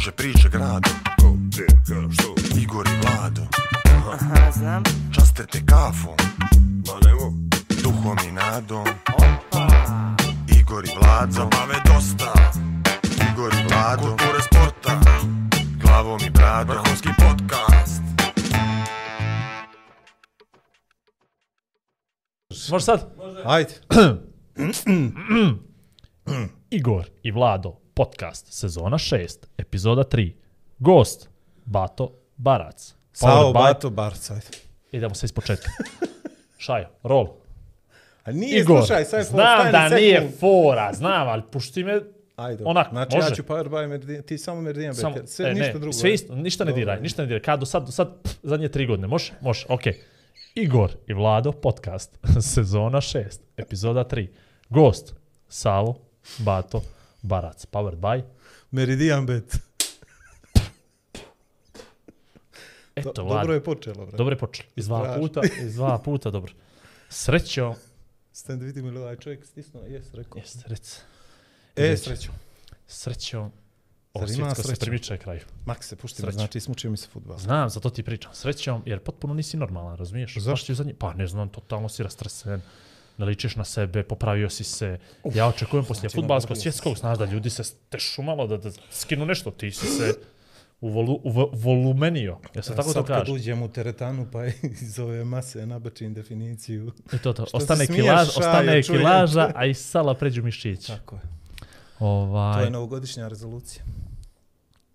Kruže priče grado Ko, gdje, ka, što Igor i Vlado Aha, znam. Časte te kafom Ma nemo. Duhom i nadom Opa. Igor i Vlado Zabave dosta. Igor i Vlado Kulture sporta. Glavom i bradom Vrhunski podcast. Može sad? Ajde. Igor i Vlado, podcast, sezona 6, epizoda 3. Gost, Bato Barac. Sao Bato Barca. Ajde. Idemo se iz početka. Šajo, rol. A nije, Igor, slušaj, sad znam da nije fora, znam, ali pušti me Ajde, Onak, znači može. ja ću power by Meridian, ti samo Meridian, Samo, Samo, sve e, ništa ne, drugo. Sve e. isto, ništa ne diraj, ništa ne diraj. Kad do sad, do sad, pff, zadnje tri godine, može? Može, okej. Igor i Vlado, podcast, sezona 6, epizoda 3. Gost, Savo, Bato, Barac, powered by, Meridian bet. eto, Do, dobro je počelo, bre. Dobro je počelo. Iz dva Strašno. puta, iz dva puta, dobro. Srećo, Stan da vidimo ili ovaj čovjek stisnuo, jes, rekao. jes, rec. E, sreću. Srećo, ovo svjetsko se primiče kraju. Mak se pušti, Sreću. znači smučio mi se futbal. Znam, zato ti pričam. Srećom, jer potpuno nisi normalan, razumiješ? Zašto? Ti zadnji, pa ne znam, totalno si rastresen, ne ličiš na sebe, popravio si se. ja očekujem poslije znači, futbalskog napravio svjetskog, znaš da ljudi se tešu malo, da, da skinu nešto, ti si se uvolu, uv, volumenio, ja se tako to Sad kad uđem u teretanu, pa iz ove mase nabačim definiciju. I to to, ostane, kilaž, ostane kilaža, a iz sala pređu mišići. Tako je. To Ovaj, je novogodišnja rezolucija.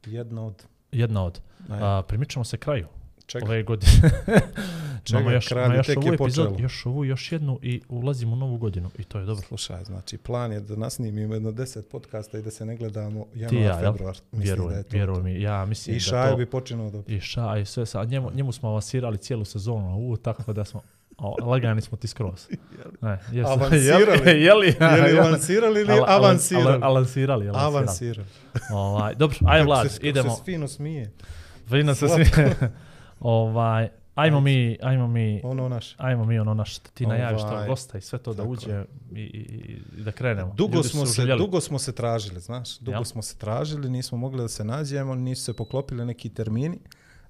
Jedna od... jedna od. A, primičamo se kraju Čega? ove godine. Čega? Imamo još, imamo još tek ovu je epizodu, počelo. još ovu, još jednu i ulazimo u novu godinu i to je dobro. Slušaj, znači plan je da nasnimimo jedno deset podcasta i da se ne gledamo januar, ja, februar. Mislim da Vjerujem, je to. vjerujem mi, ja mislim I da to... bi počinao da... I ša, i sve sa, njemu, njemu smo avansirali cijelu sezonu, u, tako da smo, o, lagani smo ti skroz. Ne, jes, Avansirali? Jeli, jeli, Je li avansirali ili Ala- ala- avansirali? ala- Avansirali, avansirali. Avansirali. Ovaj, dobro, aj Kako Vlad, se- kako idemo. se fino smije. Vino se svi. Ovaj, ajmo mi, ajmo mi, Ono naš. ajmo mi ono naš, ti najaviš to Ovaj, gosta i sve to da uđe i, i, i da krenemo. Dugo Ljudi smo, se, željeli. dugo smo se tražili, znaš. Dugo Jel? smo se tražili, nismo mogli da se nađemo, nisu se poklopili neki termini.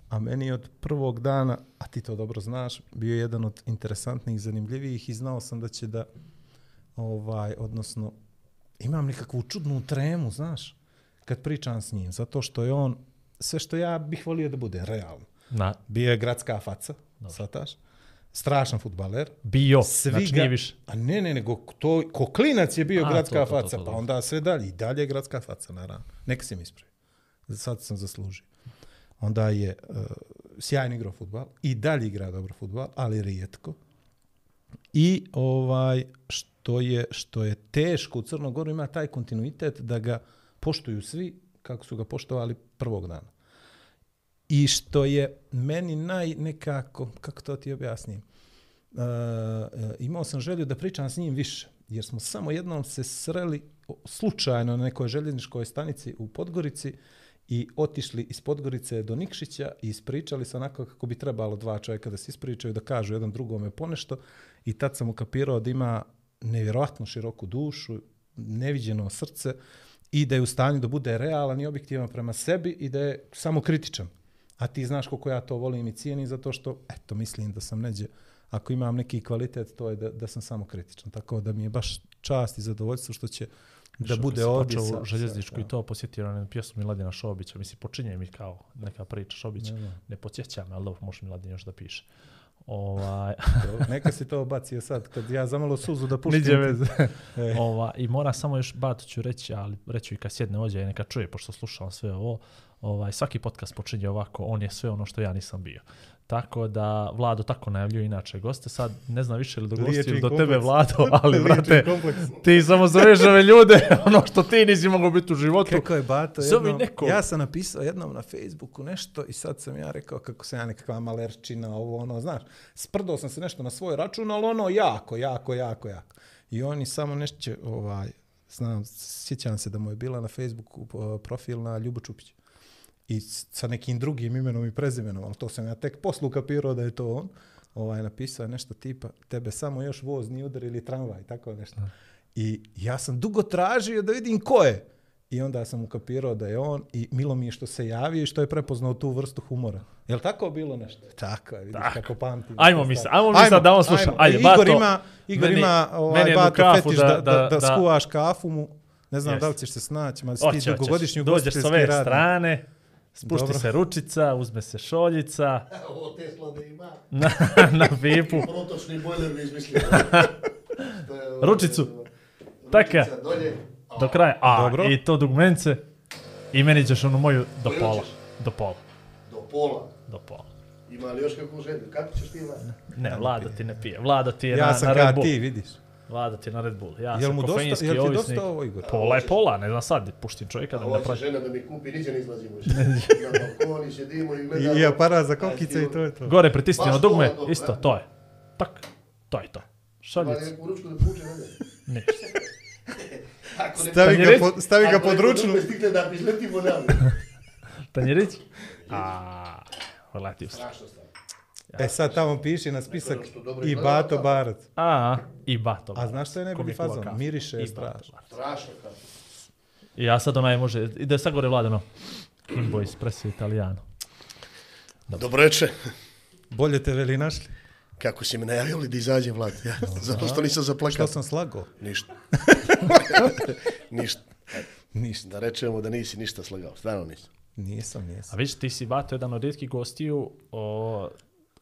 A meni je od prvog dana, a ti to dobro znaš, bio jedan od interesantnih, zanimljivijih i znao sam da će da, ovaj, odnosno, imam nekakvu čudnu tremu, znaš, kad pričam s njim, zato što je on, sve što ja bih volio da bude, realno. Na, Bio je gradska faca, sataš, strašan futbaler, bio, Svi znači ga- nije više. A ne, ne, nego to, ko klinac je bio A, gradska to, to, to, faca, to, to, pa to. onda sve dalje, i dalje je gradska faca, naravno. Neka si mi ispravi. Sad sam zaslužio. Onda je uh, sjajno igrao futbal, i dalje igra dobro futbal, ali rijetko. I ovaj, što je, što je teško u Crnogoru, ima taj kontinuitet da ga poštuju svi kako su ga poštovali prvog dana. I što je meni naj nekako, kako to ti objasnim, uh, imao sam želju da pričam s njim više, jer smo samo jednom se sreli slučajno na nekoj željezničkoj stanici u Podgorici i otišli iz Podgorice do Nikšića i ispričali se onako kako bi trebalo dva čovjeka da se ispričaju, da kažu jedan drugome ponešto i tad sam ukapirao da ima nevjerojatno široku dušu, neviđeno srce i da je u stanju da bude realan i objektivan prema sebi i da je samo kritičan. A ti znaš koliko ja to volim i cijenim zato što, eto, mislim da sam neđe, ako imam neki kvalitet, to je da, da sam samo kritičan. Tako da mi je baš čast i zadovoljstvo što će da bude ovdje. sa- u željezničku sa- i to posjetio na pjesmu Miladina Šobića. Mislim, počinje mi kao neka priča Šobića. Ne, Ne, ne. podsjeća me, ali dobro, može Miladin još da piše. Ovaj, Neka si to bacio sad, kad ja zamalo suzu da puštim. Niđe veze. Ova, I mora samo još, Bato ću reći, ali reću i kad sjedne ođe i neka čuje, pošto slušam sve ovo, ovaj, svaki podcast počinje ovako, on je sve ono što ja nisam bio. Tako da, Vlado tako najavljuje inače goste, sad ne znam više ili do gosti ili do kompleks. tebe, Vlado, ali, brate, ti samo zoveš ove ljude, ono što ti nisi mogao biti u životu. Kako je Bato jednom, nekog. ja sam napisao jednom na Facebooku nešto i sad sam ja rekao kako sam ja nekakva malerčina, ovo ono, znaš, sprdao sam se nešto na svoj račun, ali ono jako, jako, jako, jako. I oni samo nešto, ovaj, znam, sjećam se da mu je bila na Facebooku uh, profil na Ljubo Čupić. I sa nekim drugim imenom i prezimenom, ali to sam ja tek poslu kapirao da je to on. Ovaj, napisao je nešto tipa, tebe samo još voz nije udar ili tramvaj, tako nešto. I ja sam dugo tražio da vidim ko je. I onda sam ukapirao da je on i milo mi je što se javio i što je prepoznao tu vrstu humora. Jel tako bilo nešto? Tako je, vidiš Tako. kako pamtim. Ajmo mi se, ajmo mi sad da on sluša. Ajde, Igor Bato, ima, Igor meni- ima ovaj, meni Bato fetiš da- da, da, da- skuvaš kafu mu. Ne znam Jeste. da li ćeš se snaći, ma si ti dugogodišnji Dođeš s ugostiteljski ove radnik. strane, spušti Dobro. se ručica, uzme se šoljica Ovo Tesla da ima. na, na pipu. Protočni bojler bi izmislio. Ovo, Ručicu. Taka. Ručica dolje. Do kraja. A, Dobro. i to dugmence. I meni ćeš onu moju do Koju pola. ćeš? Do pola. Do pola. Do pola. Ima li još kakvu želju? Kako ćeš ti imati? Ne, Vlado ti ne pije. Vlado ti je Ja na, sam na Red kao Bull. ti, vidiš. Vlado ti je na Red Bull. Ja Jel sam mu dosta, kofeinski jel ti ovisnik. dosta ovo, Igor? Pola je pola, ne znam sad, puštim čovjeka da mi hoće praži. žena da mi kupi, niđe ne izlazimo više. Na balkoni sjedimo i gledamo. I, aparat za kokice i to je to. Gore pritisni Baš na dugme, dobro, isto, to je. Tak, to je to. Ima Šaljica, li neku ručku da puče ne? ništa. Ako ne- Stavi ga, pod, stavi ga Ako pod ručnu. drugo stigne da izletimo nam. Tanjirić? A, relativ se. Strašno stvar. E sad tamo piši na spisak što dobro i Bato. Barac. A, i bato. A znaš što je najbolji fazon? Miriše je strašno. Strašno ja sad onaj može, ide sad gore vladano. Kimbo espresso italijano. Dobro reče. Bolje te veli našli. Kako si me najavili da izađe vlad? Ja, zato što nisam Što zaplakao. sam slagao? Ništa. ništa. Ništa. Da rečemo da nisi ništa slagao. Stvarno nisam. Nisam, A nisam. vidiš, ti si Bato jedan od rijetkih gostiju o,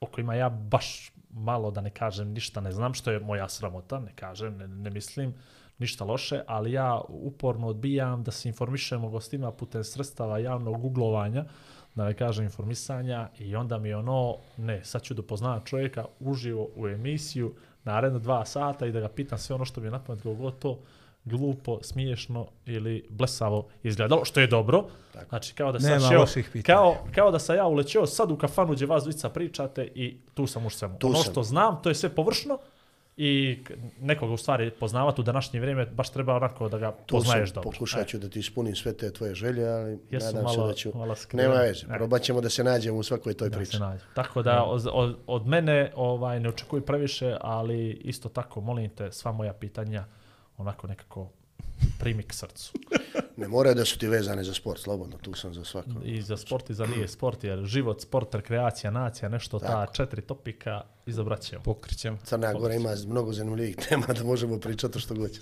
o kojima ja baš malo da ne kažem ništa ne znam, što je moja sramota, ne kažem, ne, ne mislim ništa loše, ali ja uporno odbijam da se informišem o gostima putem sredstava javnog googlovanja, da ne kažem informisanja i onda mi je ono, ne, sad ću da poznam čovjeka uživo u emisiju, naredno dva sata i da ga pitam sve ono što mi je na pamet to glupo, smiješno ili blesavo izgledalo, što je dobro. Znači, kao da sam šeo, kao, kao da sam ja ulećeo sad u kafanu gdje vas dvica pričate i tu sam u svemu. Tu ono sam. što znam, to je sve površno i nekoga u stvari poznavati u današnje vrijeme baš treba onako da ga Tu poznaješ sam, dobro. pokušat ću da ti ispunim sve te tvoje želje, ali Jesu nadam malo- se da ću... malo. Nema veze, E. probat ćemo da se nađemo u svakoj toj da priči. Tako da od, od, od mene ovaj ne očekuj previše, ali isto tako molim te sva moja pitanja onako nekako primi k srcu. Ne moraju da su ti vezane za sport, slobodno, tu sam za svako. I za sport i za nije sport, jer život, sport, rekreacija, nacija, nešto ta četiri topika izabrat ćemo. Pokrićemo. Crna Gora ima mnogo zanimljivih tema da možemo pričati što god.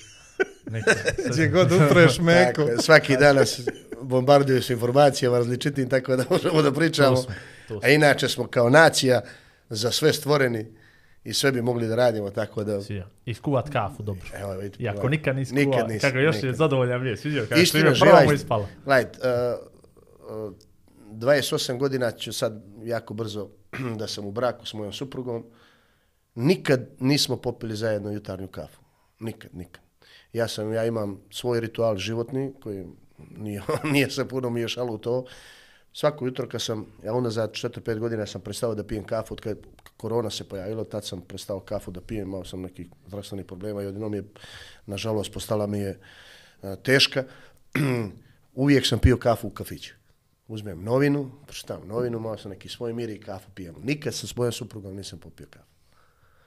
Neko, Gdje god upreš meko. Tako, svaki dan nas bombarduju s informacijama različitim, tako da možemo da pričamo. Tu smo, tu smo. A inače smo kao nacija za sve stvoreni i sve bi mogli da radimo, tako da... Sija. I skuvat kafu, dobro. Evo, vidite, Iako pogledaj. nikad nisi Nikad kuvao, nisam, kako još je nikad. zadovoljan nije, sviđao, kako je živa prvo mu ispala. Gledajte, uh, uh, 28 godina ću sad jako brzo da sam u braku s mojom suprugom. Nikad nismo popili zajedno jutarnju kafu. Nikad, nikad. Ja sam, ja imam svoj ritual životni koji nije, nije se puno mi još u to. Svako jutro kad sam, ja onda za 4-5 godina sam prestao da pijem kafu, od kad korona se pojavila, tad sam prestao kafu da pijem, imao sam nekih zdravstvenih problema i odjednom je, nažalost, postala mi je a, teška. Uvijek sam pio kafu u kafiću. Uzmem novinu, pročitam novinu, malo sam neki svoj mir i kafu pijem. Nikad sa svojom suprugom nisam popio kafu.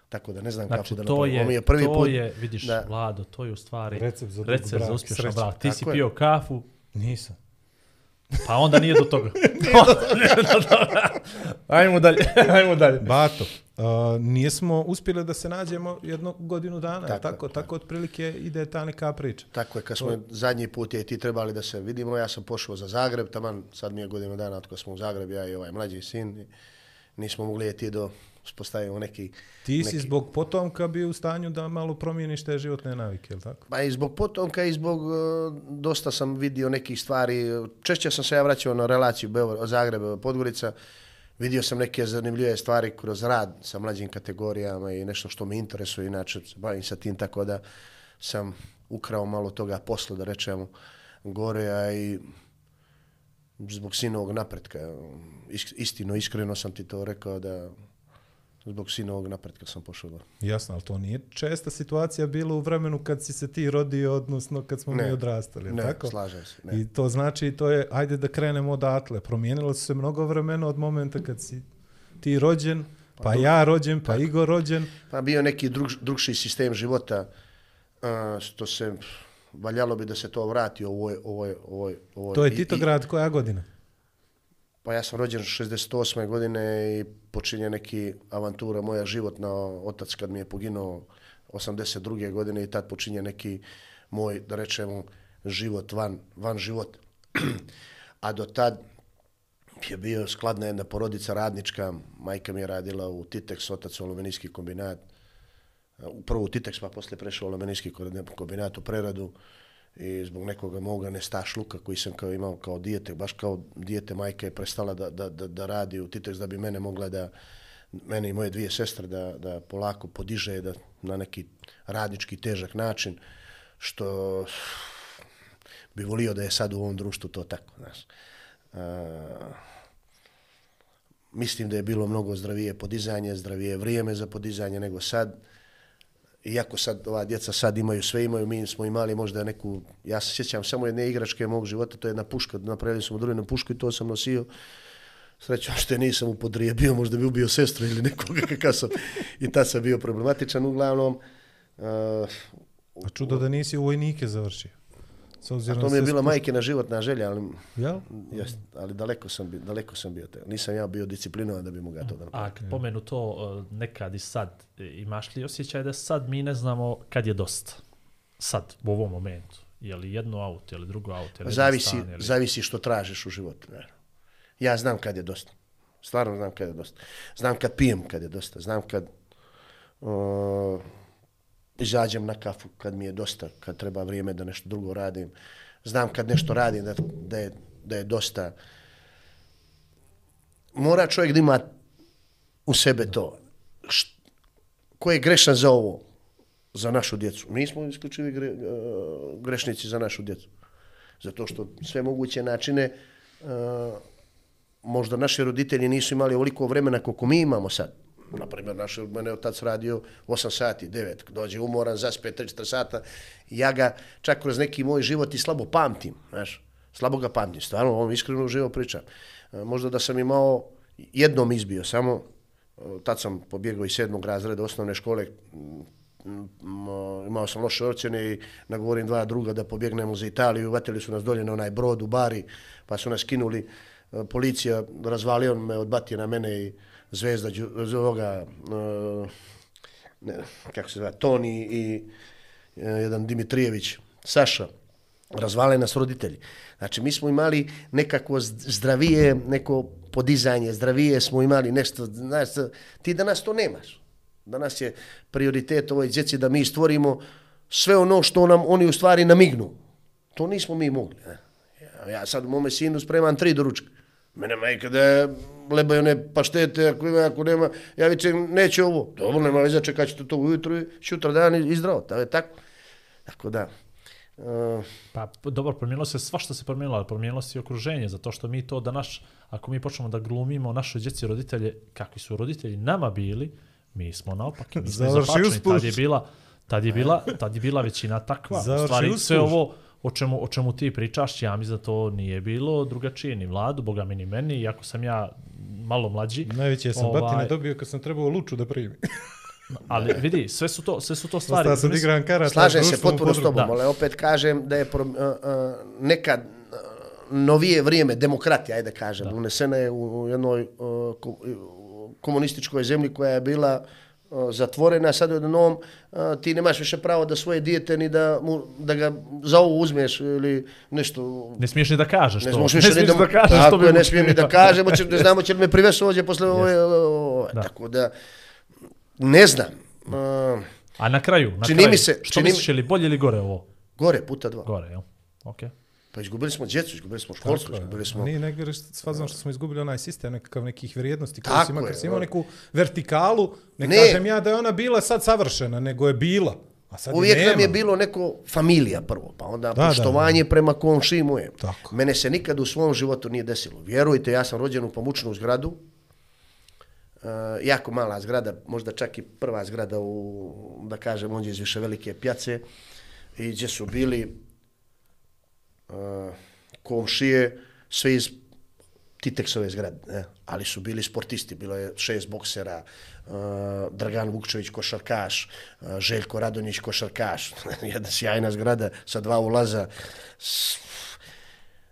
Tako da ne znam Znači, kafu da to napravim. je, Ovo mi je prvi to put je, vidiš, da- Vlado, to je u stvari Recept za recept brak za uspješan brak. Ti si Tako je. pio kafu, Nisam. Pa onda nije do toga. Nije do toga. Ajmo dalje, ajmo dalje. Bato, uh, nismo uspjeli da se nađemo jednu godinu dana, tako, Tako je, tako, tako otprilike ide ta neka priča. Tako je, kad smo zadnji put je ti trebali da se vidimo, ja sam pošao za Zagreb, taman sad mi je godinu dana od kad smo u Zagreb, ja i ovaj mlađi sin, nismo mogli jeti do uspostavimo neki... Ti si neki- zbog potomka bio u stanju da malo promijeniš te životne navike, je li tako? Pa i zbog potomka i zbog uh, dosta sam vidio nekih stvari. Češće sam se ja vraćao na relaciju Beograd, Zagreb, Podgorica. Vidio sam neke zanimljive stvari kroz rad sa mlađim kategorijama i nešto što me interesuje, inače bavim sa tim, tako da sam ukrao malo toga posla, da rečemo, gore, a i zbog sinovog napretka. Is- Istino, iskreno sam ti to rekao da zbog sinovog napretka sam pošao gore. Jasno, ali to nije česta situacija bila u vremenu kad si se ti rodio, odnosno kad smo Ne. mi odrastali, Ne, tako? slažem se. Ne. I to znači, to je, ajde da krenemo odatle. Promijenilo se mnogo vremena od momenta kad si ti rođen, pa, ja rođen, pa Igor rođen. Pa bio neki drug, drugši sistem života, a, što se valjalo bi da se to vrati ovoj, ovoj, ovoj, ovoj. To je Titograd koja godina? Pa ja sam rođen 68. godine i počinje neki avantura moja životna. Otac kad mi je poginuo 82. godine i tad počinje neki moj, da rečemo, život van, van život. A do tad je bio skladna jedna porodica radnička. Majka mi je radila u Titex, otac u aluminijski kombinat. Prvo u Titex, pa posle prešao u aluminijski kombinat u preradu i zbog nekoga moga nestašluka koji sam kao imao kao dijete, baš kao dijete majka je prestala da, da, da, da radi u Titex da bi mene mogla da, mene i moje dvije sestre da, da polako podiže da, na neki radnički težak način, što bi volio da je sad u ovom društvu to tako, znaš. A, mislim da je bilo mnogo zdravije podizanje, zdravije vrijeme za podizanje nego sad. Iako sad ova djeca sad imaju sve imaju, mi smo imali možda neku, ja se sjećam samo jedne igračke mog života, to je jedna puška, napravili smo drvenu pušku i to sam nosio. Srećom što je nisam upodrijebio, možda bi ubio sestru ili nekoga kakav sam. I tad sam bio problematičan uglavnom. Uh, A čudo da nisi u vojnike završio. S obzirom to mi je bila spušta- majkina životna želja, ali, Jel? jest, ali daleko sam, bi- daleko sam bio. Te. Nisam ja bio disciplinovan da bi mogao to da napravim. A kad pomenu to uh, nekad i sad, e, imaš li osjećaj da sad mi ne znamo kad je dosta? Sad, u ovom momentu. Je li jedno auto, je li drugo auto, je li jedan Zavisi, stan, je li... zavisi što tražiš u životu. Ne? Ja znam kad je dosta. Stvarno znam kad je dosta. Znam kad pijem kad je dosta. Znam kad uh, izađem na kafu kad mi je dosta, kad treba vrijeme da nešto drugo radim. Znam kad nešto radim da, da, je, da je dosta. Mora čovjek da ima u sebe to. Št, ko je grešan za ovo? Za našu djecu. Mi smo isključivi gre, eh, grešnici za našu djecu. Zato što sve moguće načine uh, možda naši roditelji nisu imali ovoliko vremena koliko mi imamo sad. Na primjer, naš, mene je otac radio 8 sati, 9, dođe umoran, zaspe 3-4 sata. Ja ga čak kroz neki moj život i slabo pamtim, znaš, slabo ga pamtim, stvarno, on iskreno živo pričam. E, možda da sam imao, jednom izbio samo, tad sam pobjegao iz sedmog razreda osnovne škole, imao sam loše ocjene i nagovorim dva druga da pobjegnemo za Italiju, vatili su nas dolje na onaj brod u Bari, pa su nas kinuli, e, policija razvalio me, odbatio na mene i zvezda ovoga, e, ne, kako se zove, Toni i e, jedan Dimitrijević, Saša, razvale nas roditelji. Znači, mi smo imali nekako zdravije, neko podizanje, zdravije smo imali nešto, znaš, ti danas to nemaš. Danas je prioritet ovoj djeci da mi stvorimo sve ono što nam oni u stvari namignu. To nismo mi mogli. Ne? Ja, ja sad mome sinu spremam tri doručka. Mene majka da lebaju one paštete, ako ima, ako nema, ja vičem, neće ovo. Dobro, nema veze, čekat ćete to ujutru i šutra dan i, zdravo. To je tako. Tako da, uh, Pa dobro, promijenilo se svašta se promijenilo, ali promijenilo se i okruženje, zato što mi to danas, ako mi počnemo da glumimo našoj djeci roditelje, kakvi su roditelji nama bili, mi smo naopaki, mi smo izopačeni. Tad je bila, tad je bila, tad je bila većina takva. U stvari, sve uspuš. ovo o čemu, o čemu ti pričaš, ja mi za to nije bilo drugačije, ni vladu, boga mi ni meni, iako sam ja malo mlađi. Najveće sam Ovaj- batine dobio kad sam trebao luču da primim. Ali vidi, sve su to, sve su to stvari. Ostao sam da Mislim- igram karata. Slažem se potpuno s tobom, ali opet kažem da je pro, uh, uh, nekad uh, novije vrijeme demokratija, ajde kažem, da. unesena je u, u jednoj uh, komunističkoj zemlji koja je bila uh, zatvorena, sad u jednom ti nemaš više pravo da svoje dijete ni da, mu, da ga za ovo uzmeš ili nešto Ne smiješ ni da kažeš Ne to. smiješ više ni smiješ da, da kažeš tako što bi je, ne mu smijem ni da kažemo, će, ne znamo će li me privesti ovdje posle ove, ove, Da. tako da, ne znam, uh, A na kraju, na Čini kraju, mi se- što čini mi- misliš, je li bolje ili gore ovo? gore puta dva. Gore, jel? Okej. Pa izgubili smo djecu, izgubili smo školstvo, Tako izgubili smo... Nije nego s fazom što smo izgubili onaj sistem nekakav nekih vrijednosti koji si ima, kad si imao neku vertikalu, ne, Ne. kažem ja da je ona bila sad savršena, nego je bila. A sad Uvijek je nam je bilo neko familija prvo, pa onda Da, da, poštovanje prema komšiji je. Tako. Mene se nikad u svom životu nije desilo. Vjerujte, ja sam rođen u pamučnu zgradu, uh, jako mala zgrada, možda čak i prva zgrada u, da kažem, onđe iz više velike pjace, i gdje su bili uh, komšije, sve iz Titeksove zgrade, ne? ali su bili sportisti, bilo je šest boksera, uh, Dragan Vukčević košarkaš, uh, Željko Radonjić košarkaš, jedna sjajna zgrada sa dva ulaza. S,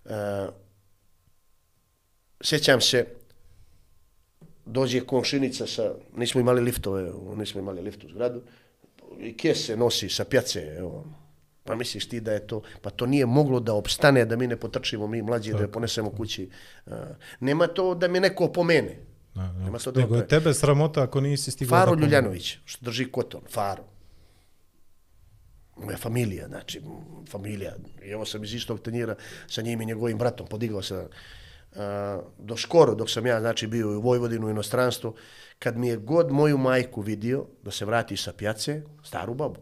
uh, sjećam se, dođe komšinica sa, nismo imali liftove, nismo imali lift u zgradu, i kese nosi sa pjace, evo, Pa misliš ti da je to, pa to nije moglo da opstane da mi ne potrčimo, mi mlađi, da je ponesemo kući. Uh, nema to da mi neko pomene. Da. Nema to da Nego je tebe sramota ako nisi stigao Faro da pomogneš. Ljuljanović, što drži koton, Faro. Moja familija, znači, familija. I evo sam iz istog tanjira sa njim i njegovim bratom, podigao se uh, do skoro, dok sam ja, znači, bio u Vojvodinu, u inostranstvu, kad mi je god moju majku vidio da se vrati sa pjace, staru babu,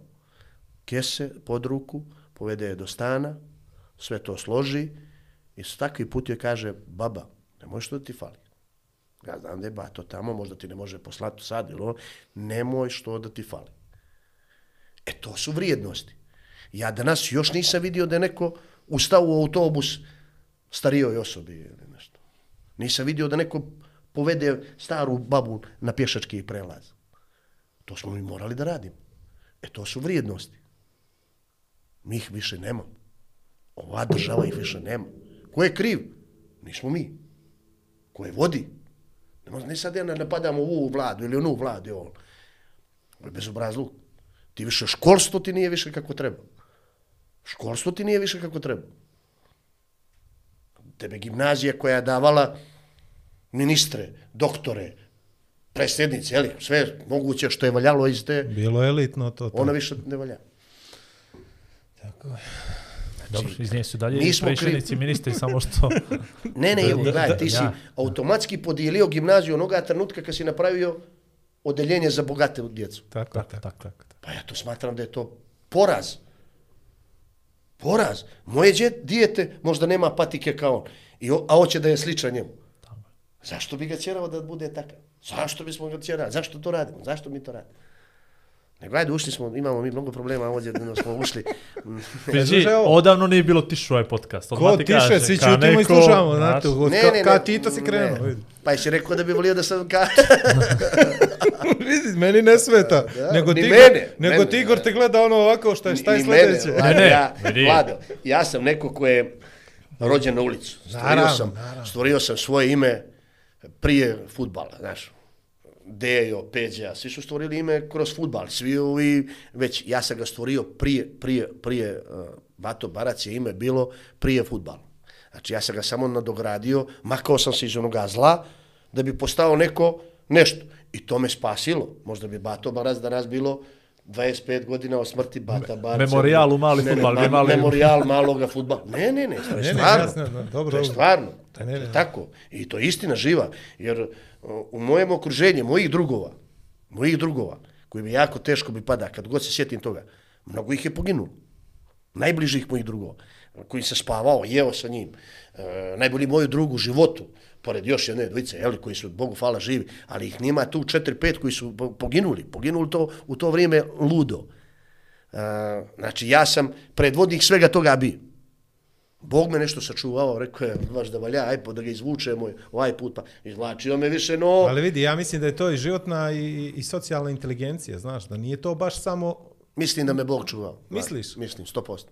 kese pod ruku, povede je do stana, sve to složi i s takvi put joj kaže, baba, ne možeš što da ti fali. Ja znam da je bato tamo, možda ti ne može poslati sad, ili ono, nemoj što da ti fali. E to su vrijednosti. Ja danas još nisam vidio da je neko ustao u autobus starijoj osobi ili nešto. Nisam vidio da neko povede staru babu na pješački prelaz. To smo mi morali da radimo. E to su vrijednosti. Mi ih više nema. Ova država ih više nema. Ko je kriv? Nismo mi. Ko je vodi? Ne, ne sad ja ne napadamo ovu vladu ili onu vladu. Ovo. Ovo je bezobrazluk. Ti više školstvo ti nije više kako treba. Školstvo ti nije više kako treba. Tebe gimnazija koja je davala ministre, doktore, predsjednice, jeli, sve moguće što je valjalo iz te, Bilo elitno to. to. ona više ne valja. Dobro, iz nje su dalje mi smo prešenici ministri, samo što... Ne, ne, evo, gledaj, ti si Ja. automatski podijelio gimnaziju onoga trenutka kad si napravio odeljenje za bogate djecu. Tako, tako, tako. tako. Pa ja to smatram da je to poraz. Poraz. Moje dijete možda nema patike kao on, i, o- a hoće da je sličan njemu. Zašto bi ga tjerao da bude takav? Zašto bismo ga tjerali? Zašto to radimo? Zašto mi to radimo? Nego ajde, ušli smo, imamo mi mnogo problema ovdje, da smo ušli. Slušaj ovo. odavno nije bilo tišu ovaj podcast. Ko odmah ti tiše, svi ka ćutimo i slušamo, znate, od Ne, ka, ne, ne. ka Tito si krenuo, ne. vidi. Pa jesi rekao da bi volio da sam ka... vidi, meni ne smeta. Da, nego ni Tigor, mene, nego mene, Tigor te gleda ono ovako, šta je, šta je sljedeće? Mene, Vlado, Ne, ne, ja, vidi. Vlado, ja sam neko ko je rođen na ulicu. Stvorio, Naravno, sam, naravno. stvorio sam svoje ime prije futbala, znaš. Dejo, Peđa, svi su stvorili ime kroz futbal, svi ovi, već ja sam ga stvorio prije, prije, prije, uh, Bato Barac je ime bilo prije futbala. Znači ja sam ga samo nadogradio, makao sam se iz onoga zla, da bi postao neko nešto. I to me spasilo. Možda bi Bato Barac danas bilo 25 godina od smrti Bata Barca. Memorijal u mali Ne, ne, fudbal, ma- bi imali- Memorijal maloga fudbala. Ne, ne, ne, to je Ne, ne, stvarno. jasno, dobro, to je stvarno. Pa ne, ne, To je ne. tako. I to je istina živa. Jer uh, u mojem okruženju, mojih drugova, mojih drugova, koji mi jako teško bi pada, kad god se sjetim toga, mnogo ih je poginulo. Najbližih mojih drugova, koji se spavao, jeo sa njim. E, najbolji moju drugu u životu, pored još jedne dvojice, jeli, koji su, Bogu hvala, živi, ali ih nima tu 4-5 koji su poginuli. Poginuli to u to vrijeme ludo. E, znači, ja sam predvodnik svega toga bio. Bog me nešto sačuvao, rekao je, baš da valja, aj pa da ga izvučemo ovaj put, pa izvlačio me više, no... Ali vidi, ja mislim da je to i životna i, i- socijalna inteligencija, znaš, da nije to baš samo, Mislim da me Bog čuvao. Misliš? Mislim, 100%.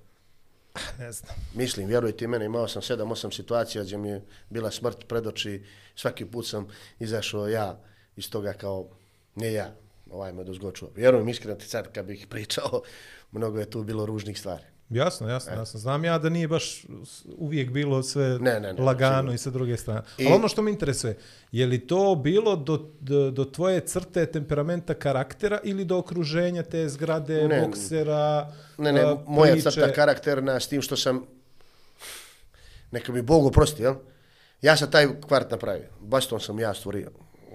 ne znam, Mislim, vjerujte mene, imao sam 7-8 situacija gdje mi je bila smrt pred oči, svaki put sam izašao ja iz toga kao, ne ja, ovaj me dozgo čuvao. Vjerujem, iskreno ti sad kad bih pričao, mnogo je tu bilo ružnih stvari. Jasno, jasno, jasno. Znam ja da nije baš uvijek bilo sve Ne, ne, ne, lagano sigurno. i sa druge strane. I- Ali ono što me interesuje, je li to bilo do, do, do tvoje crte temperamenta karaktera ili do okruženja te zgrade, Ne, boksera, Ne, ne, a, moja priče? crta karakterna s tim što sam, neka mi Bog oprosti, jel? Ja sam taj kvart napravio. Baston sam ja stvorio.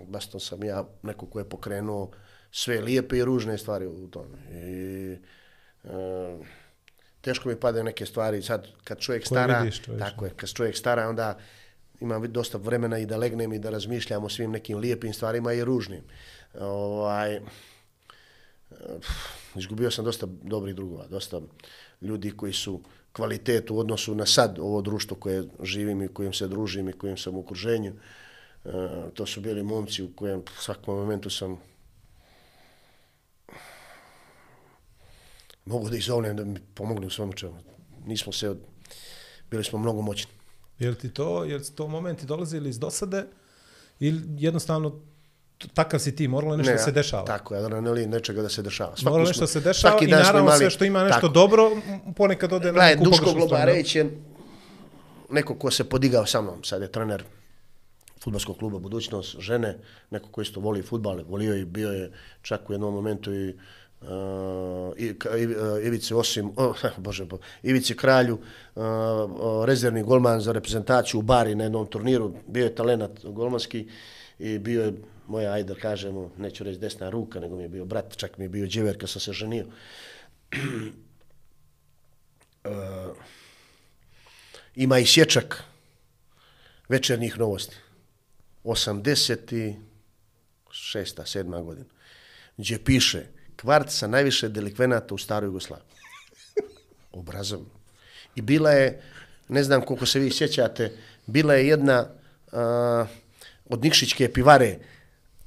Baston sam ja neko ko je pokrenuo sve lijepe i ružne stvari u tome. I, e, teško mi padaju neke stvari. Sad, kad čovjek stara, vidiš, čovječe. tako je, kad čovjek stara, onda imam dosta vremena i da legnem i da razmišljam o svim nekim lijepim stvarima i ružnim. Ovaj, izgubio sam dosta dobrih drugova, dosta ljudi koji su kvalitet u odnosu na sad ovo društvo koje živim i kojim se družim i kojim sam u okruženju. E, to su bili momci u kojem u svakom momentu sam mogu da ih zovnem da mi pomognu u svemu čemu. Nismo se, od... bili smo mnogo moćni. Jel ti to, jel su to momenti dolazili iz dosade ili jednostavno takav si ti, moralo je nešto da se dešava? Tako je, adrenalin nečega da se dešava. Svaku Moralo smo- nešto da se dešava svaki i naravno imali- sve što ima nešto tako. dobro, ponekad ode na neku Duško. Globareć je neko ko se podigao sa mnom, sad je trener futbolskog kluba Budućnost, žene, neko ko isto voli futbal, volio i bio je čak u jednom momentu i uh, uh, Ivici Osim, oh, bože, bo, Ivici Kralju, uh, rezervni golman za reprezentaciju u Bari na jednom turniru, bio je talenat golmanski i bio je moja, ajde da kažemo, neću reći desna ruka, nego mi je bio brat, čak mi je bio djever kad sam se ženio. Uh, ima i sječak večernjih novosti. 86. 7. godina. Gdje piše kvart sa najviše delikvenata u staroj Jugoslaviji. Obrazom. I bila je, ne znam koliko se vi sjećate, bila je jedna uh, od Nikšićke pivare,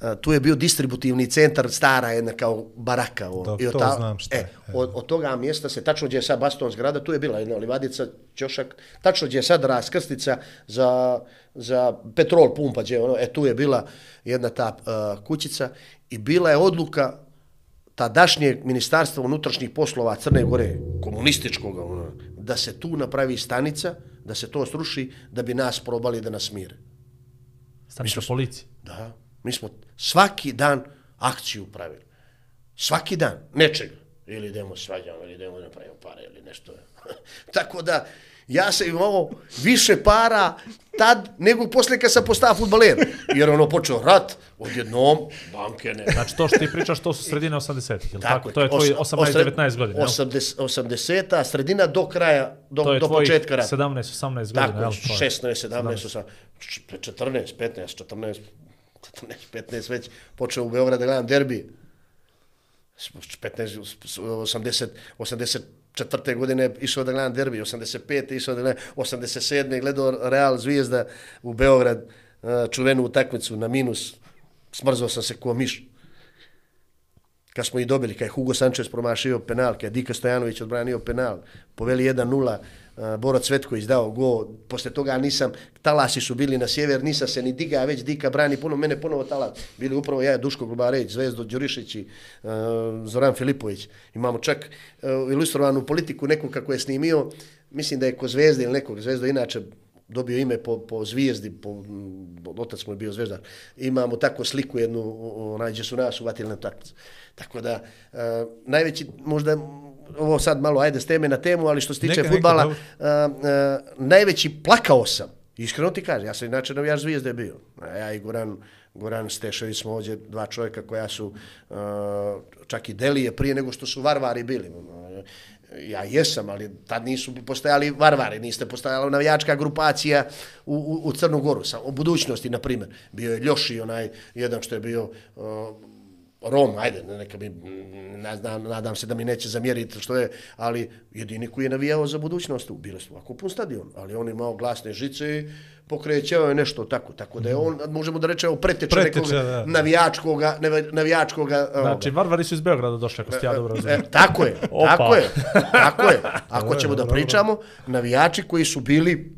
a, tu je bio distributivni centar, stara jedna kao baraka. O, To- i od to znam šta e, je. od, od toga mjesta se, tačno gdje je sad Baston zgrada, tu je bila jedna livadica, ćošak, tačno gdje je sad raskrstica za, za petrol pumpa, gdje, je ono, e, tu je bila jedna ta uh, kućica i bila je odluka tadašnjeg ministarstva unutrašnjih poslova Crne Gore, komunističkog, ono, da se tu napravi stanica, da se to sruši, da bi nas probali da nas mire. Stanica policije. Da, mi smo svaki dan akciju pravili. Svaki dan, nečega. Ili idemo svađamo, ili idemo da pravimo pare, ili nešto. Tako da, ja sam imao više para tad, nego poslije kad sam postao futbaler. Jer ono počeo rat, odjednom, banke ne. Znači to što ti pričaš, to su sredine 80-ih, jel tako? je. To je tvoj Os- 18-19 godina, jel? 80, 80 sredina do kraja, do, To je do početka rata. 17-18 godina, Tako, jel? je, To je. 16, 17, 18, 14, 15, 14, 14, 15 već počeo u Beograd da gledam derbi. 15, 80, 84. godine išao da gledam derbi, 85. išao da gledam, 87. gledao Real Zvijezda u Beograd, e, čuvenu utakmicu na minus, smrzao sam se ko miš kad smo i dobili, kad je Hugo Sanchez promašio penal, kad je Dika Stojanović odbranio penal, poveli 1-0, Eh, Boro Cvetko izdao go, posle toga nisam, talasi su bili na sjever, nisam se ni diga, već Dika brani puno, mene ponovo talas, bili upravo ja, Duško Globareć, Zvezdo Đurišić i uh, Zoran Filipović. Imamo čak uh, ilustrovanu politiku neku kako je snimio, mislim da je ko Zvezde ili nekog, Zvezdo inače dobio ime po, po zvijezdi, po, mm, otac mu je bio zvezdar. Imamo tako sliku jednu, onaj gdje su nas uvatili na takmicu. Tako da, uh, najveći, možda, ovo sad malo, ajde, s teme na temu, ali što se tiče Neka, neka, futbala, dobro. uh, uh, najveći plakao sam, iskreno ti kažem, ja sam inače navijač zvijezde bio. A Ja i Goran, Goran Stešević smo ovdje dva čovjeka koja su, uh, čak i Delije prije nego što su varvari bili. Ono, ja jesam, ali tad nisu postojali varvari, niste postojala navijačka grupacija u, u, u Crnu Goru, sa, u budućnosti, na primjer. Bio je Ljoši, onaj jedan što je bio uh, Rom, ajde, neka mi, ne znam, nadam se da mi neće zamjeriti što je, ali jedini koji je navijao za budućnost, bili su ovako pun stadion, ali on imao glasne žice i pokrećeo je nešto tako, tako da je on, možemo da rečemo, preteča, Preteča, nekog da. navijačkoga, nevi- navijačkoga, Znači, varvari su iz Beograda došli, ako ste ja dobro E, razumijem. tako je, Opa. tako je, tako je. Ako Dobro, ćemo da dobro, pričamo, navijači koji su bili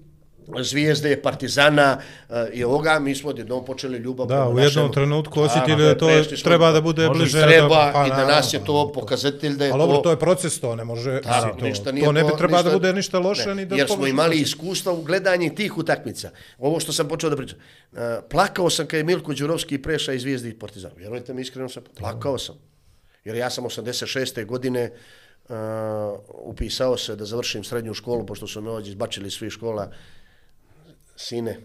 zvijezde, partizana eh, i ovoga, mi smo odjednom počeli ljubav Da, u jednom našem- trenutku Da, osjetili da to prešli treba da bude Može, bliže. treba pa, i da nas je to pokazatelj da je Ali dobro, to... to je proces, to ne može, Da, to, ništa nije to ne bi treba da bude ništa loše, ni da Jer smo imali iskustva u gledanju tih utakmica. Ovo što sam počeo da pričam. Uh, plakao sam kad je Milko Đurovski prešao iz Zvijezde i Partizana. Vjerujte mi, iskreno sam, plakao sam. Jer ja sam 86. godine uh, upisao se da završim srednju školu, pošto su me ovdje izbačili svi škola. Sine,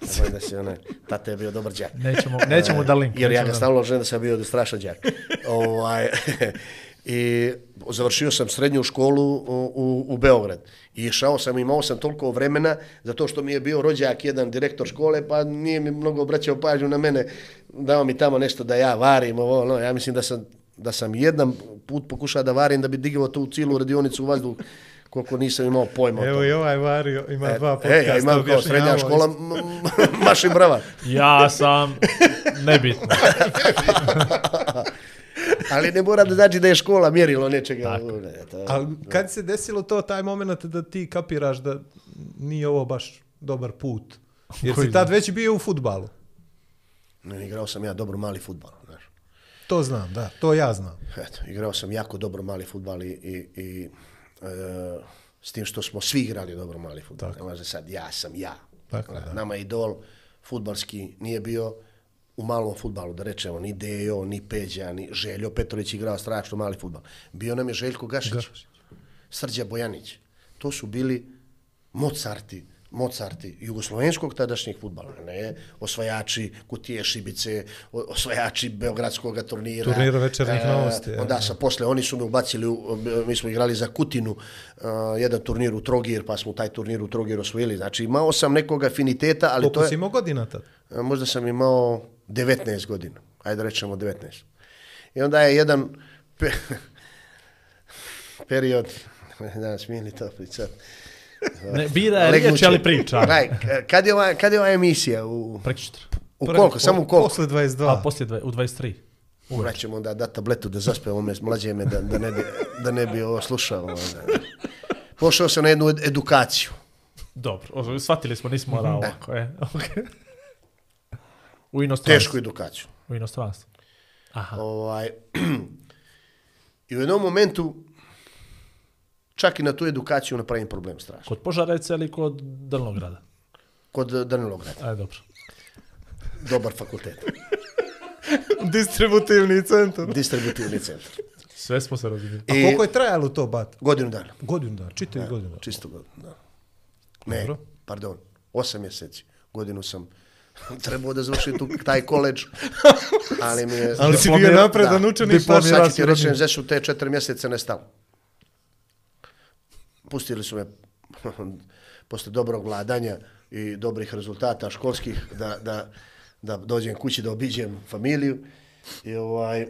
nemoj da se onaj, tata je bio dobar džak. Nećemo, nećemo da link. Jer ja ga stalno želim da sam bio strašan đak. ovaj, I završio sam srednju školu u, u, u Beograd. I išao sam, imao sam toliko vremena, zato što mi je bio rođak jedan direktor škole, pa nije mi mnogo obraćao pažnju na mene, dao mi tamo nešto da ja varim, ovo, ono, ja mislim da sam, da sam jedan put pokušao da varim da bi digao tu cijelu radionicu u vazduh koliko nisam imao pojma o Evo i ovaj Mario ima E, dva podcasta. e, ja imam kao srednja škola, maši brava. Ja sam nebitno. Ali ne mora da znači da je škola mjerilo nečega. Ne, to- Ali kad se desilo to, taj moment da ti kapiraš da nije ovo baš dobar put? Jer Koji si tad već bio u futbalu. Ne, igrao sam ja dobro mali futbal, znaš. To znam, da, to ja znam. Eto, igrao sam jako dobro mali futbal i, i, i e, s tim što smo svi igrali dobro mali futbal. Ne može sad, ja sam ja. Tako, Znaš, da. Nama idol futbalski nije bio u malom futbalu, da rečemo, ni Dejo, ni Peđa, ni Željo Petrović igrao strašno mali futbal. Bio nam je Željko Gašić, Gašić. Srđa Bojanić. To su bili Mozarti, Mozarti jugoslovenskog tadašnjeg futbala, ne osvajači Kutije Šibice, osvajači Beogradskog turnira. Turnira večernjih E, novosti. Onda sa posle oni su me ubacili, u, mi smo igrali za Kutinu, uh, jedan turnir u Trogir, pa smo taj turnir u Trogir osvojili. Znači imao sam nekog afiniteta, ali Koliko to si je, imao godina tad? a, možda sam imao 19 godina, ajde da rečemo 19. I onda je jedan pe, period, da smije li to pričati, Ne, bira je riječ, ali priča. Gledaj, kad je ova, kad je ova emisija? U, Prekštra. u koliko? Samo u koliko? Posle 22. A poslije dve, u 23. Vraćemo onda da tabletu da zaspe ome mlađe me da, da, ne bi, da ne bi ovo slušao. Onda. Pošao sam na jednu ed- edukaciju. Dobro, o, shvatili smo, nismo morao ovako, e. Okay. U inostranstvu. Tešku edukaciju. U inostranstvu. Aha. Ovaj, I u jednom momentu čak i na tu edukaciju napravim problem strašno. Kod Požarevca ili kod Drnograda? Kod Danilograda. Ajde, dobro. Dobar fakultet. Distributivni centar. Distributivni centar. Sve smo se razumijeli. A I- koliko je trajalo to, bat? Godinu dana. Godinu dana, čitavi godinu. Čisto godinu, da. Ne, Dobro. pardon, osam mjeseci. Godinu sam trebao da završim tu, taj koleđ, ali mi je... Ali si bio napredan da. učenik, Sad pa ću ti reći, su te četiri mjeseca nestalo. Pustili su me posle dobrog vladanja i dobrih rezultata školskih da, da, da dođem kući da obiđem familiju. I, ovaj,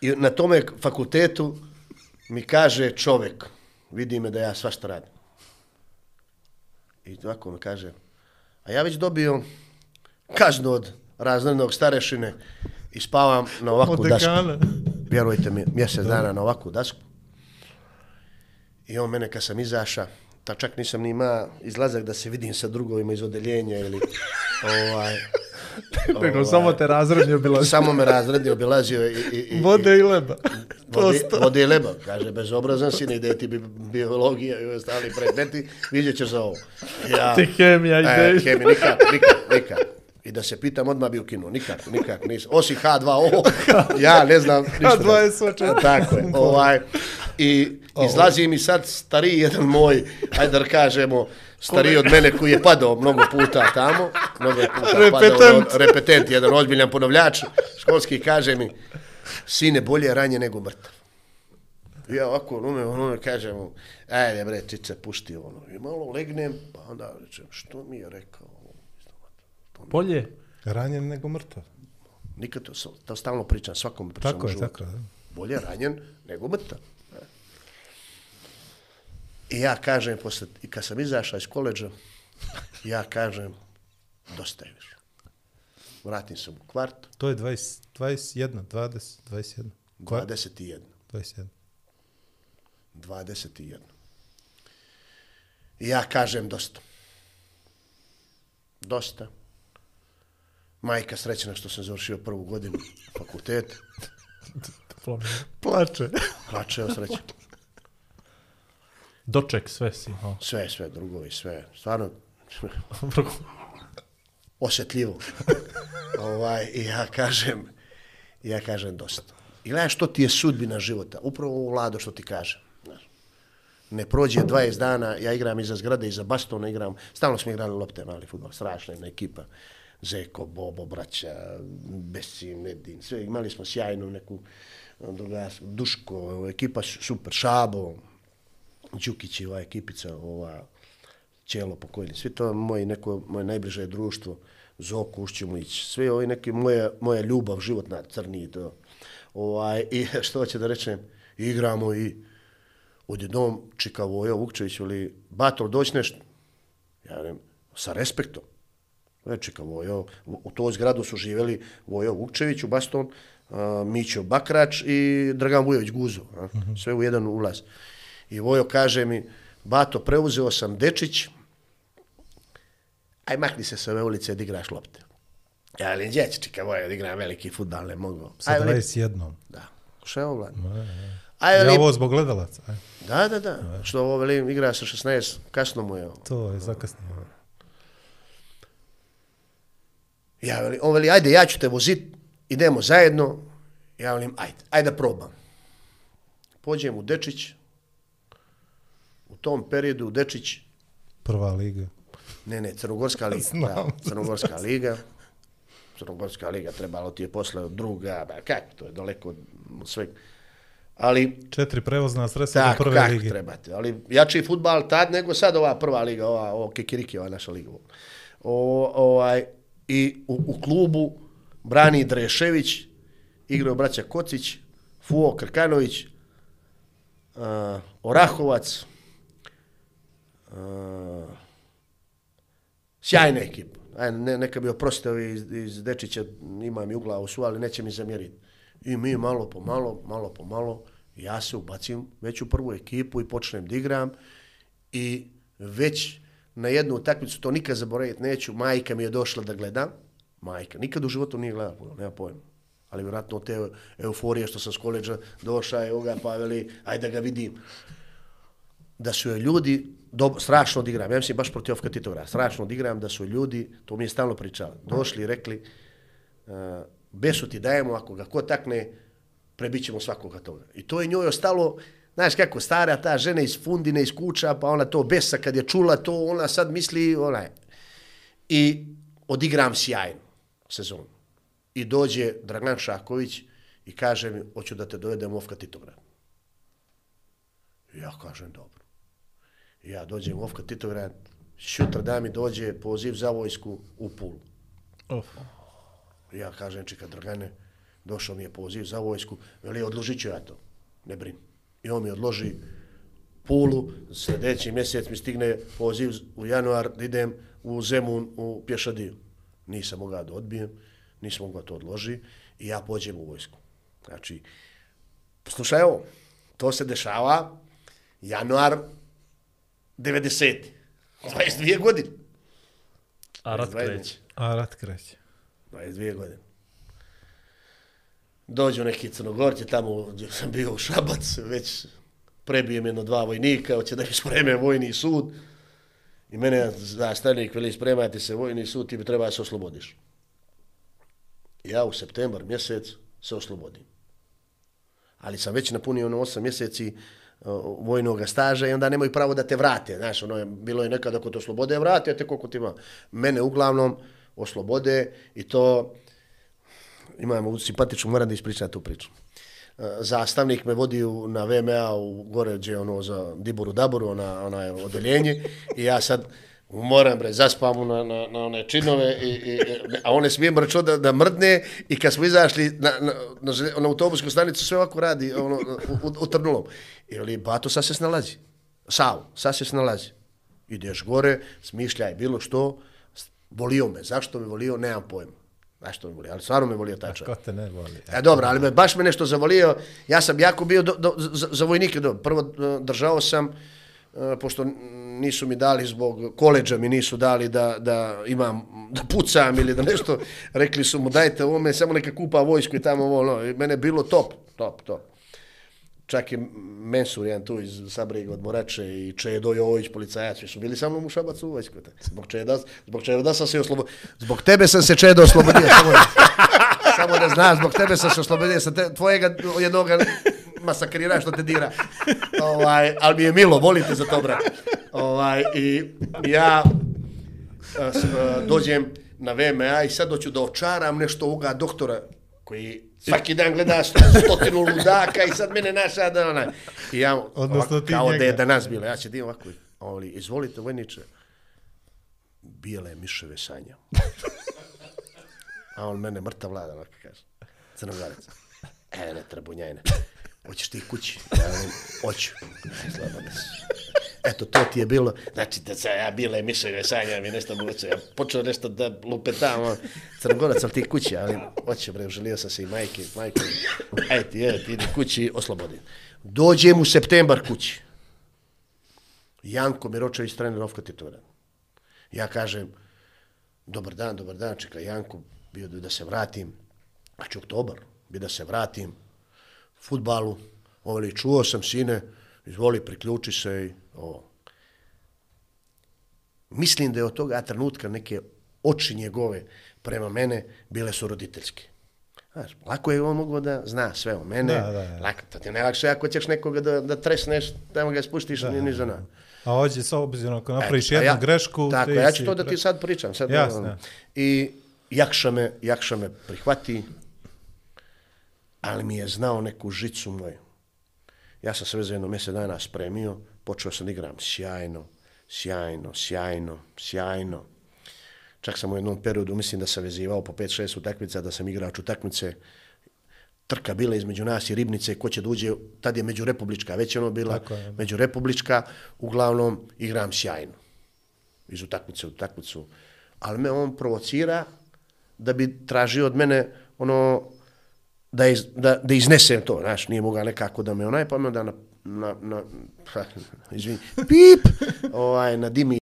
I na tome fakultetu mi kaže čovjek, vidi me da ja svašta radim. I ovako mi kaže, a ja već dobio kaznu od razrednog starešine i spavam na ovakvu dasku. Vjerujte mi, mjesec dana na ovakvu dasku. I on mene kad sam izaša, ta čak nisam ni ima izlazak da se vidim sa drugovima iz odeljenja ili ovaj, Nego samo te razrednje bilo. samo me razredni obilazio i, i, i, Vode i leba. Vode, vode i leba, kaže, bezobrazan si, ne ide ti bi biologija i ostali predmeti, vidjet ćeš za ovo. Ja, Ti hemija e, ide. hemija, nikak, nikak, nikak. I da se pitam, odmah bi ukinuo, nikak, nikak, nisam. Osim H2O, ja ne znam ništa. H2 je sočan. Tako je, ovaj, i izlazi mi sad stariji jedan moj, ajde da kažemo, stariji od mene koji je padao mnogo puta tamo, mnogo puta padao, Repetent. od- repetent, jedan ozbiljan ponovljač, školski kaže mi, sine, bolje je ranje nego mrtav. Ja ovako, ono me, ono me kažem, mu, ajde bre, čice, pušti ono. I malo legnem, pa onda rečem, što mi je rekao? Bolje. Ranjen nego mrtav. Nikad to, to stalno pričam, svakom pričam Tako u je, životu. tako je. Bolje ranjen nego mrtav. I ja kažem, posle, i kad sam izašao iz koleđa, ja kažem, dosta je više. Vratim se u kvart, To je 20, 21, 20, 21. Koja? 21. 21. 21. I ja kažem dosta. Dosta. Majka srećna što sam završio prvu godinu fakultet. Plače. Plače sreće. Doček, sve si. O. Sve, sve, drugovi, sve. Stvarno, osjetljivo. ovaj, I ja kažem, ja kažem dosta. I gledaj što ti je sudbina života. Upravo ovo vlado što ti kažem. Ne prođe 20 dana, ja igram iza zgrade, iza bastona igram. Stalno smo igrali lopte, mali futbol, strašna jedna ekipa. Zeko, Bobo, braća, Besim, Nedin, sve. Imali smo sjajnu neku druga, Duško, ekipa su- super, Šabo, Đukić i ova ekipica, ova Čelo pokojni, svi to moje neko moje najbliže društvo, Zoko Ušćemović, sve ovi neki moja moja ljubav životna crni to. Ovaj i što hoće da rečem, igramo i odjednom čika Vojo Vukčević ili Bator doći nešto. Ja velim, sa respektom. E, čika Vojo, u toj zgradu su živjeli Vojo Vukčević u Baston, a, Mićo Bakrač i Dragan Vujović Guzo. A, sve u jedan ulaz. I Vojo kaže mi, Bato, preuzeo sam Dečić, aj makni se sa ove ulice da igraš lopte. Ja velim, gdje će čika Vojo da igram veliki futbal, ne mogu. Sa Aj, velim, 21. Da. Šta je ovo, Vlad? Aj, Ja velim, ovo zbog gledalaca. aj. da, da, da. Što ovo, velim, igra sa 16, kasno mu je. ovo. To je zakasnije. Ja velim, on veli, ajde, ja ću te vozit, idemo zajedno. Ja velim, ajde, ajde da probam. Pođem u Dečić. Tom periodu Dečić, Prva liga. ne, ne, Crnogorska liga. Znam. Da, Crnogorska liga. Crnogorska liga trebalo ti je posle druga, ba, kako, to je daleko od sveg. Ali Četiri prevozna sredstva do Tako, prve kako lige. trebate. Ali jači futbal tad nego sad ova prva liga, ova, ovo Kikiriki, ova naša liga. O, ovaj, I u, u klubu Brani Drešević, igrao braća Kocić, Fuo Krkanović, uh, Orahovac, uh, sjajna ekipa. Aj, ne, neka bi oprostio iz, iz Dečića, imam i u glavu su, ali neće mi zamjeriti. I mi malo po malo, malo po malo, ja se ubacim već u prvu ekipu i počnem da igram i već na jednu utakmicu, to nikad zaboraviti neću, majka mi je došla da gleda, majka, nikad u životu nije gledala nema pojma. Ali vjerojatno te euforije što sam s koleđa došao, evo ga, pa veli, ajde da ga vidim da su joj ljudi, dobro, strašno odigram, ja mislim baš protiv Ofka Titograda, strašno odigram da su ljudi, to mi je stalno pričali, došli i rekli, uh, besu ti dajemo, ako ga ko takne, prebit ćemo svakoga toga. I to je njoj ostalo, znaš kako, stara ta žena iz Fundine, iz kuća, pa ona to besa kad je čula to, ona sad misli, ona je. I odigram sjajno sezonu. I dođe Dragan Šaković i kaže mi, hoću da te dovedem u Ofka Titograd. Ja kažem, dobro. Ja dođem u Ofka Titograd, šutra da mi dođe poziv za vojsku u Pulu. I Ja kažem, čeka Dragane, došao mi je poziv za vojsku, veli, odložit ću ja to, ne brin. I on mi odloži Pulu, sljedeći mjesec mi stigne poziv u januar da idem u Zemun u Pješadiju. Nisam mogao da odbijem, nisam mogao to odloži i ja pođem u vojsku. Znači, slušaj ovo, to se dešava januar 90. 22 godine. A rat 22. kreće. A rat kreće. 22 godine. Dođu neki crnogorci tamo gdje sam bio u Šabac, već prebijem jedno dva vojnika, hoće da mi spreme vojni sud. I mene zastavnik veli spremajte se vojni sud, ti bi treba da se oslobodiš. Ja u septembar mjesec se oslobodim. Ali sam već napunio ono 8 mjeseci vojnog staža i onda nemaju pravo da te vrate. Znaš, ono je, bilo je nekad ako te oslobode, vrate te koliko ti ima. Mene uglavnom oslobode i to imamo simpatičnu, moram da ispričam tu priču. E, zastavnik me vodi u, na VMA u gore gdje ono za Diboru Daboru, ona, ona je odeljenje i ja sad moram bre, zaspam mu na, na, na one činove, i, i, a one smijem račun da, da mrdne i kad smo izašli na, na, na, na autobusku stanicu sve ovako radi ono, u, u, u Trnulom. I veli, bato sad se snalazi. Sav, sad se snalazi. Ideš gore, smišljaj bilo što, volio me. Zašto me volio, nemam pojma. Zašto me volio, ali stvarno me volio taj čovjek. Ko te ne voli? E dobro, ali me baš me nešto zavolio. Ja sam jako bio do, do, za, za vojnike. Do. Prvo e, držao sam, E, pošto nisu mi dali zbog koleđa, mi nisu dali da, da imam, da pucam ili da nešto. Rekli su mu dajte ovome, samo neka kupa vojsku i tamo ovo. No. I mene je bilo top, top, top. Čak i Mensur, jedan tu iz Sabrega od Morače i Čedo Jović, policajac, su bili sa mnom u Šabacu u vojsku. Zbog Čeda, zbog Čeda sam se oslobodio. Zbog tebe sam se Čedo oslobodio. Samo, da- znaš, zbog tebe sam se oslobodio. Sa te, tvojega jednoga masakrira što te dira. Ovaj, ali mi je milo, volite za to, brat. Ovaj, I ja a, s- a, dođem na VMA i sad doću da očaram nešto ovoga doktora koji svaki dan gleda stotinu ludaka i sad mene naša da onaj. I ja, Odnosno ovako, ti kao da je njega. danas bilo, ja će dim ovako, ali izvolite vojniče, bijele miševe sanja. A on mene mrtav vlada, onako kaže, crnogarac. E, ne trebunjajne. hoćeš ti kući? Ja velim, hoću. Slobodno si. Eto, to ti je bilo, znači da sam ja bile mišljenje, sanja mi nešto buče, ja počeo nešto da lupetam, on, crnogorac, ali ti kući, ali hoće bre, želio sam se i majke, majke, aj ti je, ti idi kući, oslobodim. Dođem u septembar kući. Janko Miročević, trener Ofka Titora. Ja kažem, dobar dan, dobar dan, čekaj, Janko, bio da, da se vratim, znači oktobar, bi da se vratim, futbalu, ovaj, čuo sam sine, izvoli, priključi se i ovo. Mislim da je od toga trenutka neke oči njegove prema mene bile su roditeljske. Znaš, lako je on mogao da zna sve o mene, Da, da, da. lako, to ti najlakše ako ćeš nekoga da, da tresneš, tamo ga spuštiš, da, ni, ni za. A ovdje s obzirom ako napraviš E, a jednu grešku... Tako, ja ću to da ti sad pričam. Sad, Jasno. ono, I Jakša me, Jakša me prihvati, ali mi je znao neku žicu moju. Ja sam sve za jedno mjesec dana spremio, počeo sam da igram sjajno, sjajno, sjajno, sjajno. Čak sam u jednom periodu, mislim da sam vezivao po 5-6 utakmica, da sam igrač utakmice, trka bila između nas i Ribnice, ko će da uđe, tad je međurepublička, već je ono bila je. međurepublička, uglavnom igram sjajno. Iz utakmice u utakmicu. Ali me on provocira da bi tražio od mene ono, da, iz, da, da iznesem to, znaš, nije mogao nekako da me onaj, pa me onda na, na, na ha, izvini, pip, ovaj, na dimi,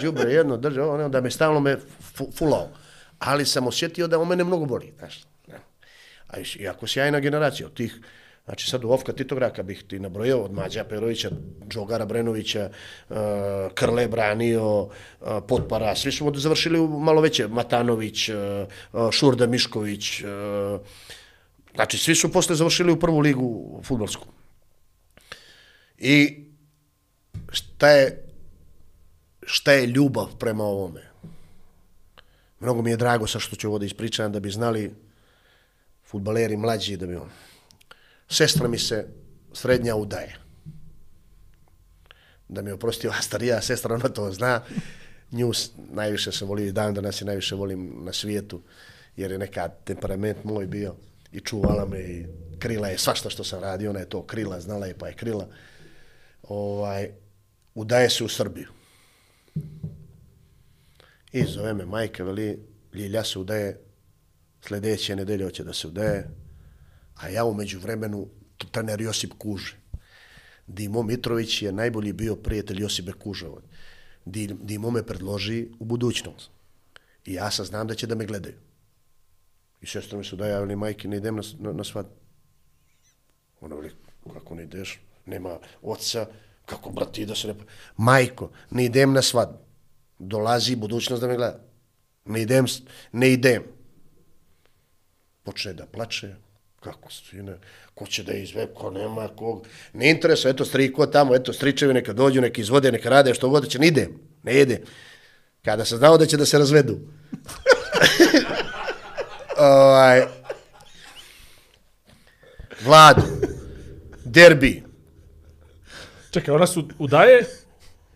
džubre jedno drže, ono, da me stalno me fulao. Ali sam osjetio da o mene mnogo boli, znaš. ne. A iš- iako sjajna generacija od tih, znači sad u Ofka Titograka bih ti nabrojao od Mađa Perovića, Džogara Brenovića, e, Krle branio, e, Potpara, svi su završili u malo veće, Matanović, e, Šurda Mišković, znači svi su posle završili u prvu ligu futbolsku. I šta je, šta je ljubav prema ovome? Mnogo mi je drago sa što ću ovo da ispričam, da bi znali futbaleri mlađi, da bi on. Sestra mi se srednja udaje. Da mi oprosti ova starija sestra, ona to zna. Nju najviše sam volio i dan danas je najviše volim na svijetu, jer je neka temperament moj bio i čuvala me i krila je svašta što sam radio, ona je to krila, znala je pa je krila. Ovaj, udaje se u Srbiju. I zove me majka, veli, Ljilja se udaje, sljedeće nedelje hoće da se udaje, a ja umeđu vremenu trener Josip Kuže. Dimo Mitrović je najbolji bio prijatelj Josipe Kužova. Dimo me predloži u budućnost. I ja sad znam da će da me gledaju. I sestra mi su da javili, majke, ne idem na, na, na svad. Ona veli, kako ne ideš? Nema oca, kako brat da se ne... Majko, ne idem na svadbu. Dolazi budućnost da me gleda. Ne idem, ne idem. Počne da plače, kako sine, ko će da izve, ko nema, kog, ne interesuje, eto striko tamo, eto stričevi neka dođu, neka izvode, neka rade, što god će, ne idem, ne idem. Kada sam znao da će da se razvedu. ovaj, Vladu, derbi, Čekaj, ona su udaje,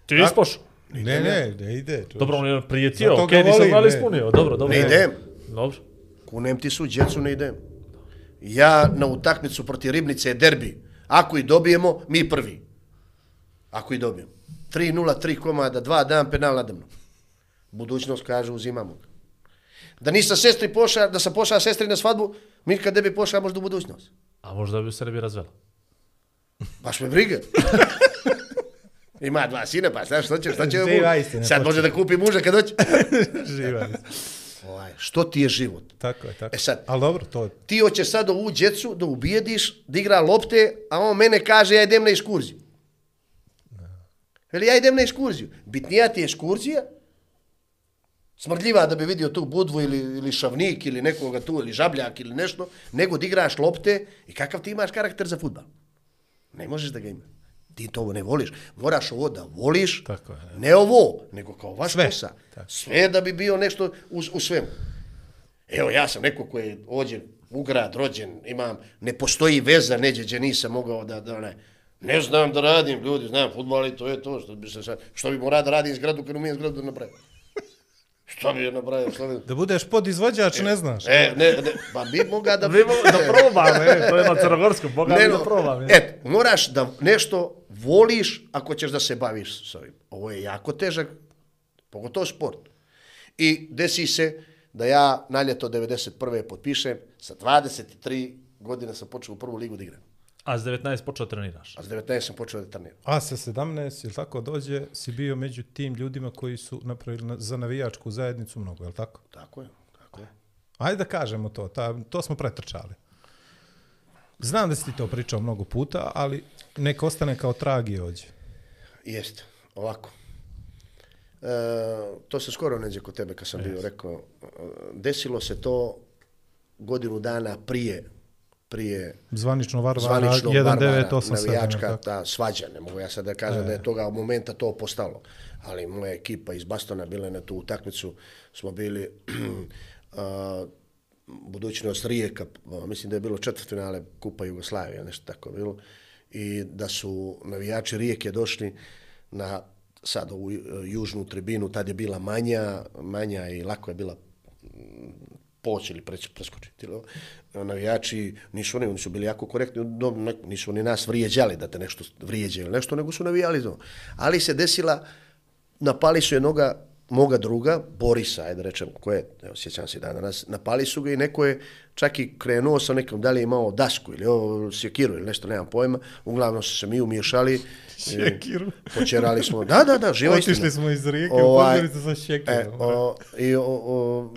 ti nisi pošao. Ne, ne, ne ide. čovječe. Dobro, on je prijetio, okej, ga nisam ali ne. ispunio. Dobro, dobro. ne idem. Dobro. Kunem ti su, djecu ne idem. Ja na utakmicu protiv Ribnice je derbi. Ako i dobijemo, mi prvi. Ako i dobijemo. 3-0, 3 komada, 2 dan penal nadamno. Budućnost kaže uzimamo ga. Da nisam sestri pošla, da sam pošla sestri na svadbu, mi kad ne bi pošla možda u budućnost. A možda bi ne bi razvela. Baš me briga. Ima dva sina, pa znaš što će, što će Živa mu? istina, Sad može da kupi muža kad doće. Živa. Ovaj, što ti je život? Tako je, tako. E sad- Ali dobro, to je... ti hoćeš sad ovu djecu da ubijediš, da igra lopte, a on mene kaže ja idem na ekskurziju. Veli ja idem na ekskurziju. Bitnija ti je ekskurzija, smrdljiva da bi vidio tu budvu ili, ili šavnik ili nekoga tu ili žabljak ili nešto, nego da igraš lopte i kakav ti imaš karakter za futbal. Ne možeš da ga imaš. Ti to ne voliš. Moraš ovo da voliš, Tako je, ne ovo, nego kao vaš Sve. posao. Tako. Sve da bi bio nešto u, u svemu. Evo, ja sam neko koji je ođen u grad, rođen, imam, ne postoji veza neđe gdje nisam mogao da, da ne, ne znam da radim, ljudi, znam futbol i to je to, što bi, se sad, što bi morao da radim zgradu kad umijem zgradu da napravim. Šta bi je nabrajao Sloveniju? Da budeš podizvođač, ne znaš. E, ne, ne, pa bi moga da... Vi mo- da probam, e, to je na crnogorskom, boga mi Ne, da no, probam. E. et, moraš da nešto voliš ako ćeš da se baviš s ovim. Ovo je jako težak, pogotovo sport. I desi se da ja na ljeto 91. potpišem, sa 23 godine sam počeo u prvu ligu da igram. A s 19 počeo treniraš. A s 19 sam počeo da treniram. A sa 17, ili tako dođe, si bio među tim ljudima koji su napravili na- za navijačku zajednicu mnogo, je li tako? Tako je, tako je. Ajde da kažemo to, ta, to smo pretrčali. Znam da si ti to pričao mnogo puta, ali nek ostane kao trag i ođe. Jeste, ovako. E, to se skoro neđe kod tebe kad sam bio rekao. e, Desilo se to godinu dana prije prije Zvanično Varvara zvaničnog Varvara, 1987. navijačka ta svađa, ne mogu ja sad da kažem da je toga momenta to postalo. Ali moja ekipa iz Bastona bila je na tu utakmicu, smo bili a, budućnost Rijeka, a, mislim da je bilo četvrtfinale Kupa Jugoslavije, nešto tako bilo, i da su navijači Rijeke došli na sad ovu e, južnu tribinu, tad je bila manja, manja i lako je bila poći ili preć, preskočiti. E, navijači, nisu oni, oni su bili jako korektni, no, ne- nisu oni nas vrijeđali da te nešto vrijeđe ili nešto, nego su navijali to. Ali se desila, napali su jednoga moga druga, Borisa, ajde da rečem, ko je, evo, sjećam se dan danas, napali su ga i neko je čak i krenuo sa nekom, da li je imao dasku ili ovo, sjekiru ili nešto, nemam pojma, uglavnom su se mi umiješali. Sjekiru. Počerali smo, da, da, da, živa istina. Otišli smo iz Rijeke Ovaj, u Podgoricu sa šekirom. E, o, I o, o,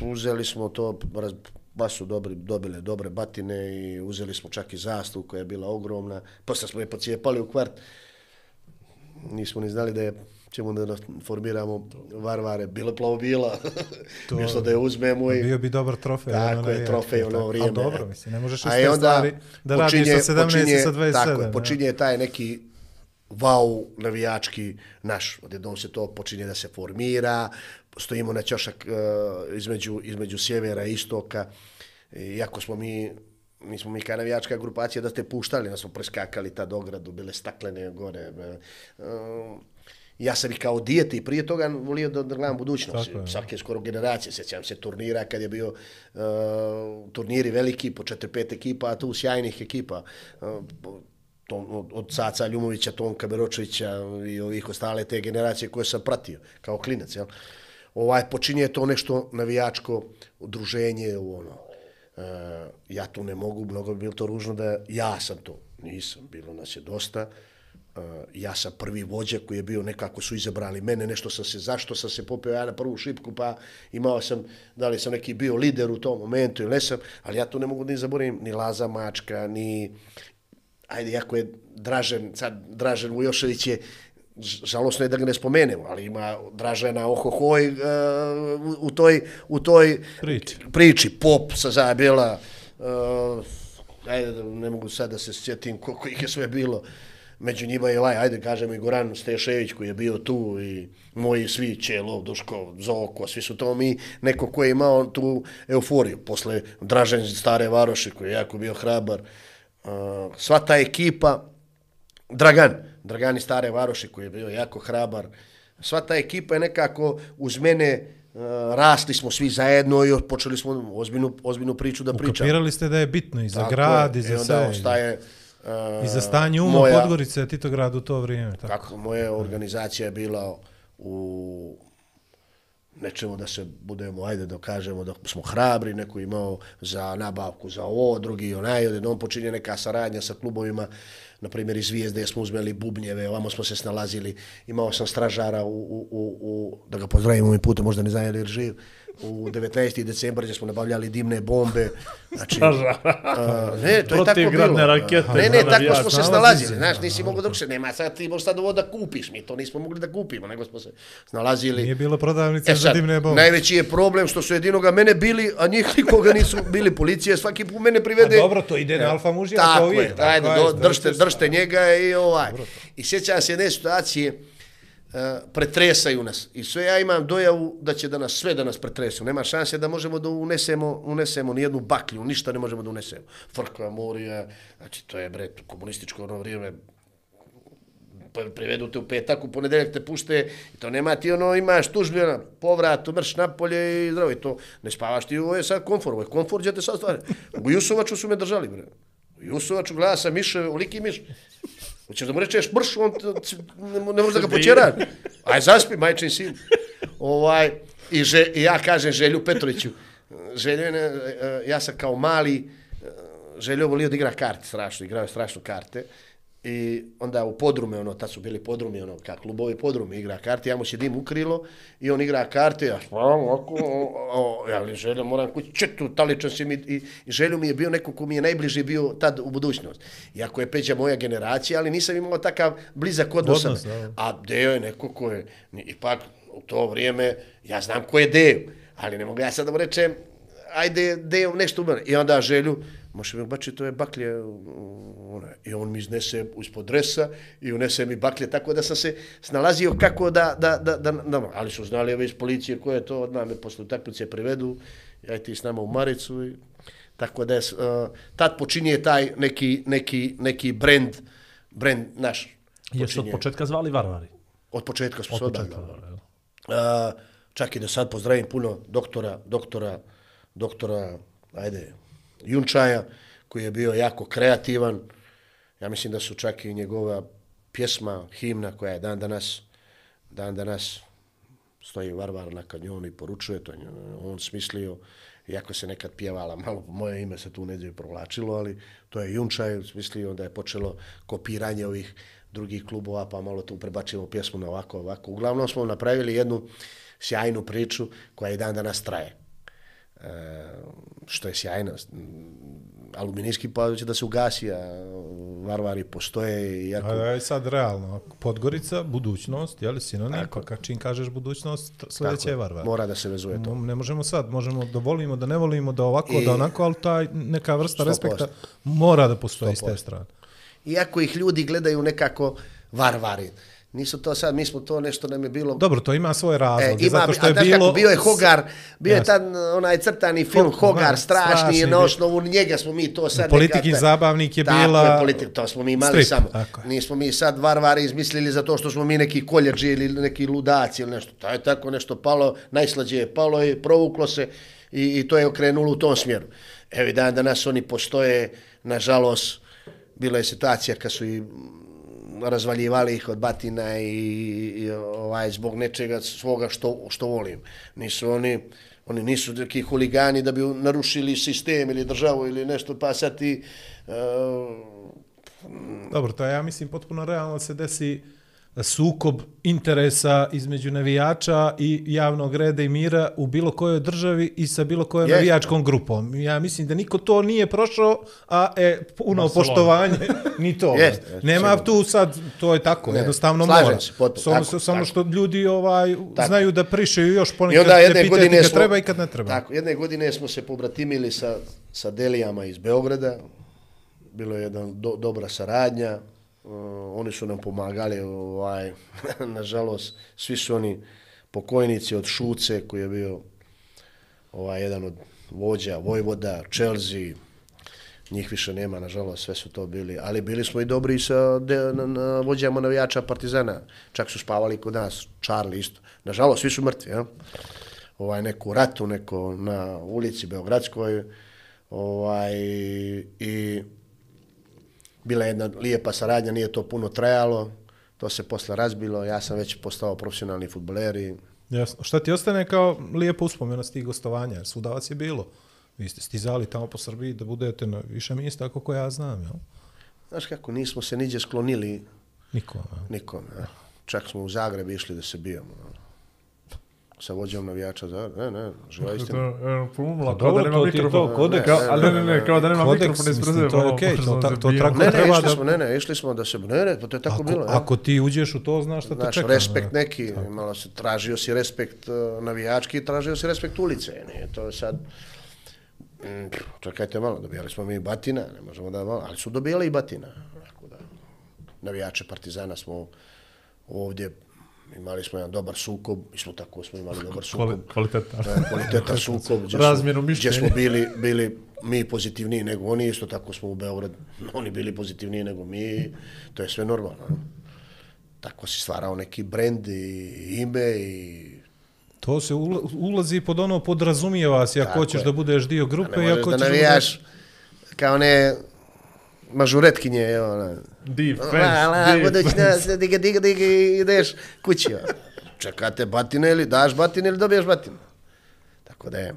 uzeli smo to, raz, baš su dobri, dobile dobre batine i uzeli smo čak i zastavu koja je bila ogromna. Posle smo je pocijepali u kvart. Nismo ni znali da je ćemo da formiramo varvare, bilo plavo bila, to, mjesto da je uzmemo i... Bio bi dobar trofej. Tako ono, je, trofej u ono tako. vrijeme. Ali dobro, mislim, ne možeš A iste i onda stvari da radiš sa 17 i sa 27. Tako je, počinje taj neki vau navijački naš. Odjednom se to počinje da se formira, stojimo na ćošak uh, između, između sjevera i istoka. Iako smo mi nismo mi kao navijačka grupacija da ste puštali, da smo preskakali tad ogradu, bile staklene gore. Uh, ja sam i kao dijete i prije toga volio da, da gledam budućnost. Tako je. Svake skoro generacije, sjećam se turnira kad je bio uh, turniri veliki po 4-5 ekipa, a tu sjajnih ekipa. Uh, to, od, od Caca Ljumovića, Tonka Beročevića i ovih ostale te generacije koje sam pratio kao klinac. Jel? Ovaj, počinje to nešto navijačko udruženje, ono, Uh, ja tu ne mogu, mnogo bi bilo to ružno da ja sam to. Nisam, bilo nas je dosta. Uh, ja sam prvi vođa koji je bio, nekako su izabrali mene, nešto sam se, zašto sam se popeo ja na prvu šipku, pa imao sam, da li sam neki bio lider u tom momentu ili ne sam, ali ja tu ne mogu ni zaboravim ni Laza Mačka, ni, ajde, jako je Dražen, sad Dražen Vujošević je, žalosno je da ga ne spomenemo, ali ima Dražena Ohohoj uh, u, u toj, u toj Priči. priči, pop sa zabjela, uh, ajde, da ne mogu sad da se sjetim koliko ih je sve bilo, među njima je ovaj, ajde kažemo i Goran Stešević koji je bio tu i moji svi Čelov, Duško, Zoko, svi su to mi, neko ko je imao tu euforiju, posle Dražen Stare Varoši koji je jako bio hrabar, uh, sva ta ekipa, Dragan, Dragan iz Stare Varoši koji je bio jako hrabar. Sva ta ekipa je nekako uz mene uh, rasli smo svi zajedno i počeli smo ozbiljnu, ozbiljnu priču da pričamo. Ukapirali ste da je bitno i za Tako grad, je. i za onda sve. ostaje uh, I za stanje uma moja, Podgorice, Titograd u to vrijeme. Tako. Tako, moja organizacija je bila u nečemu da se budemo, ajde da kažemo da smo hrabri, neko imao za nabavku za ovo, drugi onaj, odjednom počinje neka saradnja sa klubovima, na primjer iz Zvijezde smo uzmeli bubnjeve, ovamo smo se snalazili, imao sam stražara u, u, u, u da ga pozdravim ovim putem, možda ne znam je li živ, u 19. decembar gdje smo nabavljali dimne bombe. Znači, a, ne, to je tako bilo. rakete Ne, za ne, tako smo se Nalazi snalazili. Znaš, nisi mogao dok se nema, sad ti možeš sad ovo da kupiš. Mi to nismo mogli da kupimo, nego smo se snalazili. Nije bilo prodavnice E za sad, dimne bombe. najveći je problem što su jedinoga mene bili, a njih nikoga nisu bili policije, svaki put mene A privede. dobro, to ide na alfa mužija, Tako je, tako ajde, je, do, držte, držte njega i ovaj. I sjećam se jedne situacije, uh, E, pretresaju nas. I sve ja imam dojavu da će da nas sve da nas pretresu. Nema šanse da možemo da unesemo, unesemo ni jednu baklju, ništa ne možemo da unesemo. Frkva, morija, znači to je bre komunističko ono vrijeme pa privedu te u petak, u ponedeljak te pušte i to nema ti ono, imaš tužbi, ono, povrat, mrš napolje i zdravo i to. Ne spavaš ti, ovo je sad komfor, ovo je komfor, gdje te sad stvari. U Jusovaču su me držali, bre. U Jusovaču gleda sam miše, uliki miš. Hoćeš da mu rečeš mrš, on ne, ne može da ga počera. Aj, zaspi, majčin sin. Ovaj, i, že, I ja kažem Želju Petroviću, Želju, je e, ja sam kao mali, e, Željo volio da igra karte, strašno, igrao je strašno karte. I onda u podrume, ono, tad su bili podrumi, ono, kak klubovi podrumi, igra karte, ja mu sjedim u krilo i on igra karte, ja spavam ovako, o, o, ja li željo, moram kući, četu, taličan si mi, i, i željo mi je bio neko ko mi je najbliži bio tad u budućnost. Iako je Peđa moja generacija, ali nisam imao takav blizak odnos. Odnos, da. A Deo je neko ko je, ipak u to vrijeme, ja znam ko je Deo, ali ne mogu ja sad da mu rečem, ajde Deo nešto umre. I onda želju, može mi bači to je baklje, ona, i on mi iznese ispod dresa i unese mi baklje, tako da sam se snalazio kako da, da, da, da, da ali su znali ove iz policije koje je to, odmah me posle utakmice privedu, ja ti s nama u Maricu i tako da je, uh, tad počinje taj neki, neki, neki brand, brand naš. Jesu od počinje. početka zvali Varvari? Od početka smo Od se jel? A, čak i da sad pozdravim puno doktora, doktora, doktora, ajde, Junčaja, koji je bio jako kreativan. Ja mislim da su čak i njegova pjesma, himna koja je dan danas, dan danas stoji Varvar na kanjonu i poručuje, to on smislio, iako se nekad pjevala, malo moje ime se tu neđe provlačilo, ali to je Junčaj smislio, onda je počelo kopiranje ovih drugih klubova, pa malo tu prebačimo pjesmu na ovako, ovako. Uglavnom smo napravili jednu sjajnu priču koja i dan danas traje. E, što je sjajno. Aluminijski pa će da se ugasi, a varvari postoje. Iako... A je sad realno, Podgorica, budućnost, je li sinonim, pa kad čim kažeš budućnost, sljedeće je Varvar. Mora da se vezuje to. Ne možemo sad, možemo da volimo, da ne volimo, da ovako, I- da onako, ali taj neka vrsta 100%. respekta mora da postoji s te 100%. strane. Iako ih ljudi gledaju nekako varvari. Nisu to sad, mi smo to nešto nam je bilo... Dobro, to ima svoje razloge, E, ima, zato što je bilo... kako, bio je Hogar, bio je Jasno. tad onaj crtani film Ho- Hogar, Hogar, strašni, strašni i na osnovu njega smo mi to sad... Politikin nekako- zabavnik je tako bila- Je, politik, to smo mi imali Strip, samo. tako je. Nismo mi sad varvari izmislili zato što smo mi neki koljađi ili neki ludaci ili nešto. To je tako nešto palo, najslađe je palo i provuklo se i, i to je okrenulo u tom smjeru. Evo i dan danas oni postoje, nažalost, bila je situacija kad su i razvaljivali ih od batina i, i ovaj zbog nečega svoga što što volim. Nisu oni oni nisu neki huligani da bi narušili sistem ili državu ili nešto pa sad ti uh, Dobro, to je, ja mislim, potpuno realno se desi sukob interesa između navijača i javnog reda i mira u bilo kojoj državi i sa bilo kojom Jeste. navijačkom grupom. Ja mislim da niko to nije prošao, a e, puno Barcelona. poštovanje ni to. Jeste, Nema sigurno. tu sad, to je tako, Ne, jednostavno slažem mora. se, potpuno, samo, tako, samo tako. što ljudi ovaj Tako. znaju da prišaju još I ponekad onda jedne pitati godine kad smo, treba i kad ne treba. Tako, jedne godine smo se pobratimili sa, sa Delijama iz Beograda. Bilo je jedna do, dobra saradnja. Uh, oni su nam pomagali, ovaj, nažalost, svi su oni pokojnici od Šuce, koji je bio ovaj, jedan od vođa, Vojvoda, Chelsea, njih više nema, nažalost, sve su to bili. Ali bili smo i dobri sa de, na, na vođama navijača Partizana. Čak su spavali kod nas, Charlie isto. Nažalost, svi su mrtvi, ja? ovaj, neko u ratu, neko na ulici Beogradskoj, ovaj, i bila je jedna lijepa saradnja, nije to puno trajalo, to se posle razbilo, ja sam već postao profesionalni futboler i Jasno. Šta ti ostane kao lijepa uspomena s tih gostovanja? Jer Svuda vas je bilo. Vi ste stizali tamo po Srbiji da budete na više mjesta, kako ja znam, jel? znaš kako, nismo se niđe sklonili Niko, jel? nikom. Ja. Čak smo u Zagreb išli da se bijemo. Sa vođom navijača za... Ne, ne, živa istina. Pomumla, Pa dobro, to ti je to, kodeks. Kao, ali ne, ne, ne, kao da nema Kodeks, mikrofon ispred sebe. to je ono, okej, to možda ta- se to tako- Ne, ne, treba da- smo, ne, ne, išli smo da se... Ne, ne, pa to je tako Ako, bilo. ja. ako ti uđeš u to, znaš šta te Znaš, čeka. respekt ne? neki, malo se tražio si respekt uh, navijački, tražio si respekt ulice, nije to je sad... Mm, čekajte malo, dobijali smo mi batina, ne možemo da malo, ali su dobijali i batina. Tako da, navijače Partizana smo ovdje imali smo jedan dobar sukob, mi smo tako smo imali dobar sukob. Kvali- Kvalitetan. Da, kvalitetan sukob, gdje, Razmjenu smo, gdje mišljenja. smo bili, bili mi pozitivniji nego oni, isto tako smo u Beograd, oni bili pozitivniji nego mi, to je sve normalno. no. tako si stvarao neki brend i ime i To se ula- ulazi pod ono podrazumijeva se ako hoćeš je. da budeš dio grupe i ako da hoćeš navijaš kao ne mažuretkinje, evo, ona. Defense, La, la, defense. budućnost, diga, diga, diga, i ideš kući. evo. Čekate batine ili daš batine ili dobiješ batine. Tako da je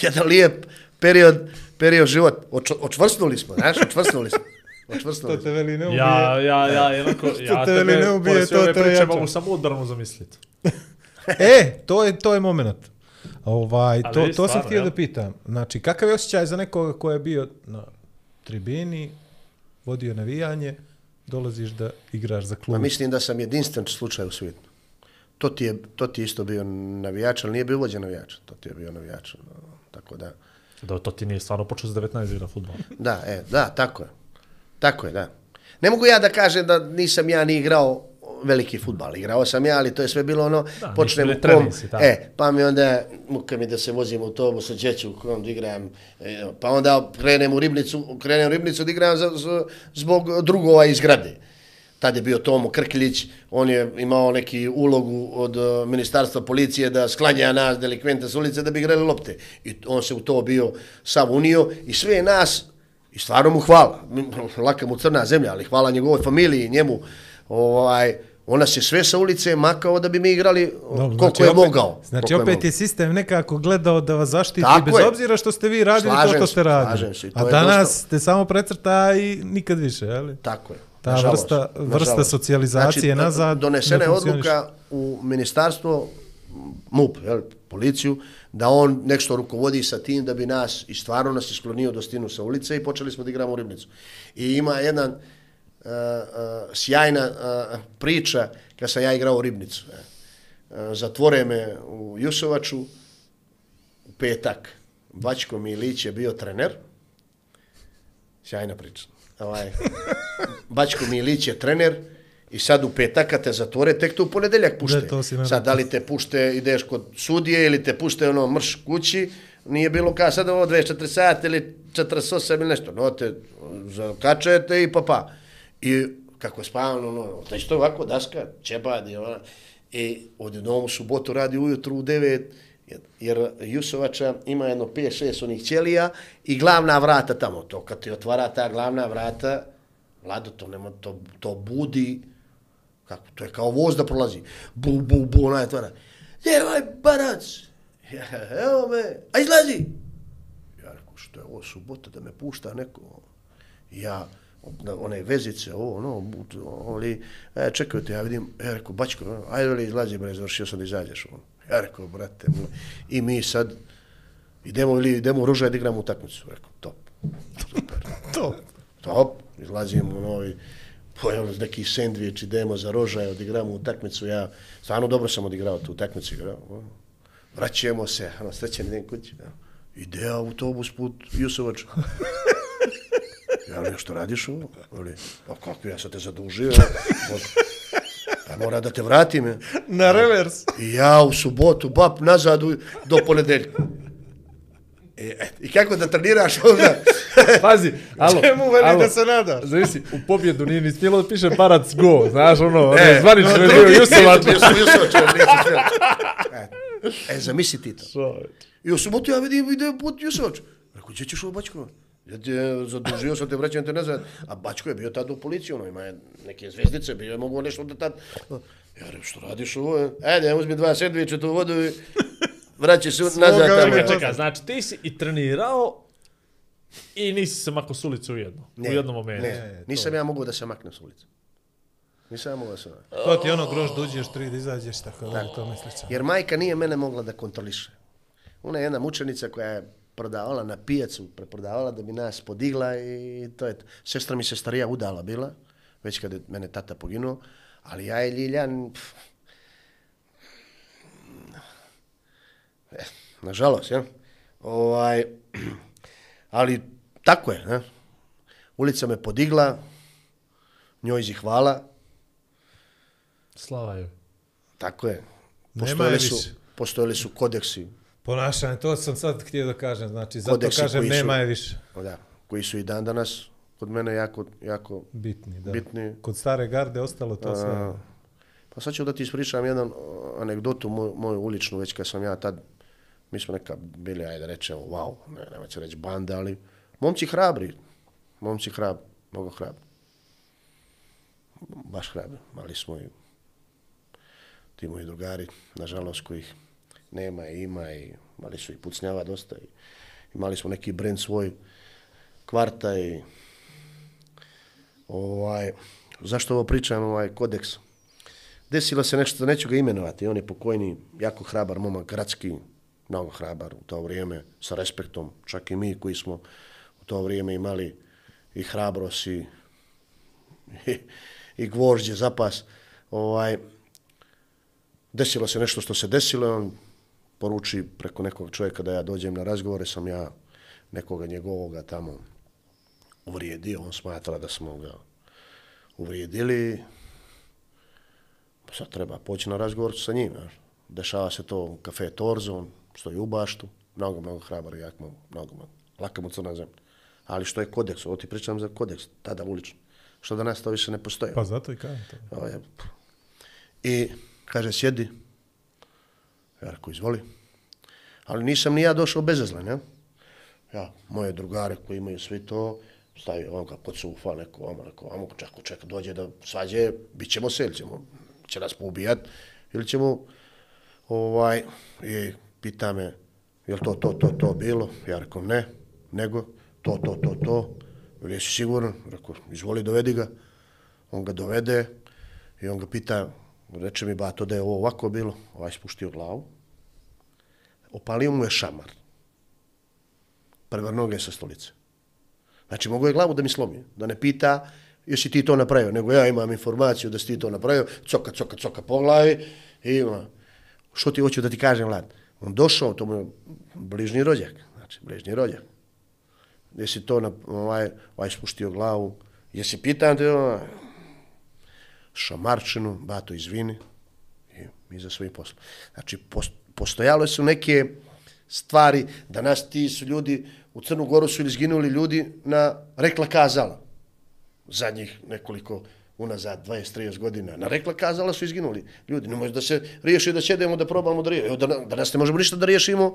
jedan lijep period, period život. Oč, očvrsnuli smo, znaš, očvrsnuli smo. Očvrsnuli To smo. te veli ne ubije. Ja, ja, ja, jednako, ja te veli ne ubije, pored sve to ove te priče ojača. mogu samo udarno zamisliti. E, to je, to je moment. Ovaj, to, je to sam htio da pitam. Znači, kakav je osjećaj za nekoga ko je bio na tribini, vodio navijanje, dolaziš da igraš za klub? Ma mislim da sam jedinstven slučaj u svijetu. To ti je, to ti je isto bio navijač, ali nije bio vođa navijača. To ti je bio navijač. no, Tako da, Da, to ti nije stvarno počeo s 19 igra futbol. da, e, da, tako je. Tako je, da. Ne mogu ja da kažem da nisam ja ni igrao veliki futbal. Igrao sam ja, ali to je sve bilo ono, Da, počnem u kom, e, pa mi onda, muka mi da se vozim u autobus, djeću u kom da igram, e, pa onda krenem u ribnicu, krenem u ribnicu da igram za, za, zbog drugova iz grade. Tad je bio Tomo Krkilić, on je imao neki ulogu od uh, ministarstva policije da sklanja nas delikvente s ulice da bi igrali lopte. I on se u to bio sav unio i sve nas, i stvarno mu hvala, laka mu crna zemlja, ali hvala njegovoj familiji, njemu, ovaj, on nas je sve sa ulice makao da bi mi igrali Dobro, koliko je opet, mogao. Znači, opet mogao. je sistem nekako gledao da vas zaštiti Tako bez je. obzira što ste vi radili Slažem to što ste radili. se A je danas dosta- ste samo precrta i nikad više, je li? Tako je. Ta nažalost, vrsta- vrsta nažalost. socijalizacije znači, nazad Donesena ne je odluka u ministarstvo, MUP, jel, policiju, da on nešto rukovodi sa tim da bi nas, i stvarno nas isklonio do stinu sa ulice i počeli smo da igramo u Ribnicu. I ima jedan sjajna uh, priča kad sam ja igrao u Ribnicu. Zatvore me u Jusovaču u petak. Bačko Milić je bio trener. Sjajna priča. Ovaj, Bačko Milić je trener i sad u petak kad te zatvore, tek to u ponedeljak pušte. Da, to si nam sad da li te pušte, ideš kod sudije ili te pušte ono mrš kući, nije bilo kao sad ovo 24 sata ili 48 ili nešto. No, te zakačete i pa pa. I kako je spavano, ono, to je ovako daska, čebad i ona. I odjednom u subotu radi ujutru u 9, jer Jusovača ima jedno 5-6 onih ćelija i glavna vrata tamo. To kad ti otvara ta glavna vrata, Vlado, to, nema, to, to budi, kako, to je kao voz da prolazi. Bu, bu, bu, ona je otvara. Gdje je ovaj barac? Ja, evo me, a izlazi. Ja rekao, što je ovo subota da me pušta neko? Ja, na one vezice, ovo, ono, but, ali, e, čekajte, ja vidim, ja rekao, bačko, ono, ajde veli, izlazi, bre, završio sam da izađeš, ono. Ja rekao, brate, moj, i mi sad, idemo ili idemo u Ružaj da igramo utakmicu, rekao, top, super, To. top, izlazimo, ono, i pojelo neki sendvič, idemo za Rožaj, odigramo utakmicu, ja, stvarno dobro sam odigrao tu utakmicu, igrao, ono. vraćamo se, ono, srećen idem kući, ono. ide autobus put Jusovač. Ja li što radiš ovo? Ali, pa kako, ja sam te zadužio. Od, pa mora da te vratim. je. Na revers. I ja u subotu, bap, nazad do ponedeljka. E, et, I kako da treniraš onda? Pazi, alo, Čemu veli alo, da se nadaš? Zavisi, u pobjedu nije ni smjelo da piše Barac go, znaš ono, ono E, zvanično no, je bio ja nisam smjel. E, E, zamisli ti to. I u subotu ja vidim, ide put Jusovac. Rekao, gdje ćeš ovo Bačko? Ja ti je zadužio sam te, vraćam te nazad. A Bačko je bio tad u policiji, ono, ima neke zvezdice, bio je mogu nešto da tad... Ja rekao, što radiš ovo? Ajde, uzmi dva sendviča tu vodu i vraćaj se nazad tamo. Čekaj, čekaj, znači ti si i trenirao i nisi se mako s ulice u jedno, u jednom momentu. Ne, nisam ja mogao da se maknem s ulice. Nisam ja mogao da se maknem. To ti je ono grož da uđeš, tri da izađeš, tako da to misliš. Jer majka nije mene mogla da kontroliše. Ona je jedna mučenica koja je prodavala na pijacu, preprodavala da bi nas podigla i to je to. Sestra mi se starija udala bila, već kad je mene tata poginuo, ali ja i Ljiljan, pff, eh, nažalost, ja. Ovaj, ali tako je, ne? Ulica me podigla, njoj zi hvala, Slava je. tako je. Postojali su, postojali su kodeksi Ponašanje, to sam sad htio da kažem, znači, zato Kodeksi kažem, su- nema je više. da, koji su i dan danas kod mene jako, jako Bitni, da. bitni. Kod stare garde ostalo to sve. Pa sad ću da ti ispričam jedan anegdotu moju, moju uličnu, već kad sam ja tad, mi smo neka bili, ajde rečemo, wow, ne, nema ću reći banda, ali momci hrabri, momci hrabri, mnogo hrabri. Baš hrabri, mali smo i ti moji drugari, nažalost, kojih nema i ima i mali su i pucnjava dosta i imali smo neki brend svoj kvarta i ovaj, zašto ovo pričam, ovaj kodeks? Desilo se nešto, neću ga imenovati, on je pokojni, jako hrabar momak, gradski, mnogo hrabar u to vrijeme, sa respektom, čak i mi koji smo u to vrijeme imali i hrabrost i, i, i gvožđe, zapas, ovaj, desilo se nešto što se desilo, on poruči preko nekog čovjeka da ja dođem na razgovore, sam ja nekoga njegovoga tamo uvrijedio, on smatra da smo ga uvrijedili, sad treba poći na razgovor sa njim. Znaš. Dešava se to u kafe Torzo, on stoji u baštu, mnogo, mnogo hrabar, jak mnogo, mnogo, mnogo. Laka mu crna zemlja. Ali što je kodeks? Ovo ti pričam za kodeks, tada ulično. Što danas to više ne postoji. Pa zato i kažem to. I kaže, sjedi. Ja rekao, izvoli. Ali nisam ni ja došao bezazlen, ja? Ja, moje drugare koji imaju svi to, stavio on ga pod sufa, neko ono, neko ono, čekaj, čekaj, dođe da svađe, bit ćemo se, ili ćemo, će nas poubijat, ili ćemo, ovaj, i pita me, je li to, to, to, to bilo? Ja rekao, ne, nego, to, to, to, to. Ili jesi siguran? Rekao, izvoli, dovedi ga. On ga dovede i on ga pita, reče mi bato da je ovo ovako bilo, ovaj spuštio glavu, opalio mu je šamar, prevrnuo ga je sa stolice. Znači, mogu je glavu da mi slomi, da ne pita jesi ti to napravio, nego ja imam informaciju da si ti to napravio, coka, coka, coka po glavi, i ima. Što ti hoću da ti kažem, Vlad? On došao, to mu je bližnji rođak, znači, bližnji rođak. Jesi to na, ovaj, ovaj spuštio glavu, jesi pitan te, ovaj, šamarčinu, bato izvini, i mi za svojim poslom. Znači, postojale postojalo su neke stvari, danas ti su ljudi, u Crnu Goru su izginuli ljudi na rekla kazala. Zadnjih nekoliko, unazad 20-30 godina. Na rekla kazala su izginuli ljudi. Ne može da se riješi da sjedemo da probamo da riješimo. Evo, da, danas ne možemo ništa da riješimo,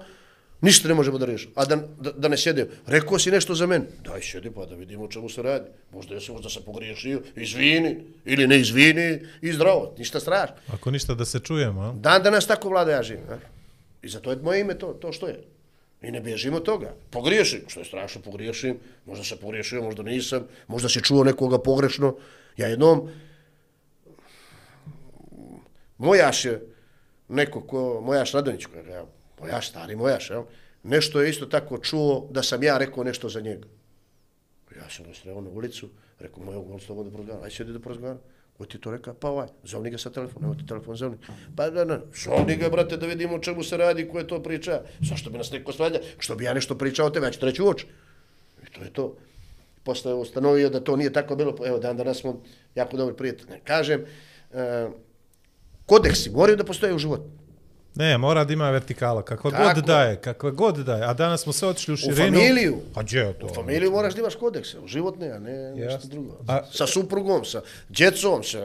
ništa ne možemo da riješimo. A da, da, da ne sjedemo. Rekao si nešto za mene. Daj sjedi pa da vidimo o čemu se radi. Možda sam možda se pogriješio, izvini, ili ne izvini, i zdravo, ništa strašno. Ako ništa da se čujemo, a? Dan danas tako vlada ja živim. Ne? I zato je moje ime to, to što je. I ne bježim od toga. Pogriješim, što je strašno, pogriješim. Možda se pogriješio, možda nisam. Možda si čuo nekoga pogrešno. Ja jednom... Mojaš je neko ko... Mojaš Radonić, kojeg ja... Pa mojaš, stari mojaš, jel? Nešto je isto tako čuo da sam ja rekao nešto za njega. Ja sam ga sreo na ulicu, rekao, moj on s tobom da porazgovaram. Aj, sjedi da porazgovaram. Ko ti to reka? Pa ovaj, zovni ga sa telefonom, evo ti telefon, zovni. Pa da, da, zovni ga, brate, da vidimo o čemu se radi, ko je to priča. Zašto bi nas neko svalja? Što bi ja nešto pričao o tebe, ja ću treći u oči. I to je to. Posle je ustanovio da to nije tako bilo, evo, dan danas smo jako dobri prijatelji. Kažem, eh, e, kodeksi moraju da postoje u životu. Ne, mora da ima vertikala, kakva Tako. god daje, kakva god daje. A danas smo se otišli u U širinu. familiju. Pa gdje je to? U familiju moraš da imaš kodekse, u životne, a ne nešto drugo. A- Sa suprugom, sa djecom, sa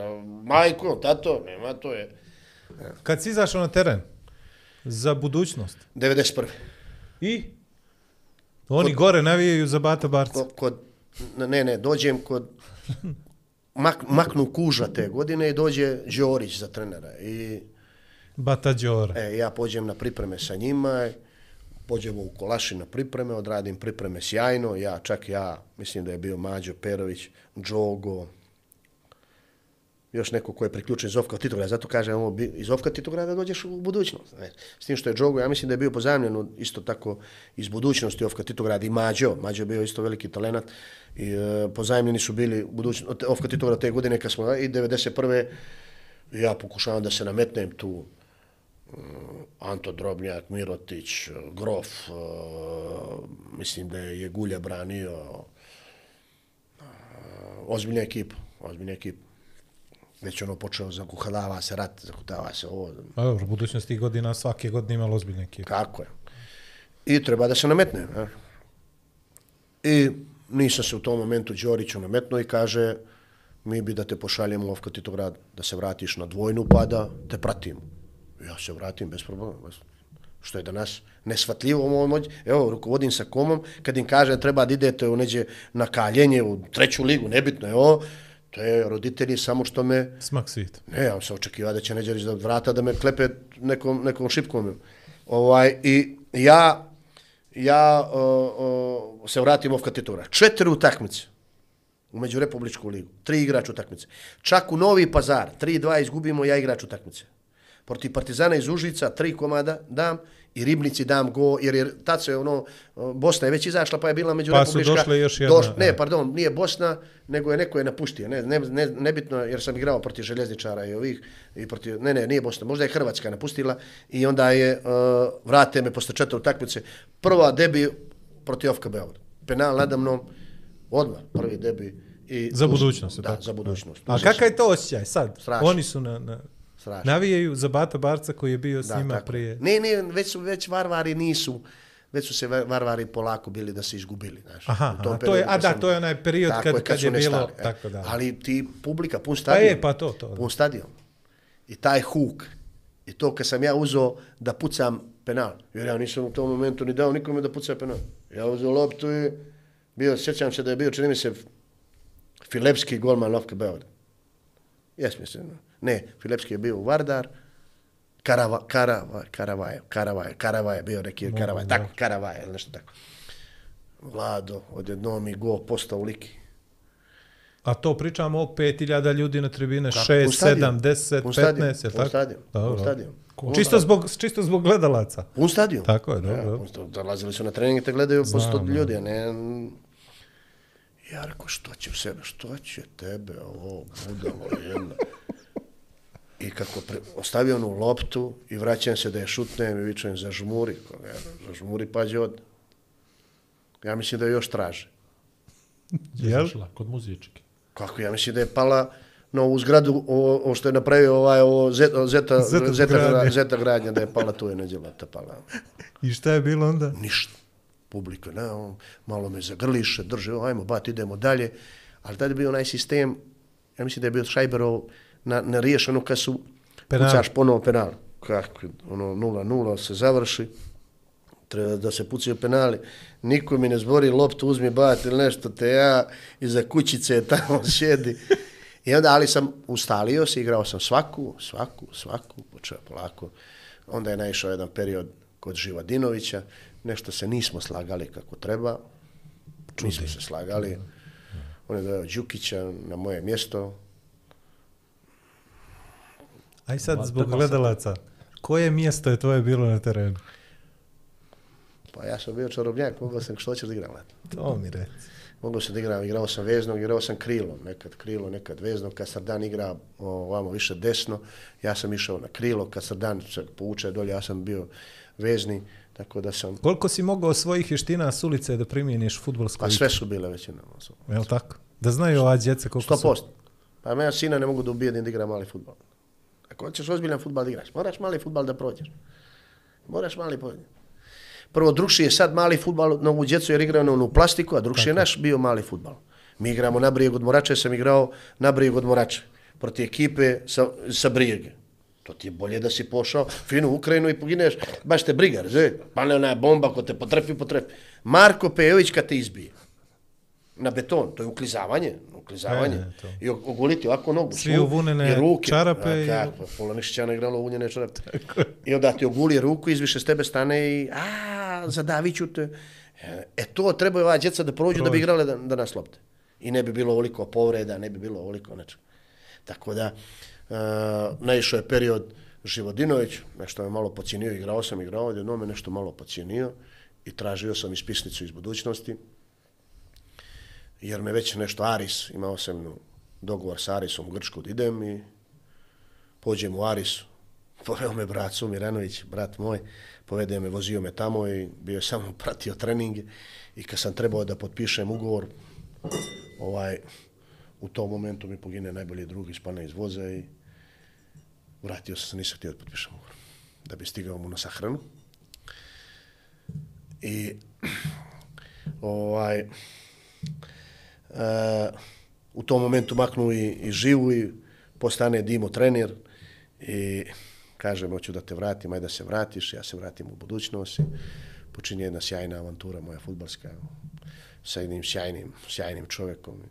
majkom, tato, nema, to je Kad si izašao na teren za budućnost 91. i oni gore navijaju za Bata Barca. Kod, kod, ne, ne, dođem kod, mak, maknu kuža te godine i dođe Đorić za trenera. I Batađora. E, ja pođem na pripreme sa njima, pođemo u Kolaši na pripreme, odradim pripreme sjajno, ja, čak ja, mislim da je bio Mađo Perović, Džogo, još neko ko je priključen iz Ovka Titograda, zato kažem ovo, bi- iz Ovka Titograda dođeš u budućnost. Ne? S tim što je Džogo, ja mislim da je bio pozajemljen isto tako iz budućnosti Ovka Titograda i Mađo, Mađo je bio isto veliki talenat i e, pozajemljeni su bili u budućnosti, Ovka Titograda te godine kad smo, i 91. ja pokušavam da se nametnem tu Anto Drobnjak, Mirotić, Grof, e, mislim da je Jegulja branio, e, ozbiljna ekipa, ozbiljna ekipa. Već ono počeo, zakuhadava se rat, zakuhadava se ovo, Pa dobro, budućnost tih godina svake godine imalo ozbiljne ekipe. kako je. I treba da se nametne. Ne? I nisam se u tom momentu Đoriću nametno i kaže mi bi da te pošaljemo u Ofka Titograd, da se vratiš na dvojnu pa da te pratimo. Ja se vratim bez problema. Bez... Što je danas nesvatljivo u moći. Evo, rukovodim sa komom, kad im kaže treba da idete u neđe na kaljenje, u treću ligu, nebitno je ovo, to je roditelji samo što me Smak svijeta. Ne, ja sam očekivao da će Neđerić da vrata da me klepe nekom, nekom šipkom. Ovaj, I ja, ja o, o, se vratim ovka titura. Četiri utakmice u Međurepubličku ligu. Tri igrač utakmice. Čak u Novi Pazar, 3-2 izgubimo, ja igrač utakmice. Protiv Partizana iz Užica, tri komada dam i Ribnici dam go, jer, jer tad se ono, Bosna je već izašla, pa je bila Međurepublička. Pa su došle još jedna, Doš, ne, e. pardon, nije Bosna, nego je neko je napustio. Ne, ne, ne, nebitno, jer sam igrao protiv željezničara i ovih, i protiv, ne, ne, nije Bosna, možda je Hrvatska napustila i onda je, uh, vrate me posle četiri utakmice, prva debi protiv Ofka Beograd. Penal nadamnom, odmah, prvi debi. I Za budućnost, je Da, tako? za budućnost. A kakav je to osjećaj sad? Strašno. Oni su na, na Strašno. navijaju za Bata Barca koji je bio s njima tako. prije. Ne, ne, već su već varvari nisu već su se va- varvari polako bili da se izgubili, znaš. Aha, U tom aha, to je- a kad da, sam- to je onaj period kad- kad su je bilo- nestali, e. tako da. Ali ti publika, pun stadion. je, pa to, to. Pun stadion. I taj huk. I to kad sam ja uzeo da pucam penal. Jer ja nisam u tom momentu ni dao nikome da puca penal. Ja uzeo loptu i bio, sjećam se da je bio, čini mi se, Filepski golman Lovke Beograd. Jes mislim. Ne, Filepski je bio u Vardar, Karava, Karava, Karavaje, Karavaje, Karavaje, bio neki Karavaje, tako, Karavaje, ili nešto tako. Vlado, odjednom mi go postao u liki. A to pričamo o 5000 ljudi na tribine, Kako? 6, Pun stadion. 7, 10, Pun 15, stadion, je pun tako? stadion, pun Dobro. stadion. Čisto zbog, čisto zbog gledalaca. Pun stadion. Tako je, dobro, Ja, dolazili su na trening i te gledaju po sto Znam, ljudi, a ne... Ja rekao, što će u sebe, što će tebe, ovo, budalo jedna. I kako pre, ostavio onu loptu i vraćam se da je šutnem i vičujem zažmuri, koga, zažmuri pađe od. Ja mislim da je još traže. Jel? Zašla kod muzičke. Kako ja mislim da je pala na ovu zgradu, ovo, ovo što je napravio ovaj, ovo zeta, zeta, Zeta zeta, gradnja. zeta, gradnja, da je pala tu je neđe lopta pala. I šta je bilo onda? Ništa. Publika, ne, on malo me zagrliše, drže, ajmo, bat, idemo dalje. Ali tada je bio onaj sistem, ja mislim da je bio Šajberov na, na riješeno kad su Penal. pucaš ponovo penal. Kako, ono, 0-0 se završi, treba da se pucaju penali. Niko mi ne zbori loptu, uzmi bat ili nešto, te ja iza kućice tamo sjedi. I onda, ali sam ustalio se, igrao sam svaku, svaku, svaku, počeo polako. Onda je naišao jedan period kod Živadinovića, nešto se nismo slagali kako treba, nismo se slagali. On je dojao Đukića na moje mjesto, Aj sad zbog gledalaca. Koje mjesto je tvoje bilo na terenu? pa ja sam bio čarobnjak, mogao sam što ćeš da igram. leto. To mi reci. Mogao sam da igram, igrao sam veznog, igrao sam krilo, nekad krilo, nekad vezno, kad Sardan igra ovamo više desno, ja sam išao na krilo, kad Sardan se povuče dolje, ja sam bio vezni, tako da sam, Koliko si mogao svojih vještina s ulice da primjeniš futbolsko pa sve su bile većina. Jel tako? Da znaju ova djeca koliko su... 100%. Pa moja sina ne mogu da ubijedim da igra mali futbol. Ako hoćeš ozbiljan futbal da igraš, moraš mali futbal da prođeš. Moraš mali prođeš. Prvo, drugši je sad mali futbal na ovu djecu jer igraju na onu plastiku, a drugši je naš bio mali futbal. Mi igramo na Brijeg od Morače, sam igrao na Brijeg od Morače. Proti ekipe sa, sa Brijege. To ti je bolje da si pošao finu u Ukrajinu i pogineš, baš te briga, razumiješ? Pale ona bomba ko te potrefi, potrefi. Marko Pejović kad te izbije na beton, to je uklizavanje, uklizavanje. E. I oguliti ovako nogu, Svi u i ruke. čarape A, i- kako, pola Nišićana igralo u vunjene čarape. I onda ti oguli ruku, izviše s tebe stane i a, zadavit ću te. E, to trebaju ova djeca da prođu da bi igrale da, da nas lopte. I ne bi bilo ovoliko povreda, ne bi bilo ovoliko nečega. Tako da, uh, naišao je period Živodinović, nešto me malo pocijenio, igrao sam, igrao, odjedno me nešto malo pocijenio i tražio sam ispisnicu iz budućnosti, jer me već nešto Aris, imao sam dogovor sa Arisom u Grčku da idem i pođem u Arisu. Poveo me brat Sumiranović, brat moj, povede me, vozio me tamo i bio je samo pratio treninge i kad sam trebao da potpišem ugovor, ovaj, u tom momentu mi pogine najbolji drug iz iz voza i vratio sam se, nisam htio da potpišem ugovor, da bi stigao mu na sahranu. I ovaj, e, u tom momentu maknu i, i živu i postane Dimo trener i kaže hoću da te vratim, ajde da se vratiš, ja se vratim u budućnost i počinje jedna sjajna avantura moja futbalska sa jednim sjajnim, sjajnim čovjekom.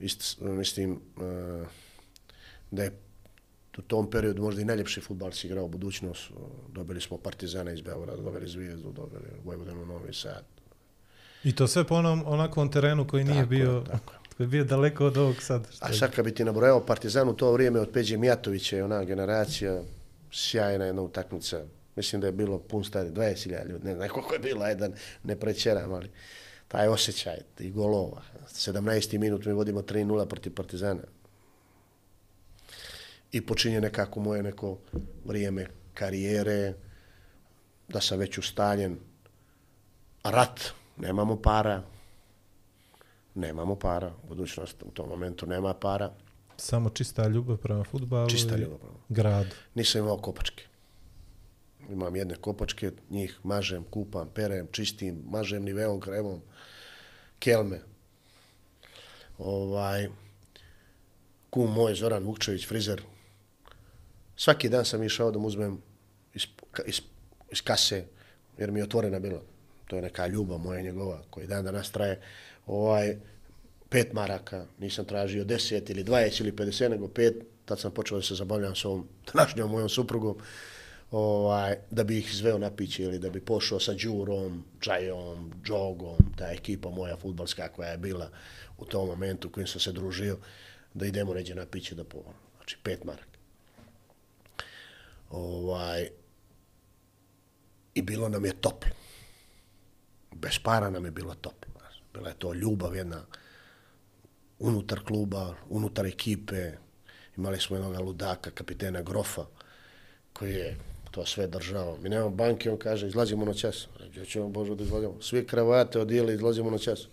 Ist, mislim eh, da je u tom periodu možda i najljepši futbal si igrao u budućnost. Dobili smo Partizana iz Beograda, dobili Zvijezdu, dobili Vojvodinu Novi Sad. I to sve po onom onakvom terenu koji nije Tako je, bio, tako koji je bio daleko od ovog sad. što A sad kad bi ti nabrojao Partizan u to vrijeme od Peđe Mijatovića i ona generacija, sjajna jedna utakmica. Mislim da je bilo pun stadion, 20.000 ljudi, ne znam koliko je bilo, jedan ne prećeram, ali taj osjećaj i golova. 17. minut mi vodimo 3-0 protiv Partizana. I počinje nekako moje neko vrijeme karijere, da sam već ustaljen. Rat, nemamo para, nemamo para, budućnost u tom momentu nema para, Samo čista ljubav prema futbalu Čista i ljubav prema- gradu. nisam imao kopačke. Imam jedne kopačke, njih mažem, kupam, perem, čistim, mažem niveom, kremom, kelme. Ovaj, kum moj, Zoran Vukčević, frizer. Svaki dan sam išao da mu uzmem iz, iz, iz kase, jer mi je otvorena bila. To je neka ljubav moja njegova, koji dan danas traje. Ovaj, pet maraka, nisam tražio 10 ili 20 ili 50, nego pet, tad sam počeo da se zabavljam s ovom današnjom mojom suprugom, ovaj, da bi ih izveo na piće ili da bi pošao sa Đurom, Čajom, Džogom, ta ekipa moja futbalska koja je bila u tom momentu kojim sam se družio, da idemo neđe na piće da po, znači pet maraka. Ovaj, I bilo nam je toplo. Bez para nam je bilo top. znaš. Bila je to ljubav jedna unutar kluba, unutar ekipe. Imali smo jednog ludaka, kapitena Grofa, koji je to sve držao. Mi nemamo banke, on kaže, izlazimo na čas. Gdje ćemo, Bože, da izlazimo? Svi kravate odijeli, izlazimo na čas.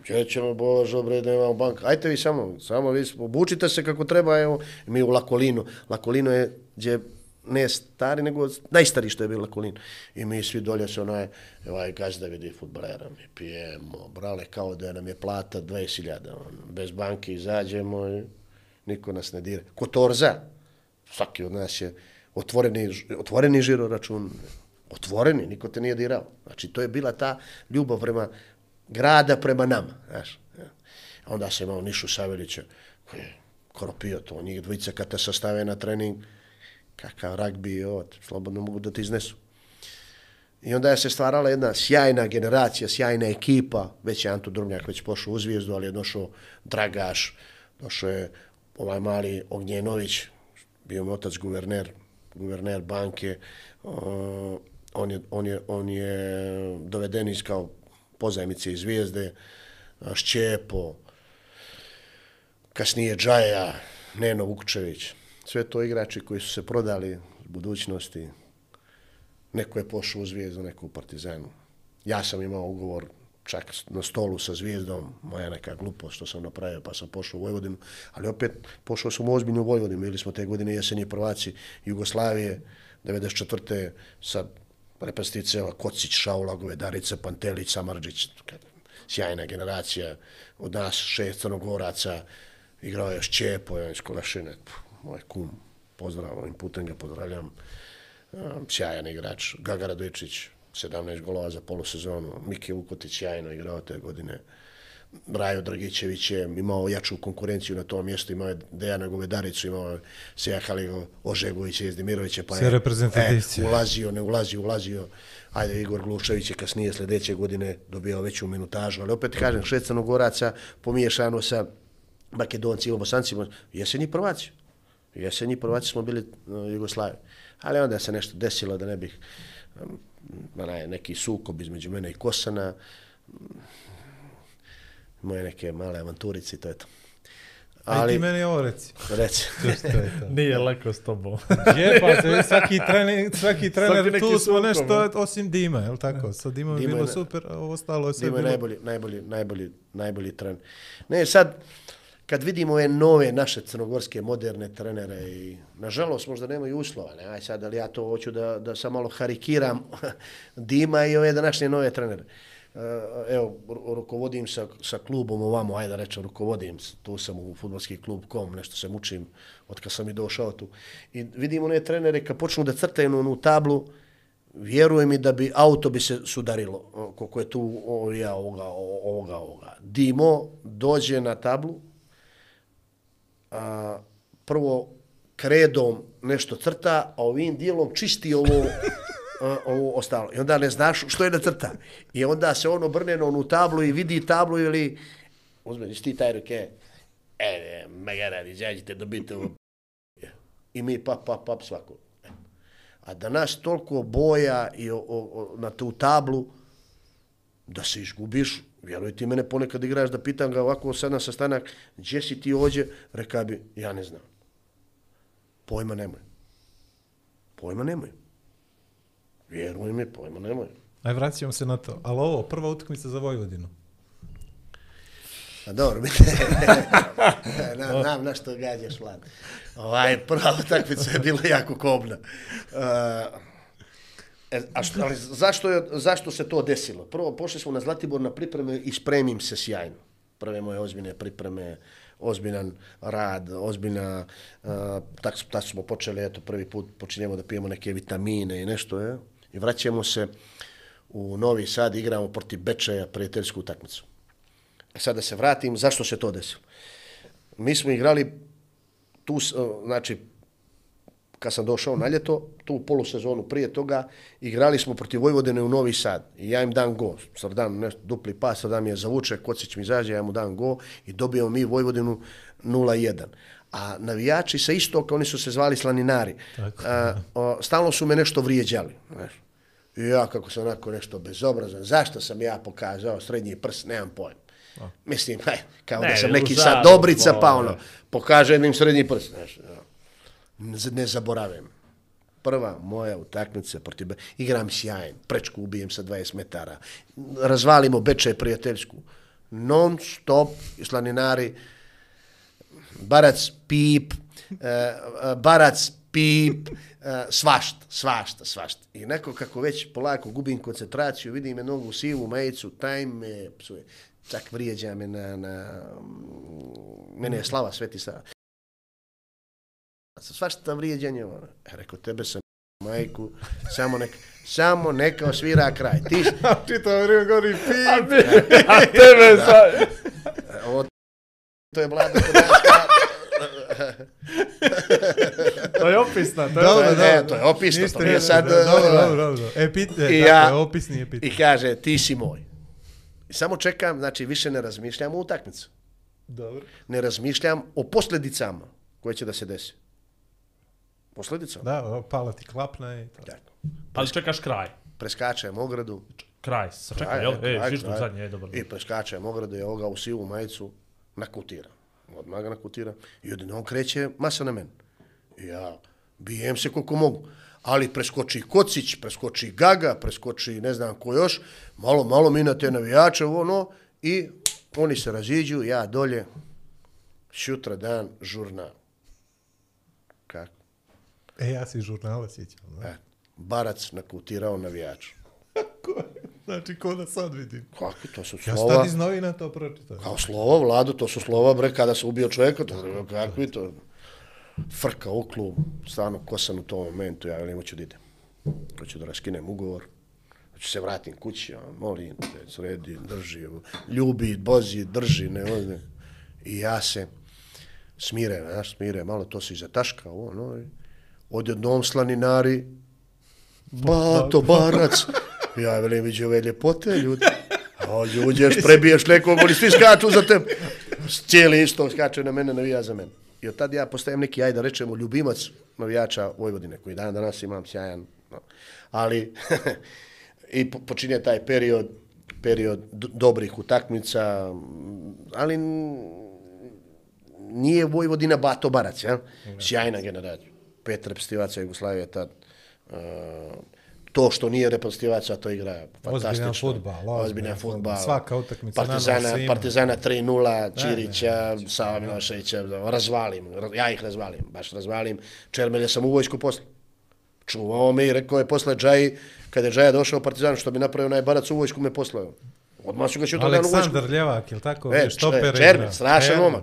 Gdje ćemo, Bože, bre, nemamo banka. Ajte vi samo, samo vi, obučite se kako treba, evo, mi u Lakolinu. Lakolino je, gdje ne stari, nego najstariji što je bila Kulin. I mi svi dolje se onaj, ovaj gazda vidi futbolera, mi pijemo, brale, kao da nam je plata 20.000, on, bez banke izađemo i niko nas ne dire. Kotorza, svaki od nas je otvoreni, otvoreni žiro račun, otvoreni, niko te nije dirao. Znači, to je bila ta ljubav prema grada, prema nama, znaš. Onda sam imao Nišu Savelića, koji je koropio to, njih dvojica kad te sastave na trening, kakav ragbi ovo, slobodno mogu da te iznesu. I onda je se stvarala jedna sjajna generacija, sjajna ekipa, već je Anto Drumljak već pošao u zvijezdu, ali je došao Dragaš, došao je ovaj mali Ognjenović, bio mi otac guverner, guverner banke, uh, on, je, on, je, on je doveden iz kao pozajmice iz zvijezde, a, Šćepo, kasnije Džaja, Neno Vukčević, sve to igrači koji su se prodali budućnosti, neko je pošao u zvijezdu, neko u Partizanu. Ja sam imao ugovor čak na stolu sa zvijezdom, moja neka glupost što sam napravio, pa sam pošao u Vojvodinu, ali opet pošao sam u ozbiljnu Vojvodinu, bili smo te godine jesenji prvaci Jugoslavije, 94. sa reprezentacijama Kocić, Šaulagove, Darica, Pantelić, Samarđić, sjajna generacija, od nas šest crnogoraca, igrao je Šćepo, je Kolašine, moj kum, pozdrav, ovim putem ga pozdravljam, Um, sjajan igrač, Gaga Radojičić, 17 golova za polusezonu, Miki Vukotić sjajno igrao te godine, Rajo Dragićević je imao jaču konkurenciju na tom mjestu, imao je Dejana Govedaricu, imao je Seja Haligo Ožegovića i Zdimirovića, pa je e, ulazio, ne ulazio, ulazio. Ajde, Igor Glušević je kasnije sljedeće godine dobio veću minutažu, ali opet kažem, šest crnogoraca pomiješano sa Makedoncima, Bosancima, jesenji prvaci. Jesenji prvaci smo bili uh, Jugoslavije. Ali onda se nešto desilo da ne bih um, onaj, neki sukob između mene i Kosana, mm, moje neke male avanturice i to je to. Ali... Ali, ti meni ovo reci. reci, To je to. Nije lako s tobom. Je, pa se, svaki trener, svaki trener neki tu smo sukob, nešto osim Dima, je li tako? Sa Dimom Dima je bilo na- super, a ovo ostalo je sve Dimo je bilo... najbolji, najbolji, najbolji, najbolji tren. Ne, sad, kad vidimo ove nove naše crnogorske moderne trenere i nažalost možda nemaju uslova, ne, aj sad, ali ja to hoću da, da sam malo harikiram Dima i ove današnje nove trenere. E, evo, rukovodim sa, sa klubom ovamo, ajde da rečem, rukovodim, tu sam u futbolski klub kom, nešto se mučim od kad sam i došao tu. I vidim one trenere kad počnu da crtaju onu tablu, vjerujem mi da bi auto bi se sudarilo, koliko je tu ja, ovoga, ovoga, ovoga. Dimo dođe na tablu, a, prvo kredom nešto crta, a ovim dijelom čisti ovo, a, ovo ostalo. I onda ne znaš što je na crta. I onda se ono brne na onu tablu i vidi tablu ili uzme ti taj ruke, e, mega radi, izađite, dobite ovo. I mi pap, pap, pap svako. A da nas toliko boja i o, o, o, na tu tablu, da se izgubiš, vjeruj ti mene ponekad igraš da pitam ga ovako sad na sastanak, gdje si ti ođe, reka bi, ja ne znam. Pojma nemoj. Pojma nemoj. Vjeruj mi, pojma nemoj. Aj, vraćamo se na to. Ali ovo, prva utakmica za Vojvodinu. A dobro, mi na, na, na što gađaš, mlad. Ovaj, prva utakmica je bila jako kobna. Uh, e, a što, ali zašto, je, zašto se to desilo? Prvo, pošli smo na Zlatibor na pripreme i spremim se sjajno. Prve moje ozbiljne pripreme, ozbiljan rad, ozbiljna, uh, tak, tak smo počeli, eto, prvi put počinjemo da pijemo neke vitamine i nešto, je. I vraćamo se u Novi Sad, igramo protiv Bečeja prijateljsku utakmicu. E sad da se vratim, zašto se to desilo? Mi smo igrali tu, e, znači, kad sam došao na ljeto, tu polusezonu prije toga, igrali smo protiv Vojvodine u Novi Sad. I ja im dam go. Sad dam nešto, dupli pas, sad mi je zavuče, Kocić mi izađe, ja mu dam go i dobijemo mi Vojvodinu 0-1. A navijači sa istoka, oni su se zvali slaninari. A, o, stalno su me nešto vrijeđali. Znaš. I ja kako sam onako nešto bezobrazan, zašto sam ja pokazao srednji prst, nemam pojma. Mislim, aj, kao Ne, da sam neki sad dobrica, pa ono, pokažem im srednji prst. Znaš, ja. Ne- zaboravim. Prva moja utakmica protiv igram sjajan, prečku ubijem sa 20 metara, razvalimo Bečaj prijateljsku, non stop slaninari, barac pip, e, e, barac pip, e, svašta, svašta, svašta. I neko kako već polako gubim koncentraciju, vidim je nogu sivu majicu, taj me psuje. Čak vrijeđa me na, na mm, mene je slava sveti sa svašta vrijeđanje. ono. E, rekao, tebe sam majku, samo neka, samo neka osvira kraj. Ti, Čito vrijeme govori pip. A tebe sa... ovo, to je mlada. To je opisna, to je Dobro, dobro. E, to je opisno, Niste to nije sad, Dobro, e, dobro, dobro. E, pit, e, I tako ja- je, opisni je pit. I kaže, ti si moj. I samo čekam, znači više ne razmišljam o utakmicu. Dobro. Ne razmišljam o posljedicama koje će da se desi. Posljedicama? Da, o, pala ti klapna i. Tako. Ali čekaš kraj. Preskačem ogradu. Kraj, sačekaj, Kraj, jel? kraj, E, šištu kraj. zadnje, je dobro. I preskačem ogradu, je ovoga u sivu majicu, nakutira. Odmah ga nakutira. I odjednom kreće masa na mene. I ja bijem se koliko mogu. Ali preskoči Kocić, preskoči Gaga, preskoči ne znam ko još, malo, malo mi na te navijače, ono, i oni se raziđu, ja dolje, šutra dan, žurnal. Kako? E, ja si žurnala sjećam. Da. E, barac nakutirao navijaču. Znači, ko da sad vidim. Kakvi to su Ja slova? sad iz novina to pročitao. Kao slova, Vlado, to su slova, bre, kada se ubio čovjeka, to je kakvi to. Frka u klub, stvarno kosan u tom momentu, ja velim, hoću da idem. Hoću da raskinem ugovor, hoću se vratim kući, ja, molim te, sredi, drži, ljubi, bozi, drži, ne, ne. I ja se smire, znaš, smire, malo to se i zataška, ono, i odjednom slaninari, bato, barac, ja velim, viđi ove ljepote, ljudi, a uđeš, prebiješ nekog, oni svi skaču za tebe, cijeli isto skače na mene, navija za mene. I od tad ja postajem neki, ajde da rečemo, ljubimac navijača Vojvodine, koji dan danas imam sjajan, no. ali i po- počinje taj period, period dobrih utakmica, ali nije Vojvodina Bato Barac, ja? sjajna generacija. Pet reprezentativaca Jugoslavije tad, uh, to što nije reprezentativaca, to igra fantastično. ozbiljan ozbiljan fudbal. fudbal. Svaka utakmica Partizana. Partizana 3-0, Čirića, Sava Miloševića, razvalim, ra- ja ih razvalim, baš razvalim. Čermelje sam u vojsku posle. Čuvao me i rekao je posle Džaji, kada je Džaja došao u Partizan, što bi napravio onaj barac u vojsku, me poslao. Odmah su ga šutrali u vojsku. Aleksandar Ljevak, je li tako? E, E, štoper č- igra. černi, strašan momak.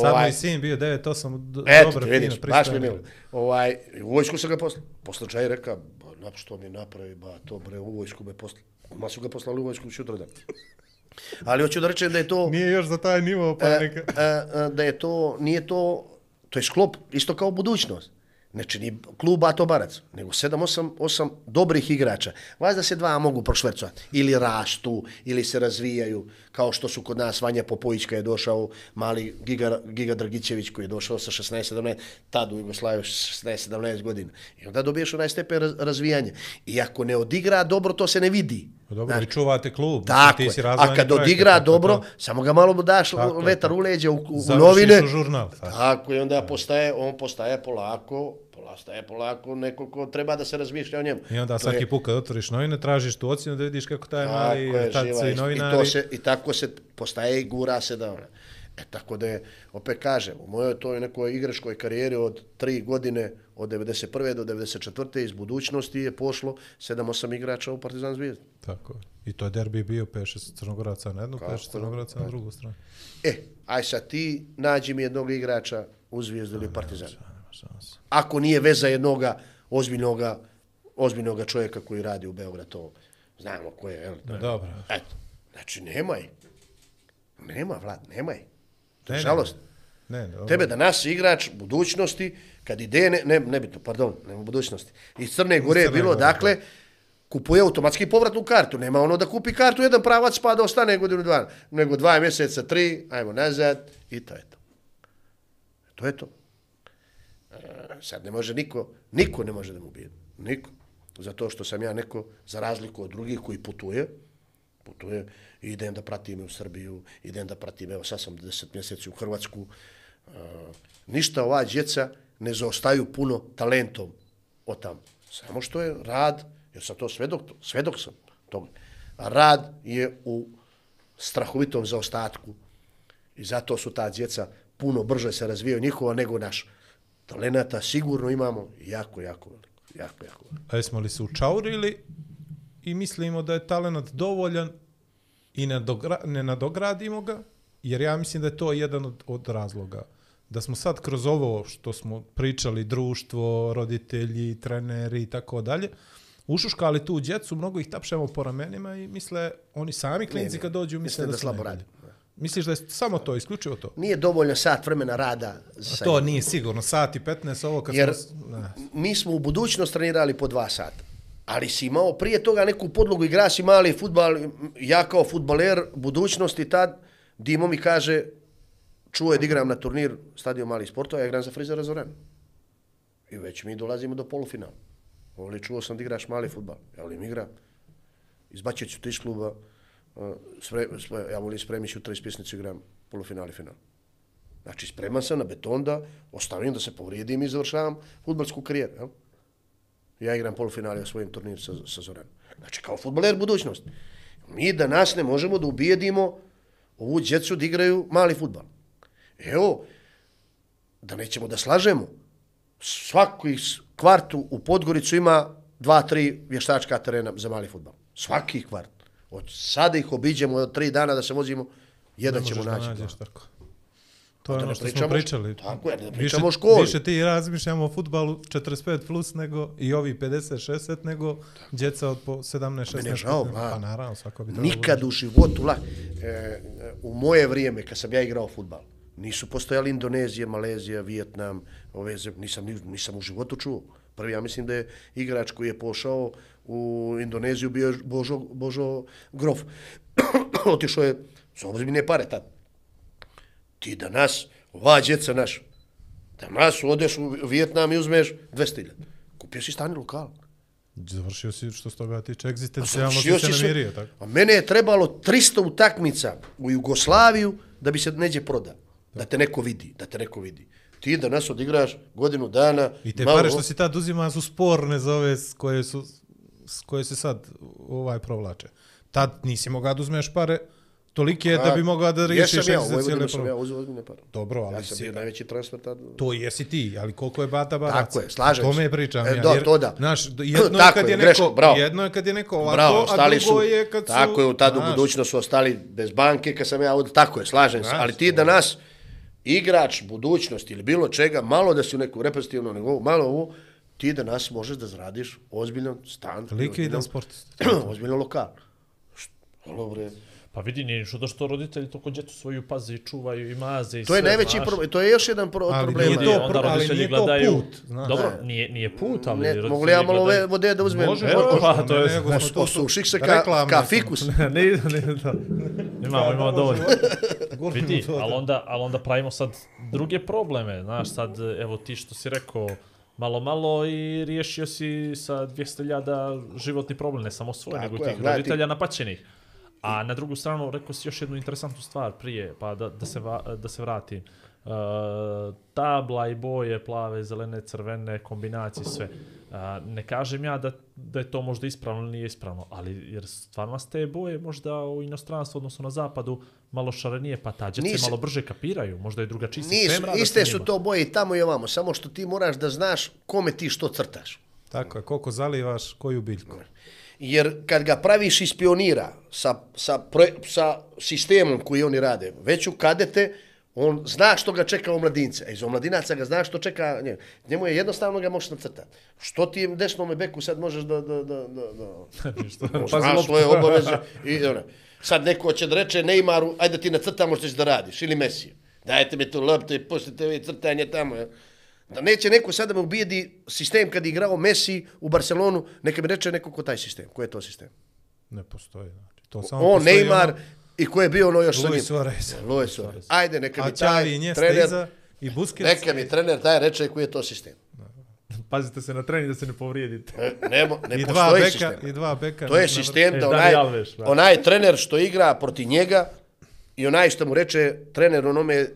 Sad Ovaj- moj sin bio 9-8, d- Eto, dobro, ti vidiš, fino, baš mi milo. Ovaj, u vojsku sam ga poslao. Posle čaj reka, ba, na što mi napravi, ba, to bre, u vojsku me poslao. Ma su ga poslali u vojsku sutradan. Ali hoću da rečem da je to... Nije još za taj nivo, pa e, neka... e, e, da je to, nije to, to je sklop, isto kao budućnost. Znači, ni klub Ato Barac, nego 7, 8, 8 dobrih igrača. Vazda se dva mogu prošvercovati. Ili rastu, ili se razvijaju, kao što su kod nas Vanja Popović kad je došao, mali Giga, Giga Dragićević koji je došao sa 16-17, tad u Jugoslaviju 16-17 godina. I onda dobiješ onaj stepen raz, razvijanja. I ako ne odigra dobro, to se ne vidi. Pa Dobro, vi čuvate klub. Tako ti je. si A kad odigra tako dobro, to. samo ga malo mu daš Tako vetar u leđe u, u, u Završiš novine. u žurnal, tako. Tako i onda postaje, on postaje polako, postaje polako neko ko treba da se razmišlja o njemu. I onda To svaki je- put kad otvoriš novine, tražiš tu ocjenu da vidiš kako taj Tako mali, je, i je. I, novinari. to se, I tako se postaje i gura se da ona. E tako da je, opet kažem, u mojoj toj nekoj igračkoj karijeri od tri godine, od 91. do 94. iz budućnosti je pošlo 7-8 igrača u Partizan zvijezdu. Tako je. I to je derbi bio 5-6 crnogoraca na jednu, 5-6 crnogoraca na drugu stranu. E, aj sad ti nađi mi jednog igrača u zvijezdu ili Partizan. Ako nije veza jednoga ozbiljnoga, ozbiljnoga čovjeka koji radi u Beograd, to znamo ko je. Jel? Da, dobro. Eto, znači nemaj. Nema, Vlad, nemaj. To Ne, ne, žalost. Ne, ne, dobro. Tebe danas igrač budućnosti, kad ide, ne, ne, nebitno, pardon, nema budućnosti. Iz Crne Gore je bilo, Gore, dakle, kupuje automatski povratnu kartu. Nema ono da kupi kartu jedan pravac pa da ostane godinu dva, nego dva mjeseca, tri, ajmo nazad i to je to. To je to. Sad ne može niko, niko ne može da mu bije. Niko. Zato što sam ja neko, za razliku od drugih koji putuje, putuje i idem da pratim u Srbiju, idem da pratim, evo sad sam 10 mjeseci u Hrvatsku. E, ništa ova djeca ne zaostaju puno talentom od tamo. Samo što je rad, jer sam to svedok, svedok sam toga. Rad je u strahovitom zaostatku i zato su ta djeca puno brže se razvijaju njihova nego naš. Talenata sigurno imamo jako, jako veliko. Jako, jako veliko. A jesmo li se učaurili i mislimo da je talent dovoljan i ne, dogra, ne nadogradimo ga, jer ja mislim da je to jedan od, od razloga. Da smo sad kroz ovo što smo pričali, društvo, roditelji, treneri i tako dalje, ušuškali tu djecu, mnogo ih tapšemo po ramenima i misle, oni sami klinci ne. kad dođu, misle Misle da, da slabo najbolji. Misliš da je samo to, isključivo to? Nije dovoljno sat vremena rada sa To nije sigurno, sat i 15, ovo kad Jer smo... Ne. mi smo u budućnost trenirali po dva sata. Ali si imao prije toga neku podlogu, igra si mali futbal, ja kao futbaler budućnosti tad, Dimo mi kaže, čuje da igram na turnir stadion malih sportova, ja igram za Frizera Zoran. I već mi dolazimo do polufinala. Ovdje čuo sam da igraš mali futbal. Ja volim igram. Izbačit ću te iz kluba. Spre, spre, ja volim spremiti ću iz pjesnicu igram polufinali final. Znači, spreman sam na beton da ostavim da se povrijedim i završavam futbalsku karijeru. Ja? Ja igram polufinale u svojim turniru sa, sa Zoranom. Znači, kao futbaler budućnost. Mi danas ne možemo da ubijedimo ovu djecu da igraju mali futbal. Evo, da nećemo da slažemo, svaki kvartu u Podgoricu ima dva, tri vještačka terena za mali futbal. Svaki kvart. Od sada ih obiđemo od tri dana da se vozimo, jedan Ne ćemo da naći. nađeš tako. To je da ono ne što smo pričamo- pričali. tako je, ne Više- pričamo o školi. Više ti razmišljamo o futbalu 45 plus nego i ovi 50-60 nego djeca od po 17-16. Meni je žao. Pa naravno, svako bi Nikad u životu, la, e, u moje vrijeme, kad sam ja igrao futbal, nisu postojali Indonezija, Malezija, Vijetnam, ove nisam, ni- nisam u životu čuo. Prvi, ja mislim da je igrač koji je pošao u Indoneziju bio Božo, Božo Grof. Otišao je za ozbiljne pare tad. Ti danas, ova djeca naš, danas odeš u Vijetnam i uzmeš 200.000. Kupio si stani lokal. Završio si što se toga tiče egzistencijalno si Završio se si se- namirio, tako? A mene je trebalo 300 utakmica u Jugoslaviju da bi se neđe proda. Da te neko vidi, da te neko vidi. Ti danas odigraš godinu dana. I te malo- pare što si tad uzima su sporne za ove s koje su s koje se sad ovaj provlače. Tad nisi mogao da uzmeš pare, Toliki je da bi mogao da riješiš ja, egzistencijalne Vojvodinu sam ja uzeo ozbiljne pare. Dobro, ali Ja sam si- bio najveći transfer tad. To jesi ti, ali koliko je Bata Baraca? Tako je, slažem se. me pričam E, ja. da, jer, to da. Znaš, jedno je Tako kad je, je, greška, neko, bravo. jedno je kad je neko ovako, Bravo, a drugo su, je kad su... tako je, u tad u budućnosti su ostali bez banke, kad sam ja od, tako je, slažem se, ali ti to- danas, igrač budućnosti ili bilo čega, malo da si u neku reprezentativnom nivou, malo ovo, ti danas možeš da zaradiš ozbiljan stan. i Likvidan ozbiljan- sportist. ozbiljan lokal. Što, bre, Pa vidi, nije ništa da što roditelji toliko djecu svoju paze i čuvaju i maze i To je sve, najveći znaš. problem, to je još jedan pro, Ali problema. nije to onda pro- ali roditelji nije to gledaju... put, znaš. Dobro, Ne. nije, nije put, ali Ne, roditelji mogu li ja malo gledaju- ove vode da uzmem? Može, Evo, može, pa, to ne, je- nego smo Os- to- Osuših se ka, ka fikus. ne, ne, da. Imamo, imamo dovoljno. Vidi, ali onda, ali onda pravimo sad druge probleme, znaš, sad, evo ti što si rekao, malo, malo i riješio si sa 200.000 životni problem, ne samo svoj, nego tih gledaj ti- roditelja napaćenih. A na drugu stranu rekao si još jednu interesantnu stvar prije, pa da, da, se, va, da se vratim. Uh, tabla i boje, plave, zelene, crvene, kombinacije, sve. Uh, ne kažem ja da, da je to možda ispravno ili nije ispravno, ali jer stvarno vas te boje možda u inostranstvu, odnosno na zapadu, malo šarenije, pa ta Nisi- malo brže kapiraju, možda je drugačiji sistem Nisu, rada iste su to boje i tamo i ovamo, samo što ti moraš da znaš kome ti što crtaš. Tako je, koliko zalivaš, koju biljku. Jer kad ga praviš iz pionira sa, sa, proje, sa sistemom koji oni rade, već u kadete, on zna što ga čeka u mladince. A iz omladinaca ga zna što čeka nje. Njemu je jednostavno ga možeš nacrtati. Što ti desnome beku sad možeš da... da, da, da, da znaš loptu. svoje obaveze. I, ono. Sad neko će da reče Neymaru, ajde da ti nacrtamo što ćeš da radiš, ili Messi. Dajte mi tu loptu i pustite vi crtanje tamo. Ja. Da neće neko sad da me ubijedi sistem kad je igrao Messi u Barcelonu, neka mi reče neko ko taj sistem. Ko je to sistem? Ne postoji. Znači. To samo On, postoji Neymar ono- i ko je bio ono još sa njim? Luis Suarez. Luis Suarez. Ajde, neka mi taj i Iniesta trener, iza i Busquets. neka mi trener taj reče koji je to sistem. Pazite se na trening da se ne povrijedite. E, Ne, mo- ne I dva postoji beka, sistem. i dva beka. To je sistem E, da onaj, Alves, da. onaj trener što igra proti njega i onaj što mu reče trener onome uh,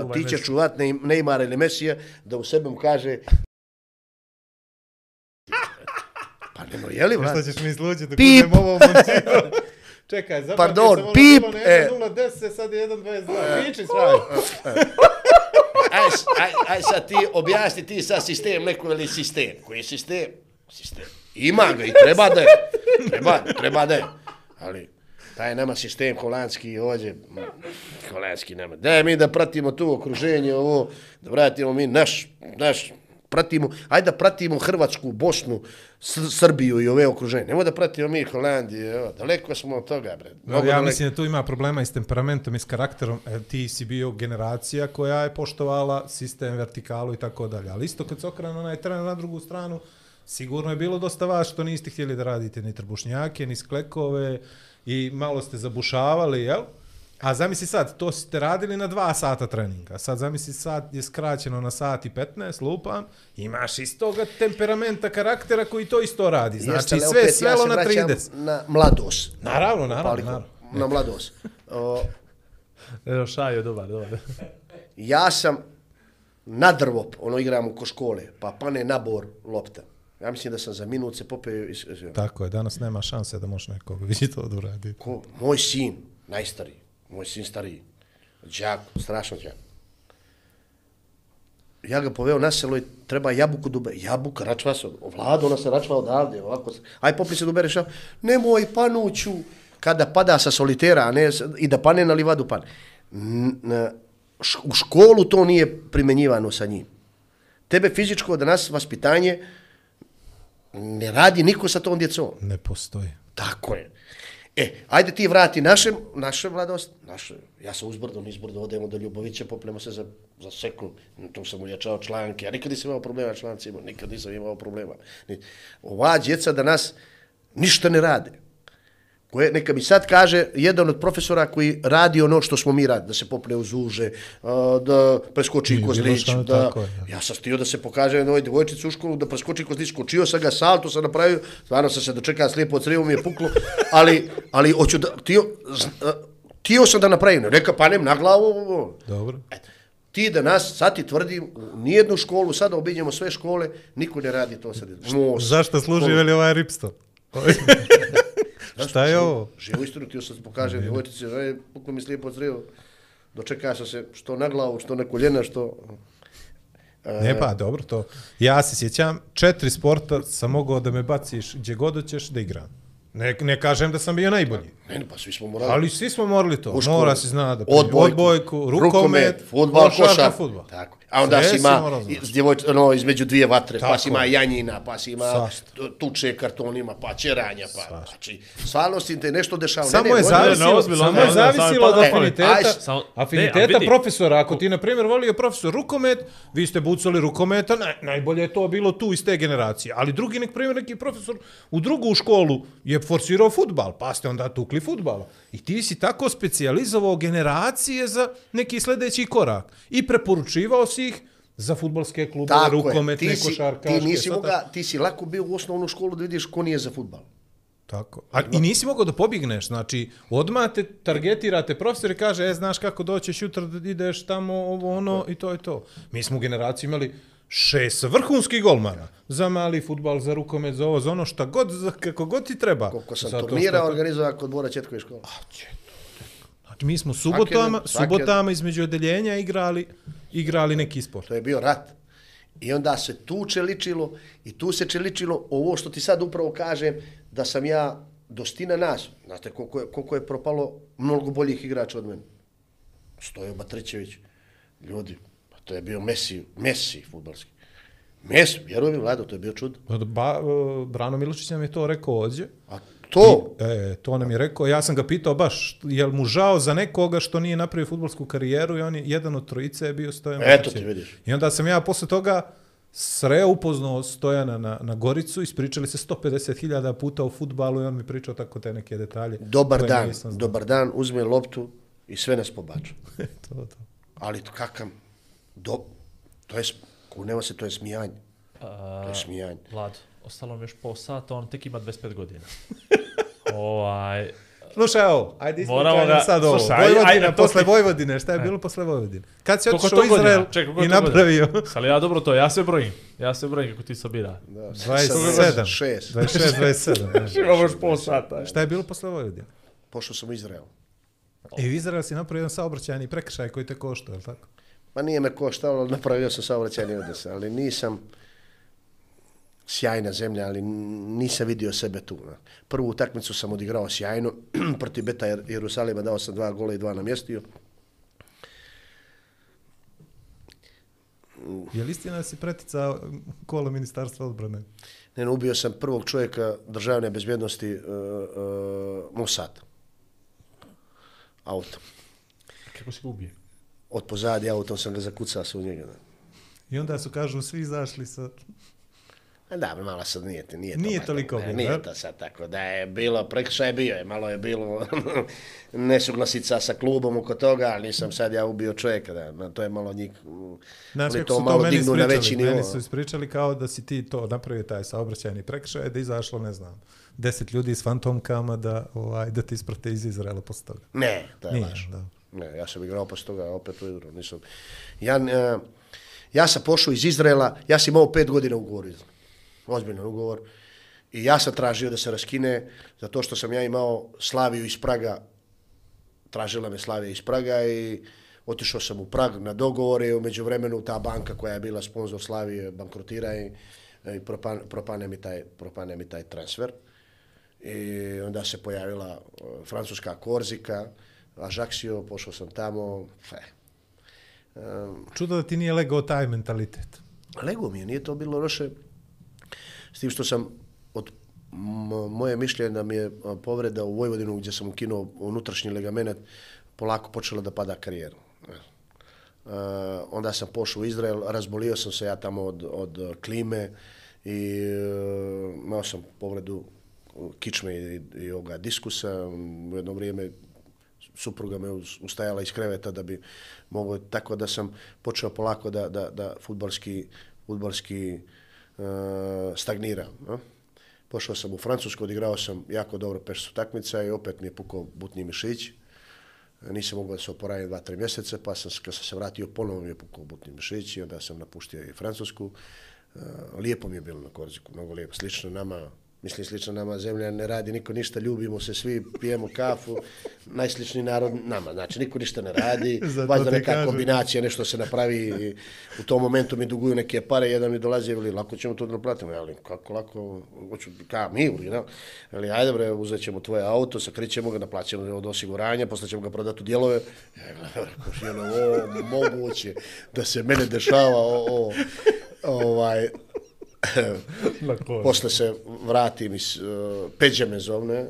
uh, ti ćeš Messi. čuvat Neymara ili Mesija, da u sebe mu kaže pa nemo, jeli, Šta vrat? ćeš mi sluđiti dok Pip. ovo? Čekaj, zapamtio Pardon, sam ono pip, bilo e. 1.010, sad je 1.22. Piči svaj. Aj, s- aj, aj sad ti objasni ti sad sistem, neko veli sistem. Koji je sistem? Sistem. Ima ga i treba da je. Treba, treba da je. Ali taj nema sistem holandski ovdje. ma, Holandski nema. Daj mi da pratimo tu okruženje, ovo, da vratimo mi naš, naš, pratimo, ajde da pratimo Hrvatsku, Bosnu, S Srbiju i ove okruženje. Nemoj da pratimo mi Holandiju, evo, daleko smo od toga, bre. Mnogo ja daleko. mislim da tu ima problema i s temperamentom i s karakterom. E, ti si bio generacija koja je poštovala sistem, vertikalu i tako dalje. Ali isto kad se okrenu onaj tren na drugu stranu, sigurno je bilo dosta vas što niste htjeli da radite ni trbušnjake, ni sklekove i malo ste zabušavali, jel? A zamisli sad, to ste radili na dva sata treninga. Sad zamisli sat je skraćeno na sat i 15, lupam. Imaš istoga temperamenta, karaktera koji to isto radi. Jeste, Znači ali sve opet svelo se na vraćam 30. Na mladost. Naravno, naravno, Paliko, naravno. na mladost. O, Evo, šaju, dobar, dobar. ja sam na drvo, ono igramo ko škole, pa pane nabor lopta. Ja mislim da sam za minut se popeo iz, iz, Tako je, danas nema šanse da može nekog vidi to da uradi. ko, moj sin, najstariji, moj sin stariji, džak, strašno džak. Ja ga poveo na selo i treba jabuku dube. Jabuka, račva se, vlada, ona se račva odavde, ovako se. Aj popli se dube, rešao, nemoj panuću, kada pada sa solitera, a ne, i da pane na livadu pan. U školu to nije primenjivano sa njim. Tebe fizičko, danas vaspitanje, ne radi niko sa tom djecom. Ne postoji. Tako je. E, ajde ti vrati našem, naše mladost, naše, ja sam uzbrdo, nizbrdo, odemo do Ljubovića, popnemo se za, za sekund, mm, tu sam ulječao članke, ja nikad nisam imao problema člancima, nikad nisam imao problema. Ni- Ova djeca danas ništa ne rade. Koje, neka mi sad kaže jedan od profesora koji radi ono što smo mi radili, da se popne uz uže, da preskoči kozlić, šta, da, tako ja sam stio da se pokaže jednoj devojčici u školu, da preskoči kozlić, skočio sam ga, salto sam napravio, stvarno sam se dočekao slijepo od crijevo mi je puklo, ali, ali hoću da, tio, tio sam da napravim, neka panem na glavu. Dobro. ti da nas, sad ti tvrdim, nijednu školu, sada obiđemo sve škole, niko ne radi to sad. Most, Zašto služi veli ovaj Šta je ovo? Živo istinu, ti sam pokaže djevojčici, aj, puklo mi slijepo zrivo. Dočekao sam se što na glavu, što na koljena, što... Ne pa, dobro to. Ja se sjećam, četiri sporta sam mogao da me baciš gdje god hoćeš da igram. Ne, ne kažem da sam bio najbolji. Ne, ne, pa svi smo morali. Ali svi smo morali to. U školi. Mora se zna da odbojku, odbojku rukomet, fudbal, košarka, košar. fudbal. Tako. A onda Sve si si ima iz djevojč, no, između dvije vatre, pa Tako si ima je. janjina, pa si ima tuče kartonima, pa čeranja, pa znači, stvarno si te nešto dešava. Samo ne, je ne, zavisilo, ne, ozbiljno, samo ne, je ne, zavisilo je od afiniteta. Aj, samo- afiniteta ne, profesora. Ako ti, na primjer, volio profesor rukomet, vi ste bucali rukometa, naj, najbolje je to bilo tu iz te generacije. Ali drugi, nek primjer, neki profesor u drugu školu je forsirao futbal, pa ste onda tukli futbala. I ti si tako specijalizovao generacije za neki sljedeći korak. I preporučivao si ih za futbalske klubove, Tako je, rukometne, ti, si, košarkaške. ti, nisi moga, ti si lako bio u osnovnu školu da vidiš ko nije za futbal. Tako. A, I nisi mogao da pobjegneš, znači, odmah te targetirate profesor i kaže, e, znaš kako doćeš jutra da ideš tamo, ovo, ono, i to je to. Mi smo u generaciji imali šest vrhunskih golmana. Za mali futbal, za rukomet, za ovo, za ono šta god, za kako god ti treba. Koliko sam Zato turnira što- organizovao kod Bora Četkove škole. Znači, mi smo subotama, Svake- svake- subotama između odeljenja igrali, igrali neki sport. To je bio rat. I onda se tu čeličilo i tu se čeličilo ovo što ti sad upravo kažem, da sam ja dostina nas. Znate koliko je, koliko je propalo mnogo boljih igrača od mene. Stojo Batrićević, ljudi, to je bio Messi, Messi futbalski. Messi, vjerujem mi, Vlado, to je bio čud. Ba, e, Brano Milošić nam je to rekao ovdje. A to, E, to nam je rekao. Ja sam ga pitao baš, je li mu žao za nekoga što nije napravio futbolsku karijeru i on je jedan od trojice je bio Stojan Eto ti vidiš. I onda sam ja posle toga sreo upoznao Stojana na, na Goricu, ispričali se 150.000 puta o futbalu i on mi pričao tako te neke detalje. dobar dan, dobar dan, uzme loptu i sve nas pobača. to, to. Ali to kakam, do, to je, kuneva se, to je smijanje. To je smijanje. Vlad, ostalo mi još pol sata, on tek ima 25 godina. ovaj, Slušaj ovo, ajde ispričaj nam ga- sad ovo. slušaj, ajde- Vojvodina, ajde, posle ti- Vojvodine, šta je bilo posle Vojvodine? Kad si otišao u? Izrael Čekaj, i napravio? Ali ja dobro to, ja se brojim. Ja se brojim kako ti sabira. Da, 27. Šest. 26, 27. Imamo još pol sata. Šta je bilo posle Vojvodine? Pošao sam u Izrael. I u Izrael si napravio jedan saobraćajni prekršaj koji te košta, je li tako? Pa nije me koštalo, ali napravio sam saobraćajni udes, ali nisam sjajna zemlja, ali nisam vidio sebe tu. Na. Prvu utakmicu sam odigrao sjajno, protiv Beta Jer- Jerusalima dao sam dva gola i dva namjestio. Je li istina da si preticao kola ministarstva odbrane? Ne, ne, ubio sam prvog čovjeka državne bezbjednosti uh, uh, Mossad. Auto. Kako si ga ubije? Od pozadi autom sam ga zakucao se u njega. Da. I onda su, kažu, svi izašli sa... A Da, malo sad nije, nije, Nije baš toliko ne, bilo, Nije to sad tako da je bilo, prekršaj bio je, malo je bilo nesuglasica sa klubom oko toga, ali nisam sad ja ubio čovjeka, da, to je malo njih, Znaš ali su to malo dignu na veći nivo. Meni su ispričali kao da si ti to napravio taj saobraćajni prekršaj, da je izašlo, ne znam, deset ljudi s fantomkama da, ovaj, da ti isprate iz Izraela posle toga. Ne, to je Nije, laž. da. Ne, ja sam igrao posle toga opet u Izraelu, nisam. Ja, e, ja sam pošao iz Izraela, ja sam imao pet godina ugovor iz ozbiljan ugovor. I ja sam tražio da se raskine, zato što sam ja imao Slaviju iz Praga, tražila me Slavija iz Praga i otišao sam u Prag na dogovore i umeđu vremenu ta banka koja je bila sponsor Slavije bankrotira i, i propan, propane, mi taj, propane mi taj transfer. I onda se pojavila e, francuska Korzika, Ajaxio, pošao sam tamo. Fe. Um, Čudo da ti nije legao taj mentalitet. Lego mi je, nije to bilo loše. S tim što sam od moje mišljenje da mi je povreda u Vojvodinu gdje sam ukinuo unutrašnji ligament polako počela da pada karijera. E. Uh, onda sam pošao u Izrael, razbolio sam se ja tamo od, od klime i uh, imao sam povredu kičme i, i ovoga diskusa. U jedno vrijeme supruga me us- ustajala iz kreveta da bi mogao, tako da sam počeo polako da, da, da futbalski, futbalski uh, stagniram. No? Pošao sam u Francusku, odigrao sam jako dobro peš takmica i opet mi je pukao butni mišić. Nisam mogao da se oporavim dva, tri mjeseca, pa sam, kad sam se vratio, ponovno mi je pukao butni mišić i onda sam napuštio i Francusku. Uh, lijepo mi je bilo na Korziku, mnogo lijepo. Slično nama, Mislim, slično nama zemlja ne radi, niko ništa, ljubimo se svi, pijemo kafu, najsličniji narod nama, znači niko ništa ne radi, valjda ti neka kažem. kombinacija, nešto se napravi, u tom momentu mi duguju neke pare, jedan mi dolazi, veli, lako ćemo to da naplatimo, ali kako lako, hoću, ka, mi, no? Veli, ajde bre, uzet ćemo tvoje auto, sakrićemo ga, naplaćamo od osiguranja, posle ćemo ga prodati u dijelove, ja gledam, je ono, moguće da se mene dešava, o, o, ovaj, Posle se vratim iz uh, Peđe me zovne,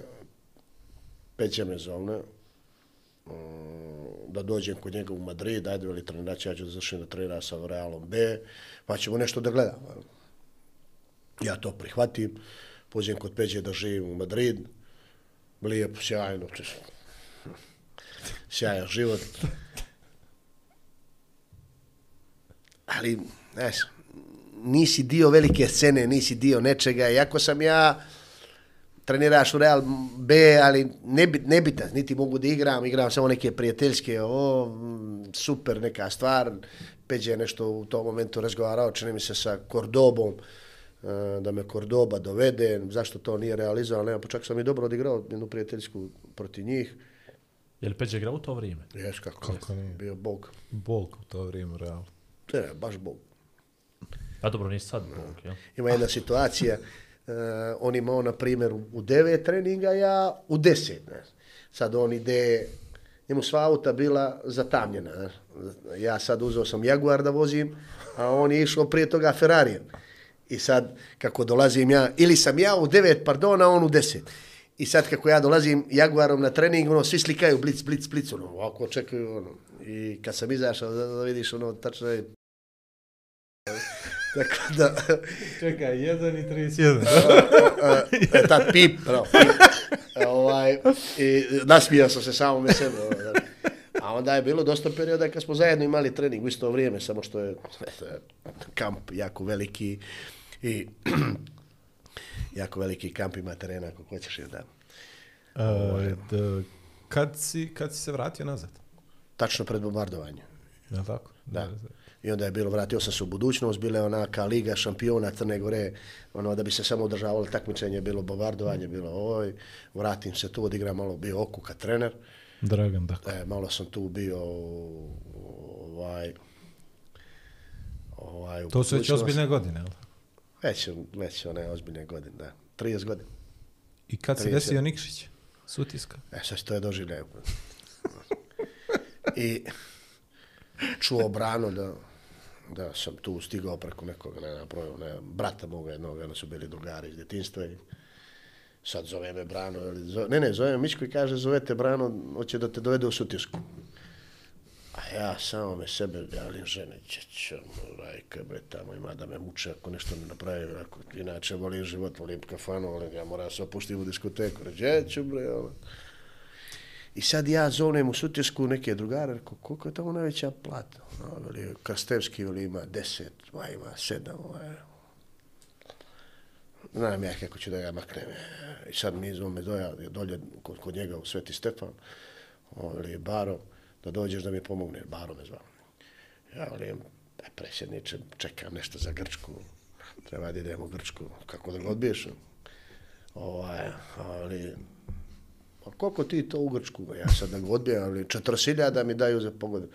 Peđe me zovne, uh, da dođem kod njega u Madrid, ajde veli trenirač, ja ću da završim da trenira sa Realom B, pa ćemo nešto da gledam. Ja to prihvatim, pođem kod Peđe da živim u Madrid, lijepo, sjajno, sjajan život. Ali, znaš, nisi dio velike scene, nisi dio nečega, iako sam ja treniraš u Real B, ali nebit, nebitan, niti mogu da igram, igram samo neke prijateljske, o, super neka stvar, Peđe je nešto u tom momentu razgovarao, čini mi se sa Kordobom, e, da me Kordoba dovede, zašto to nije realizovao, nema, pa čak sam i dobro odigrao jednu prijateljsku protiv njih, Je li Peđe igrao u to vrijeme? jes kako, Kako ne, nije? bio bog, Bog u to vrijeme, realno. to je baš bog. A dobro, nije sad Bog, jel? Ima jedna situacija, uh, on imao, na primjer, u- u devet treninga, ja u deset. Ne. Sad on ide, njemu sva auta bila zatamljena. Ne. Ja sad uzeo sam Jaguar da vozim, a on je išao prije toga Ferrarijem. I sad, kako dolazim ja, ili sam ja u devet, pardon, a on u deset. I sad kako ja dolazim Jaguarom na trening, ono, svi slikaju blic, blic, blic, ono, ovako čekaju, ono. I kad sam izašao, da, da vidiš, ono, tačno je... Tako da, Čekaj, 1 i 31. e, tad pip, bravo, pip. E, ovaj, i nasmijao sam se samo me sebe. ovaj, da. A onda je bilo dosta perioda kad smo zajedno imali trening u isto vrijeme, samo što je kamp jako veliki i jako veliki kamp ima terena ako hoćeš je da. Uh, d- kad, si, kad si se vratio nazad? Tačno pred bombardovanje. Je li tako? Da. I onda je bilo, vratio sam se u budućnost, bila je onaka liga šampiona Crne Gore, ono da bi se samo održavalo takmičenje, bilo bombardovanje, bilo oj, vratim se tu, odigram malo, bio Okuka trener, Dragan, dakle. e, malo sam tu bio ovaj, ovaj, To su već ozbiljne godine, jel? Već, već one ozbiljne godine, da. 30 godina. I kad se 30. desio Nikšić? Sutiska. E, sad to je doživljaj. I čuo brano da, da sam tu stigao preko nekog, ne znam, ne, brata moga jednog, ono su bili drugari iz djetinstva i sad zove me Brano, ili zove, ne, ne, zove me Mičko i kaže, zovete Brano, hoće da te dovede u Sutisku. A ja samo me sebe galim žene, čećo, ono, rajka, bre, tamo ima da me muče ako nešto ne napravi, ako, inače volim život, volim kafanu, volim, ja moram se opustiti u diskoteku, ređeću, bre, ono. I sad ja zovnem u Sutjesku neke drugare, rekao, koliko je tamo najveća plata? No, veli, Krstevski veli, ima deset, ovaj ima sedam, ovaj. Znam ja kako ću da ga maknem. E, I sad mi zove doja, dolje kod, kod njega u Sveti Stefan, on veli, Baro, da dođeš da mi pomogne, Baro me zvao. Ja velim, da e, presjedniče, čekam nešto za Grčku, treba da idemo u Grčku, kako da ga odbiješ? Ovaj, ali, a koliko ti to u Grčku? Ja sad da ga odbijem, ali 40.000 mi daju za pogodu.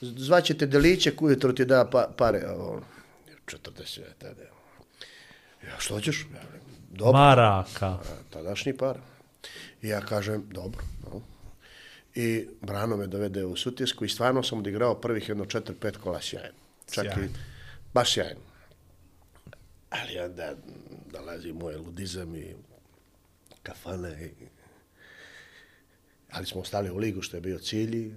Zvaćete deliće, kujutro ti da pa, pare. a on, 40 tada. Ja, što ćeš? Ja, dobro. Maraka. A, tadašnji par. I ja kažem, dobro. No. I Brano me dovede u Sutjesku i stvarno sam odigrao prvih jedno četiri, pet kola sjajno. Čak Sjajno. i baš sjajno. Ali onda dolazi moj ludizam i kafane. I... Ali smo ostali u ligu, što je bio cilj. i,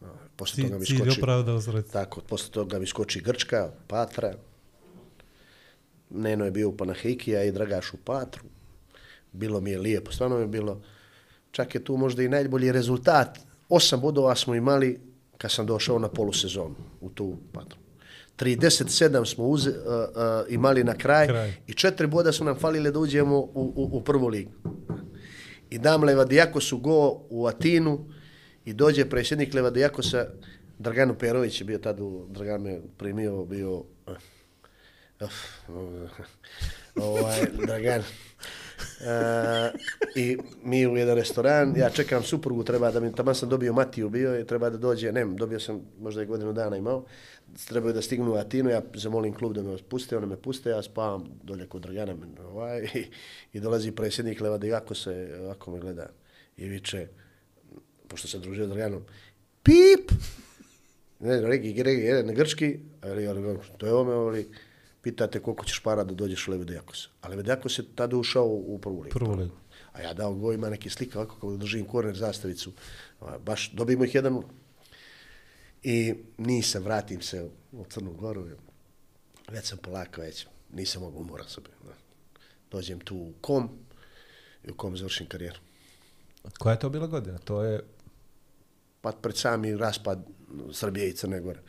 no, Posle toga mi skoči... opravdao. Tako, posle toga mi skoči Grčka, Patra. Neno je bio u Panahikija i Dragaš u Patru. Bilo mi je lijepo, stvarno mi je bilo. Čak je tu možda i najbolji rezultat. Osam bodova smo imali kad sam došao na polusezonu u tu Patru. 37 smo uze, uh, uh, imali na kraj, Kraj. i četiri boda su nam falile da uđemo u, u, u prvu ligu. I dam Levadijakosu go u Atinu i dođe predsjednik Levadijakosa, Draganu Perović je bio tad, u, Dragan me primio, bio, eh, Of, uf, ovaj, Dragan, E, I mi u jedan restoran, ja čekam suprugu, treba da mi, tamo sam dobio Matiju bio i treba da dođe, ne, dobio sam možda i godinu dana imao, trebaju da stignu u Atinu, ja zamolim klub da me puste, one me puste, ja spavam dolje kod Dragana, ovaj, i, i dolazi predsjednik Leva jako se, ovako me gleda i viče, pošto se družio s Draganom, pip! Ne, regi, regi, regi, na grčki, ali, to je ome, ali, pitate koliko ćeš para da dođeš u Levidijakos. A Levidijakos je tada ušao u prvu ligu. Prvu ligu. A ja dao go, ima neke slike, ovako kako držim korner zastavicu. A, Baš dobijemo ih jedan i nisam, vratim se u Crnu Goru. Već sam polako već, nisam mogu, umoran sam. bio, Da. Dođem tu u kom i u kom završim karijeru. Koja je to bila godina? To je Pa pred sami raspad Srbije i Crne Gore.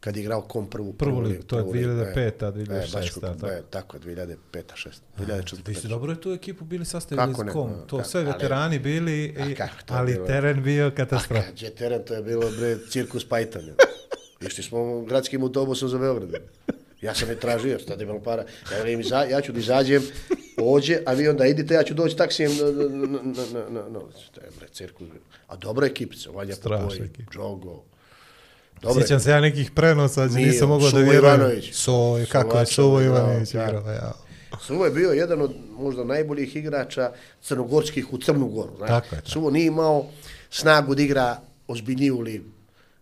Kad je igrao kom prvu, Prvu ligu, to je prvu ligu, 2005-a, e, e, baš 2006-a, kako- tako. e, Tako je, 2005-a, 6. Vi 2004 ste dobro je tu ekipu bili sastavili Kako ne, kom. no, To kako, sve ali- veterani bili, A i, kako ali bilo? teren bio katastrofa. Kad je teren, to je bilo, bre, cirkus Pajtan. je. Išli smo gradskim autobusom za Beograd. Ja sam je tražio, sad imam para. Ja, velim, iza, ja ću da izađem, ođe, a vi onda idite, ja ću doći taksijem na, na, na, na, na, na, na, to je, bre, cirkus. A dobra ekipica, Vanja Strašna Dobra Sjećam se ja nekih prenosa, gdje Nije, nisam mogao da Suvo vjerujem. Ivanović. Soj, kako je Suvo Ivanović igrao, ja. Suvo je bio jedan od možda najboljih igrača crnogorskih u Crnu Goru. Znaš. Tako je, tako. Suvo nije imao snagu da igra ozbiljniju ligu.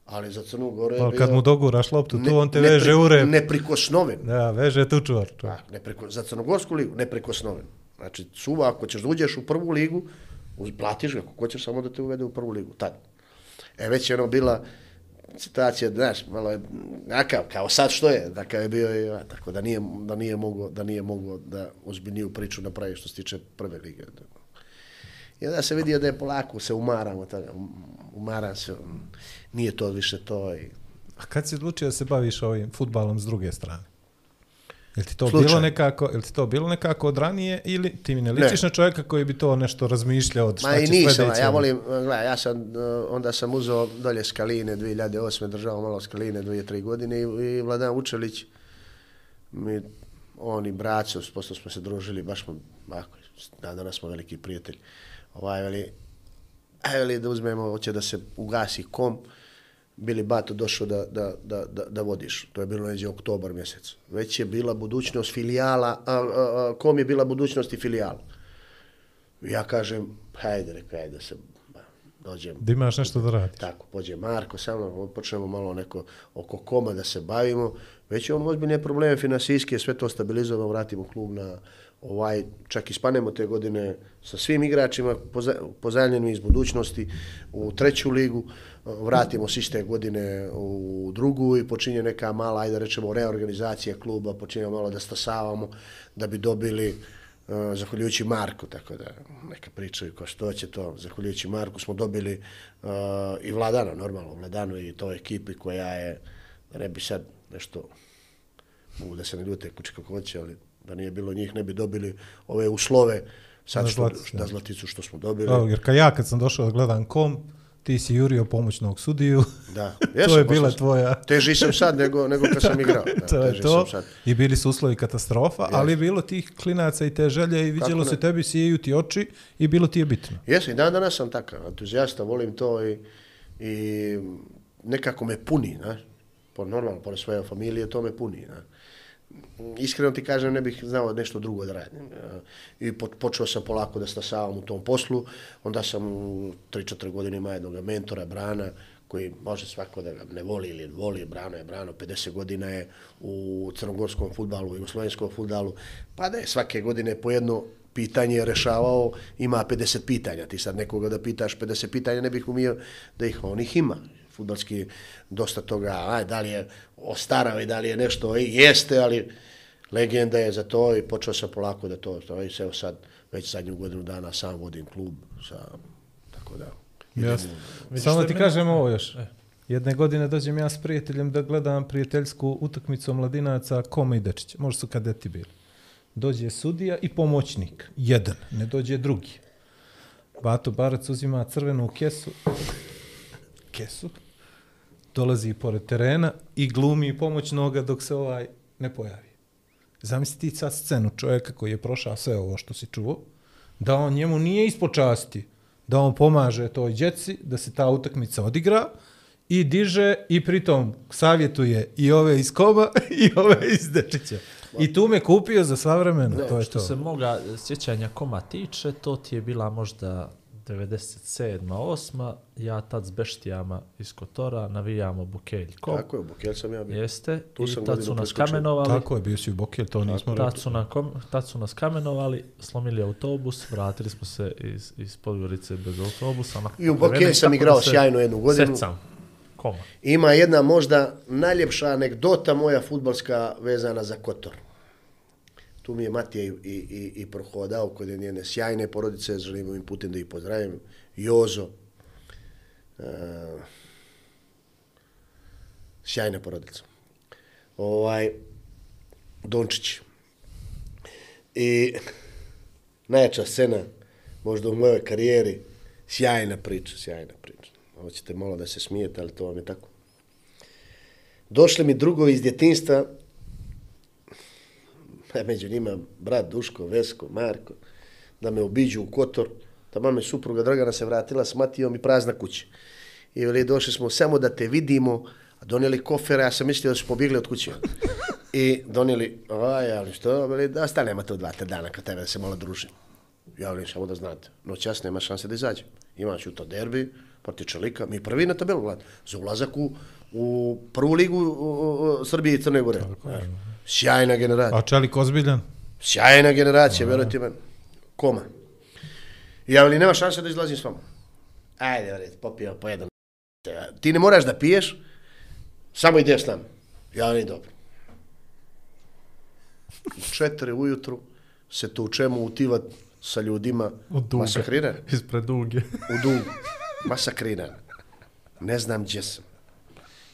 Ali za Crnu Goru je Ali bio... kad mu doguraš loptu, tu on te veže u rep. Neprikosnoven. Da, veže tu čuvar. Da, nepreko, za Crnogorsku ligu neprikosnoven. Znači, Suva, ako ćeš da uđeš u prvu ligu, uz- platiš ga, ako hoćeš samo da te uvede u prvu ligu, tad. E, već je ono bila situacija, znaš, malo je, nakav, kao sad što je, takav je bio i, tako da nije, da nije mogo, da nije mogo da ozbiljniju priču napravi što se tiče prve lige. I onda se vidio da je polako se umaram od toga, umaram se, nije to više to i A kad si odlučio da se baviš ovim futbalom s druge strane? Jel ti to Slučaj. bilo nekako, jel ti to bilo nekako od ranije ili ti mi ne ličiš Ne. na čovjeka koji bi to nešto razmišljao od šta Ma i nisam, ja volim, gledaj, ja sam, uh, onda sam uzeo dolje skaline 2008. držao malo skaline 2-3 godine i, i Vladan Vučelić, mi, on i braćo, posle smo se družili, baš smo, ako, dan danas smo veliki prijatelji. Ovaj, veli, aj, veli, da uzmemo, hoće da se ugasi kom, Bili Bato došao da, da, da, da, da vodiš. To je bilo neđe oktobar mjesec. Već je bila budućnost filijala, a, a, a, kom je bila budućnost i filijala. Ja kažem, hajde, rekao, hajde da se dođem. Da imaš nešto da radiš. Tako, pođe Marko sa mnom, počnemo malo neko oko koma da se bavimo. Već je on ozbiljne probleme finansijske, sve to stabilizovano, vratimo klub na ovaj, čak ispanemo te godine sa svim igračima poza- iz budućnosti u treću ligu, e, vratimo se iste godine u drugu i počinje neka mala, ajde rečemo, reorganizacija kluba, počinje malo da stasavamo da bi dobili uh, zahvaljujući Marku, tako da neka pričaju ko što će to, zahvaljujući Marku smo dobili uh, i Vladana, normalno, Vladanu i toj ekipi koja je, da ne bi sad nešto, mogu da se ne ljute kući kako hoće, ali da nije bilo njih, ne bi dobili ove uslove sad Na što, Zlaticu, na da. Zlaticu što smo dobili. Evo, jer kad ja kad sam došao da gledam kom, ti si jurio pomoćnog sudiju. Da. to Jesam, je bila posle- tvoja... Teži sam sad nego, nego kad sam igrao. Da, to je to. sam. I bili su uslovi katastrofa, ali je bilo tih klinaca i te želje i vidjelo se tebi sijeju ti oči i bilo ti je bitno. Jesam, i dan danas sam takav, entuzijasta, volim to i, i nekako me puni, znaš. Po, normalno, pored svoje familije, to me puni, znaš. Iskreno ti kažem, ne bih znao nešto drugo da radim. E, I počeo sam polako da stasavam u tom poslu, onda sam u 3-4 godine ima jednog mentora, Brana, koji može svako da ga ne voli ili voli, Brano je Brano, 50 godina je u crnogorskom futbalu, u jugoslovenskom futbalu, pa da je svake godine po jedno pitanje rešavao, ima 50 pitanja. Ti sad nekoga da pitaš 50 pitanja, ne bih umio da ih on ih ima. Futbalski dosta toga, aj, da li je ostarao i da li je nešto, i jeste, ali legenda je za to i počeo sam polako da to, to i evo sad već zadnju godinu dana sam vodim klub sa, tako da. Jasno. Samo ti kažem ovo još. E. Jedne godine dođem ja s prijateljem da gledam prijateljsku utakmicu mladinaca Koma i Dečić. Možda su kadeti bili. Dođe sudija i pomoćnik. Jedan. Ne dođe drugi. Bato Barac uzima crvenu kesu. Kesu. Dolazi pored terena i glumi pomoćnoga dok se ovaj ne pojavi. Zamisli ti sad scenu čovjeka koji je prošao sve ovo što si čuo da on njemu nije ispod časti, da on pomaže toj djeci, da se ta utakmica odigra i diže i pritom savjetuje i ove iz Koma i ove iz Dečića. I tu me kupio za sva vremena, to je Što to. se moga sjećanja koma tiče, to ti je bila možda 97. 8. Ja tad s beštijama iz Kotora navijamo Bukelj kom. Tako je, Bukel sam ja bio. Jeste, Tu i sam tad su nas kamenovali. Tako je, bio si u Bokel, to nismo Tad rekli. su, na kom, tad su nas kamenovali, slomili autobus, vratili smo se iz, iz Podgorice bez autobusa. onako I u Bokelj sam igrao sjajno jednu godinu. Secam. Koma. Ima jedna možda najljepša anegdota moja futbalska vezana za Kotor. Tu mi je Matija i, i, i, i prohodao kod njene sjajne porodice, želim ovim putem da ih pozdravim. Jozo. uh, sjajna porodica. Ovaj, Dončić. I najjača scena možda u mojoj karijeri, sjajna priča, sjajna priča. Hoćete malo da se smijete, ali to vam je tako. Došli mi drugovi iz djetinstva, među njima brat Duško, Vesko, Marko, da me obiđu u Kotor, ta mame supruga Dragana se vratila s Matijom i prazna kuća. I veli, došli smo samo da te vidimo, a donijeli kofere, ja sam mislio da su pobjegli od kuće. I donijeli, aj, ali što, veli, da stanemo tu dva, tri dana kad tebe da se malo družim. Ja velim, samo da znate, noćas nema šanse da izađem. Imaš u to derbi, protiv Čelika, mi prvi na tabelu gleda, za ulazak u, u prvu ligu u, u, u Srbije i Crne Gore. Sjajna generacija. A Čelik ozbiljan? Sjajna generacija, vjerujte me. Koma. I ja veli, nema šanse da izlazim s vama. Ajde, veli, popio po jedan. Ti ne moraš da piješ, samo ideš s nama. Ja veli, dobro. U četiri ujutru se tučemo u tivat sa ljudima U masakriran. Ispred duge. U dugu. Masakriran. Ne znam gdje sam.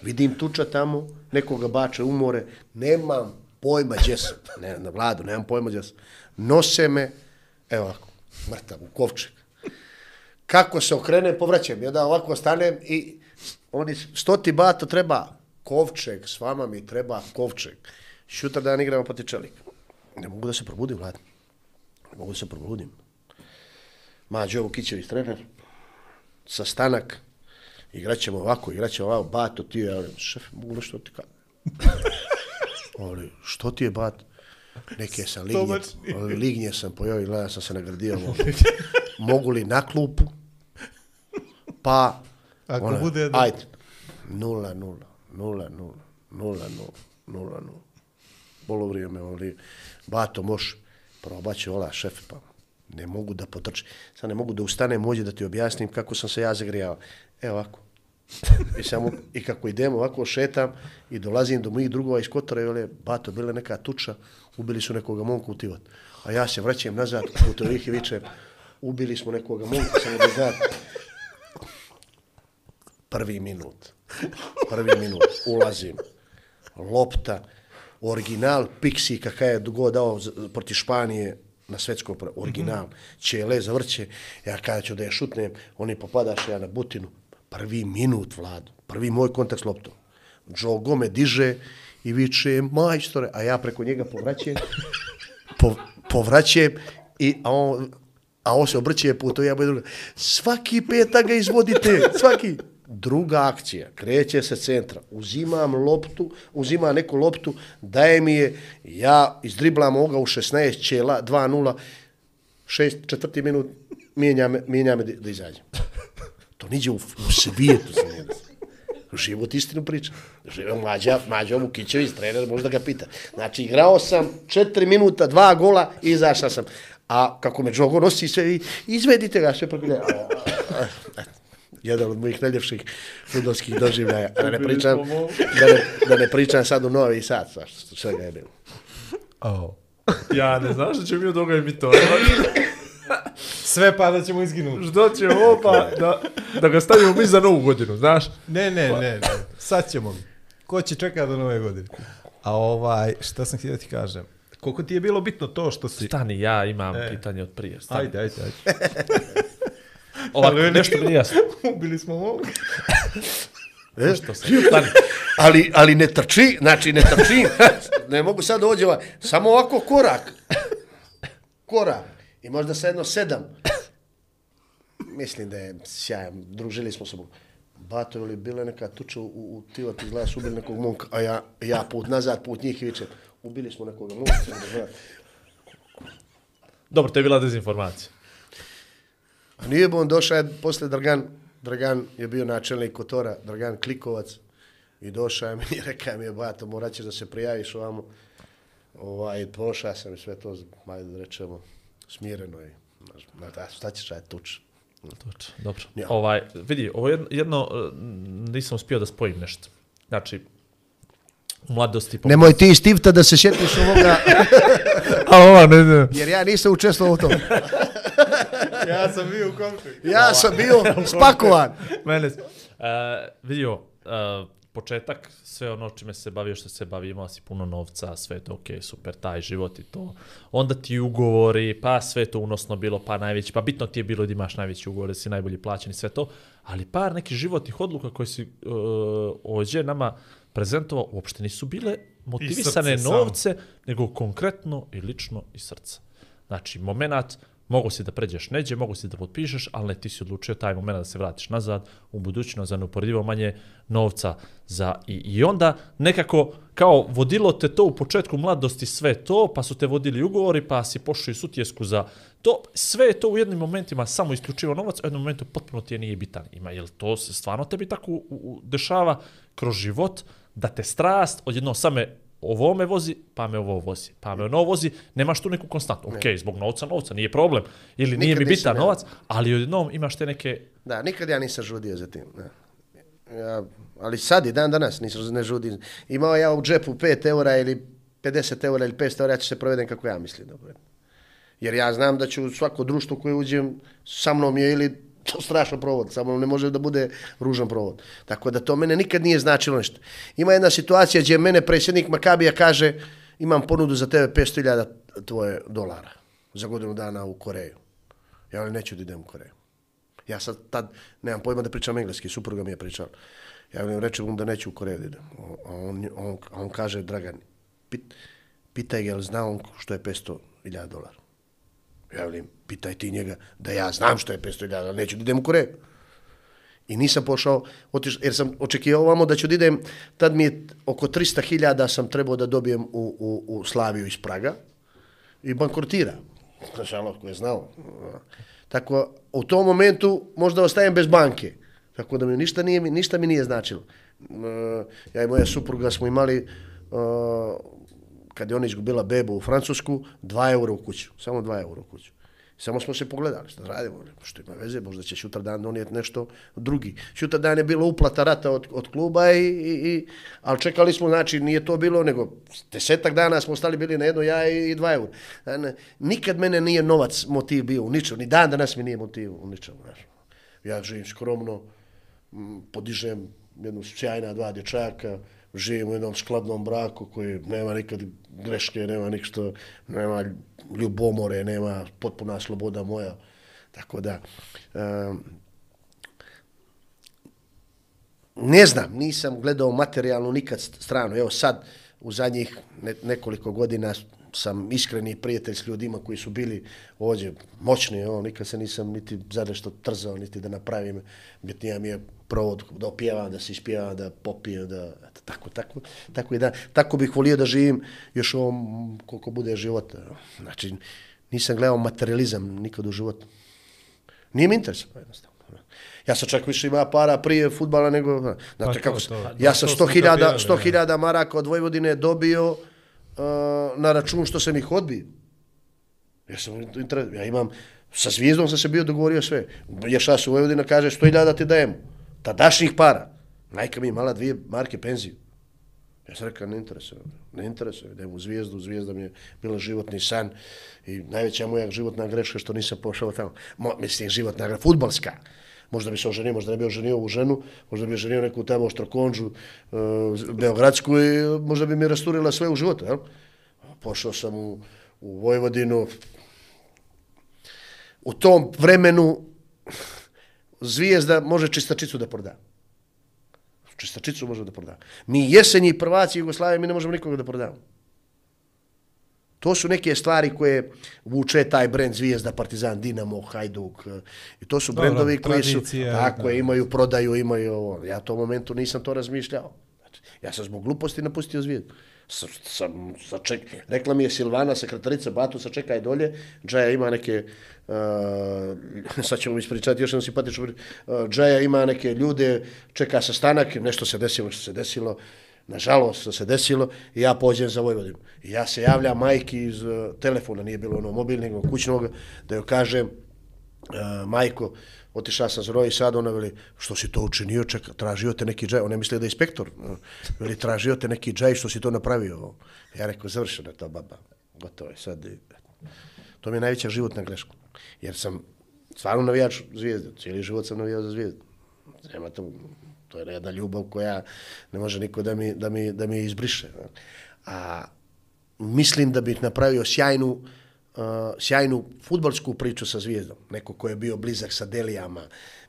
Vidim tuča tamo, nekoga bače u more, nemam pojma gdje sam. Ne, na vladu, nemam pojma gdje sam. Nose me, evo ovako, mrtav, u kovčeg. Kako se okrenem, povraćam. I onda ovako stanem i oni stoti bato treba kovčeg, s vama mi treba kovčeg. Šutra dan igramo poti čelik. Ne mogu da se probudim, vlad. Ne mogu da se probudim. Mađo Vukićević, trener, sastanak, igraćemo ovako, igraćemo ovako, bato ti, ja, šef, mogu nešto ti kada. Ali, što ti je bat? Neke sam lignje, lignje sam pojao i gledam sam se nagradio. Mogu li na klupu? Pa, Ako ona, bude da- ajde, nula, nula, nula, nula, nula, nula, nula, nula. Bolo vrijeme, ali, bato, moš, probat će ola šef, pa ne mogu da potrči. Sad ne mogu da ustanem, mođe da ti objasnim kako sam se ja zagrijao. Evo ovako. I, samo, I kako idemo, ovako šetam i dolazim do mojih drugova iz Kotora i vele, bato, bila neka tuča, ubili su nekoga momka u tivat. A ja se vraćam nazad, u tovih i vičem, ubili smo nekoga momka, samo da znate. Prvi minut. Prvi minut. Ulazim. Lopta. Original Pixi kakav je god dao protiv Španije na svetskom prvu. Original. Čele zavrće. Ja kada ću da je šutnem, oni popadaše ja na butinu. Prvi minut, Vlado. Prvi moj kontakt s loptom. Džogo me diže i viče, majstore, a ja preko njega povraćem, po, povraćem i a on, a on se obrće puto, ja budem, svaki petak ga izvodite, svaki. Druga akcija, kreće se centra, uzimam loptu, uzima neku loptu, daje mi je, ja izdriblam ovoga u 16 čela, 2-0, šest, četvrti minut, mijenja me, mijenja me da izađem. To niđe u, u svijetu se ne desi. Život istinu priča. Živo Mađa, Mađa Vukićević, trener, možda ga pita. Znači, igrao sam četiri minuta, dva gola i izašao sam. A kako me Džogo nosi sve, izvedite ga sve preko njega. Jedan od mojih najljepših futbolskih doživljaja. Da ne pričam, da ne, da ne pričam sad u Novi Sad, sa što svega je bilo. Oh. Ja ne znaš da će mi od toga imiti Sve pa da ćemo izginuti. Što će ovo pa da, da ga stavimo mi za novu godinu, znaš? Ne, ne, ne, ne. Sad ćemo mi. Ko će čekati do nove godine? A ovaj, šta sam htio da ti kažem? Koliko ti je bilo bitno to što si... Stani, ja imam e. pitanje od prije. Stani. Ajde, ajde, ajde. Ovako, Ali- nešto mi jasno. Ubili smo momka. E? Što se... Stani. ali, ali ne trči, znači ne trči, ne mogu sad dođe ovaj, samo ovako korak, korak, I možda sa jedno sedam. Mislim da je sjajan. Družili smo se. Bato, je li bila neka tuča u, u tivat, izgleda su ubili nekog momka, a ja, ja put nazad, put njih i vičem, ubili smo nekog momka. Dobro, to je bila dezinformacija. A nije bi on došao je posle Dragan, Dragan je bio načelnik Kotora, Dragan Klikovac, i došao je mi i rekao mi je, bato, morat ćeš da se prijaviš ovamo. Ovaj, prošao sam i sve to, ajde da rečemo, smireno i, znaš, na, da, šta ćeš raditi tuč. Točno, dobro. Ja. Ovaj, vidi, ovo jedno, jedno, eh, nisam uspio da spojim nešto. Znači, u mladosti... po- Nemoj ti Stivta da se sjetiš ovoga, A ova, ne, ne. jer ja nisam učestvovao u tom. Ja sam bio u konfliktu. Ja sam bio spakovan. Mene, uh, vidio, uh, početak, sve ono čime se bavio, što se bavi, imao si puno novca, sve je to okej, super, taj život i to. Onda ti ugovori, pa sve to unosno bilo, pa najveći, pa bitno ti je bilo da imaš najveći ugovor, da si najbolji plaćen i sve to. Ali par nekih životnih odluka koje si uh, ovdje nama prezentovao, uopšte nisu bile motivisane samo. novce, nego konkretno i lično i srca. Znači, moment, mogu si da pređeš neđe, mogu si da potpišeš, ali ne, ti si odlučio taj moment da se vratiš nazad u budućnost za neuporedivo manje novca. Za, i, I onda nekako kao vodilo te to u početku mladosti sve to, pa su te vodili ugovori, pa si pošao i sutjesku za to. Sve je to u jednim momentima samo isključivo novac, a u jednom momentu potpuno ti je nije bitan. Ima, jel to se stvarno tebi tako u, u, dešava kroz život, da te strast odjedno same ovo me vozi, pa me ovo vozi, pa me ono vozi, nemaš tu neku konstantnu. Ok, zbog novca, novca, nije problem. Ili nije mi bitan novac, ali odjednom imaš te neke... Da, nikad ja nisam žudio za tim. Ne. Ja, ali sad i dan danas nisam ne žudim. Imao ja u džepu 5 eura ili 50 eura ili 500 eura, ja ću se provedem kako ja mislim. Dobro. Jer ja znam da ću u svako društvo koje uđem, sa mnom je ili to strašan provod, samo ne može da bude ružan provod. Tako da to mene nikad nije značilo nešto. Ima jedna situacija gdje mene predsjednik Makabija kaže imam ponudu za tebe 500.000 tvoje dolara za godinu dana u Koreju. Ja li neću da idem u Koreju. Ja sad tad nemam pojma da pričam engleski, supruga mi je pričala. Ja mu rečem mu da neću u Koreju da idem. A on, on, on kaže, Dragan, pit, pitaj ga, li zna on što je 500.000 dolara? Ja velim, pitaj ti njega da ja znam što je 500.000, ali neću da idem u Koreju. I nisam pošao, otiš, jer sam očekivao ovamo da ću da idem, tad mi je oko 300.000 sam trebao da dobijem u, u, u Slaviju iz Praga i bankrotira. Znaš, ono, ko je znao. Tako, u tom momentu možda ostajem bez banke. Tako da mi ništa, nije, ništa mi nije značilo. E, ja i moja supruga smo imali, e, kad je ona izgubila bebu u Francusku, 2 eura u kuću. Samo 2 eura u kuću. Samo smo se pogledali, šta radimo, što ima veze, možda će sutra dan donijeti nešto drugi. Sutra dan je bilo uplata rata od, od kluba, i, i, i, ali čekali smo, znači nije to bilo, nego desetak dana smo ostali bili na jedno ja i, i dva eura. Nikad mene nije novac motiv bio u ničemu, ni dan danas mi nije motiv u ničemu. Znači. Ja živim skromno, podižem jednu sjajna dva dječaka, živim u jednom skladnom braku koji nema nikad greške, nema ništa, nema ljubomore, nema potpuna sloboda moja. Tako da, um, ne znam, nisam gledao materijalno nikad stranu. Evo sad, u zadnjih ne, nekoliko godina sam iskreni prijatelj s ljudima koji su bili ovdje moćni, evo, nikad se nisam niti za nešto trzao, niti da napravim, bitnija mi je provod, da opjevam, da se ispjevam, da popijem, da, tako, tako, tako, da, tako bih volio da živim još ovom koliko bude života. Znači, nisam gledao materializam nikad u životu. Nije mi interesantno jednostavno. Ja sam čak više ima para prije futbala nego... Znate Pa kako... to. Ja sam to smo 100.000 kapirali, 100.000 maraka od Vojvodine dobio uh, na račun što sam ih odbio. Ja sam ja imam sa zvijezdom sam se bio dogovorio sve. Ješla se u Vojvodina kaže 100.000 ti dajem. Tadašnjih para. Majka mi je mala dvije marke penziju. Ja sam rekao, ne interesuje, me, ne interesuje, me, idem u zvijezdu, zvijezda mi je bila životni san i najveća moja životna greška što nisam pošao tamo. Mo, mislim, životna greška, futbalska. Možda bi se oženio, možda ne bi oženio ovu ženu, možda bi oženio neku tamo štrokonđu, uh, eh, Beogradsku i možda bi mi rasturila sve u životu, jel? Pošao sam u, u Vojvodinu. U tom vremenu zvijezda može čistačicu da proda. Čistačicu može da proda. Mi jesenji prvaci Jugoslavije, mi ne možemo nikoga da prodamo. To su neke stvari koje vuče taj brend Zvijezda, Partizan, Dinamo, Hajduk. eh, I to su Dobro, brendovi koji su, tako da. je, imaju prodaju, imaju ovo. Ja u tom momentu nisam to razmišljao. Znači, ja sam zbog gluposti napustio Zvijezdu sa, sa, sa ček... rekla mi je Silvana, sekretarica Batu, sačekaj dolje, Džaja ima neke, uh, sad ćemo ispričati još jednu simpatičnu, uh, Džaja ima neke ljude, čeka se stanak, nešto se desilo što se desilo, nažalost što se desilo, i ja pođem za Vojvodinu. I ja se javljam majki iz uh, telefona, nije bilo ono mobilnog, kućnog, da joj kažem, uh, majko, otišao sam za Roji sad, ona veli, što si to učinio, čeka, tražio te neki džaj, ona je mislila da je inspektor, ono, veli, tražio te neki džaj, što si to napravio. Ja rekao, završeno je to, baba, gotovo je sad. To mi je najveća životna greška, jer sam stvarno navijač zvijezde, cijeli život sam navijao za zvijezdu. Nema to, to je jedna ljubav koja ne može niko da mi, da mi, da mi izbriše. A mislim da bih napravio sjajnu, uh, Uh, sjajnu futbalsku priču sa Zvijezdom. Neko ko je bio blizak sa Delijama,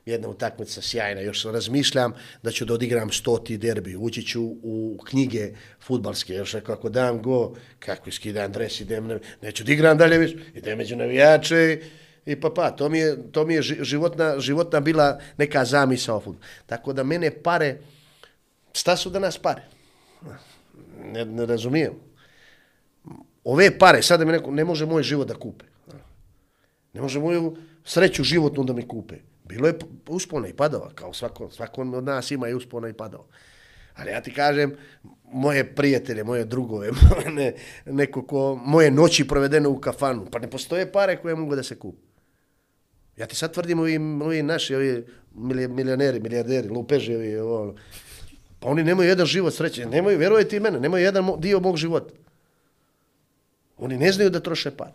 jedna utakmica sjajna. Još sam razmišljam da ću da odigram stoti derbi. Ući ću u knjige futbalske. Još rekao, ako dam go, kako skidam dres, idem, na- neću da igram dalje više, idem među navijače i pa pa, to mi je, to mi je životna, životna bila neka zamisa o futbolu. Tako da mene pare, šta su danas pare? Ne, ne razumijem ove pare, sada mi neko, ne može moj život da kupe. Ne može moju sreću životnu da mi kupe. Bilo je uspona i padova, kao svako, svako od nas ima i uspona i padova. Ali ja ti kažem, moje prijatelje, moje drugove, ne, neko ko, moje noći provedene u kafanu, pa ne postoje pare koje mogu da se kupe. Ja ti sad tvrdim, ovi, ovi naši, ovi milioneri, milijarderi, lupeži, ovi, ovo, ono. pa oni nemaju jedan život sreće, nemaju, verujte i mene, nemaju jedan dio mog života. Oni ne znaju da troše par.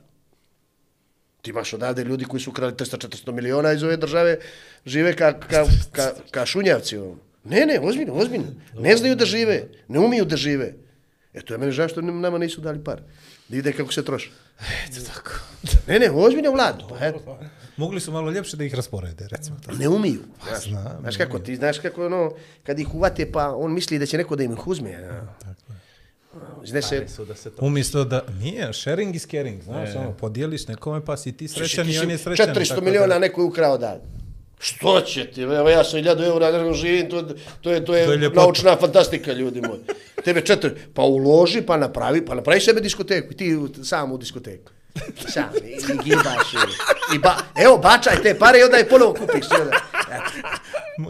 Ti imaš odavde ljudi koji su ukrali 300-400 miliona iz ove države, žive ka, ka, ka, ka šunjavci. ono. Ne, ne, ozbiljno, ozbiljno. Ne znaju da žive, ne umiju da žive. E to je meni žao što nam- nama nisu dali par. Da vide kako se troši. Eto tako. Ne, ne, ozbiljno vladu. Pa, eto. Mogli su malo ljepše da ih rasporede, recimo to. Ne umiju. Znaš, znam, znaš kako, ti znaš kako ono, kad ih uvate, pa on misli da će neko da im ih uzme. Ja. Iznese, Su da se to... Umjesto da, nije, sharing is caring, znaš, ono, podijeliš nekome pa si ti srećan i on je srećan. 400 tako miliona da- neko je ukrao dan. Što će ti? Evo ja sam 1000 eura, ne znam, živim, to, to je, to je, To je naučna fantastika, ljudi moji. Tebe četiri, pa uloži, pa napravi, pa napravi sebe diskoteku, i ti sam u diskoteku. Sam, i, i gibaš, i, i ba, evo, bačaj te pare i onda je ponovo kupiš.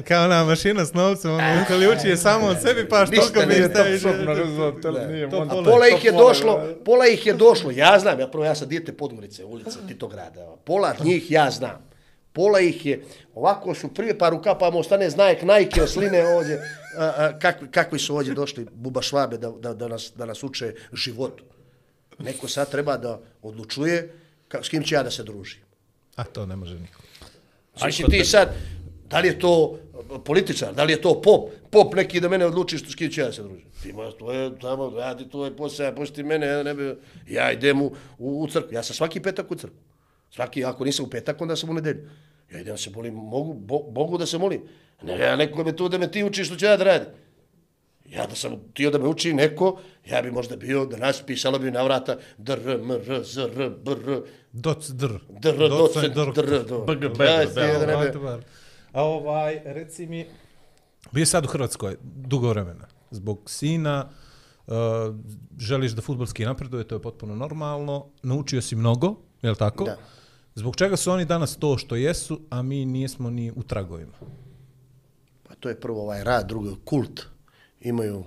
Kao ona mašina s novcem, ono, uključi je samo od sebi, pa što Ništa ko ne, mi to staviš. A pola ih je došlo, pola ih je došlo, ja znam, ja prvo ja sam dijete Podgorice, ulica Titograda, pola njih ja znam. Pola ih je, ovako su prije par rukapama ostane znajek Nike osline ovdje, a, a, kakvi, kakvi su ovdje došli buba švabe da, da, da, nas, da nas uče životu. Neko sad treba da odlučuje ka, s kim će ja da se družim. A to ne može niko. Znači ti sad, da li je to političar, da li je to pop, pop neki da mene odluči što s kim ću ja se družim. Ti imaš tvoje, tamo, radi tvoj posao, ja pušti mene, ja, ne bi, ja idem u, u, u crkvu. Ja sam svaki petak u crkvu. Svaki, ako nisam u petak, onda sam u nedelju. Ja idem da se molim, mogu, bo, Bogu da se molim. Ne, ja neko me tu da me ti uči što ću ja da radim. Ja da sam tio da me uči neko, ja bi možda bio, da nas pisalo bi na vrata dr, m, r, z, r, b, r, Doc dr. dr, Doc dr. dr, BG, bi-. A ovaj, reci mi, bio sad u Hrvatskoj dugo vremena. Zbog sina, uh, želiš da futbolski napreduje, to je potpuno normalno. Naučio si mnogo, je li tako? Da. Zbog čega su oni danas to što jesu, a mi nismo ni u tragovima? Pa to je prvo ovaj rad, drugo kult. Imaju,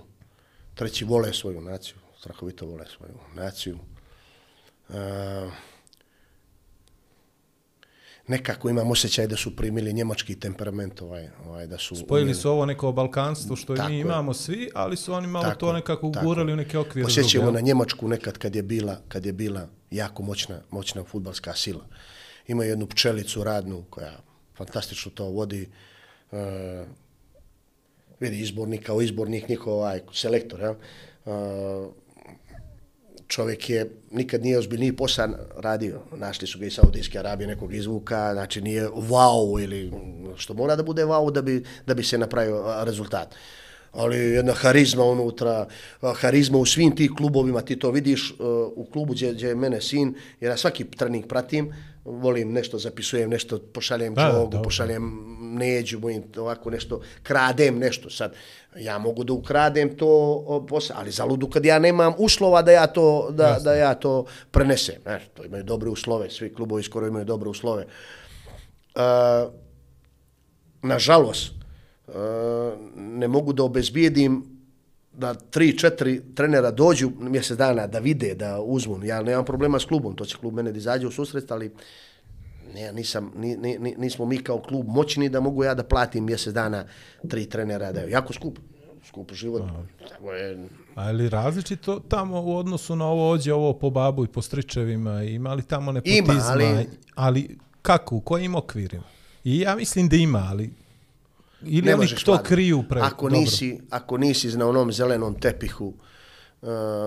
treći vole svoju naciju, strahovito vole svoju naciju. E, nekako imam osjećaj da su primili njemački temperament, ovaj, ovaj, da su... Spojili umjeli- su ovo neko balkanstvo što i mi je. imamo svi, ali su oni malo Tako to je, nekako ugurali je. u neke okvire. Osjećamo na? Njemačku nekad kad je bila, kad je bila jako moćna, moćna futbalska sila. Ima jednu pčelicu radnu koja fantastično to vodi. E, vidi izbornik kao izbornik, njihov ovaj selektor. Ja? Čovjek je nikad nije ozbiljniji posao radio. Našli su ga iz Saudijske Arabije nekog izvuka, znači nije wow ili što mora da bude wow da bi, da bi se napravio rezultat. ali jedna harizma unutra, harizma u svim tih klubovima, ti to vidiš u klubu gdje, gdje je mene sin, jer ja svaki trening pratim, volim nešto zapisujem, nešto pošaljem Da, dobro. pošaljem neđu, mojim, ovako nešto, kradem nešto sad. Ja mogu da ukradem to ali zaludu kad ja nemam uslova da ja to, da, da ja to prenesem. Znaš, to imaju dobre uslove, svi klubovi skoro imaju dobre uslove. Uh, nažalost, uh, ne mogu da obezbijedim da tri, četiri trenera dođu mjesec dana da vide, da uzmu. Ja nemam problema s klubom, to će klub mene da izađe u susret, ali ne, nisam, ni, ni, ni- nismo mi kao klub moćni da mogu ja da platim mjesec dana tri trenera. Da je jako skup. Skup život. Tako je, Ali različito tamo u odnosu na ovo ođe, ovo po babu i po stričevima, ima li tamo nepotizma, Ima, ali- ali kako, u kojim okvirima? I ja mislim da ima, ali ili ne oni to kriju pre... Ako dobro. nisi, ako nisi na onom zelenom tepihu, uh,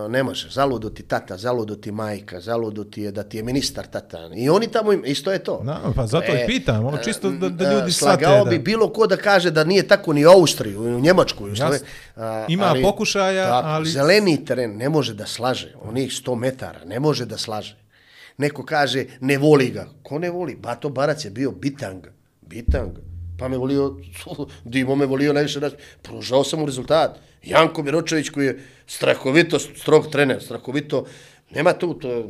ne može. Zaludo ti tata, zaludo ti majka, zaludo ti je da ti je ministar tata. I oni tamo, im, isto je to. Na, pa zato i pitam, ono čisto da, da e, ljudi Slagao da... bi bilo ko da kaže da nije tako ni u Austriji, u Njemačku. U Slove, Jasno. a, Ima pokušaja, tako, ali- Zeleni teren ne može da slaže, onih 100 metara, ne može da slaže. Neko kaže, ne voli ga. Ko ne voli? Bato Barac je bio bitang. Bitang. Pa me volio, Dimo me volio najviše. Pružao sam mu rezultat. Janko Miročević koji je strahovito strog trener, strahovito Nema tu, to,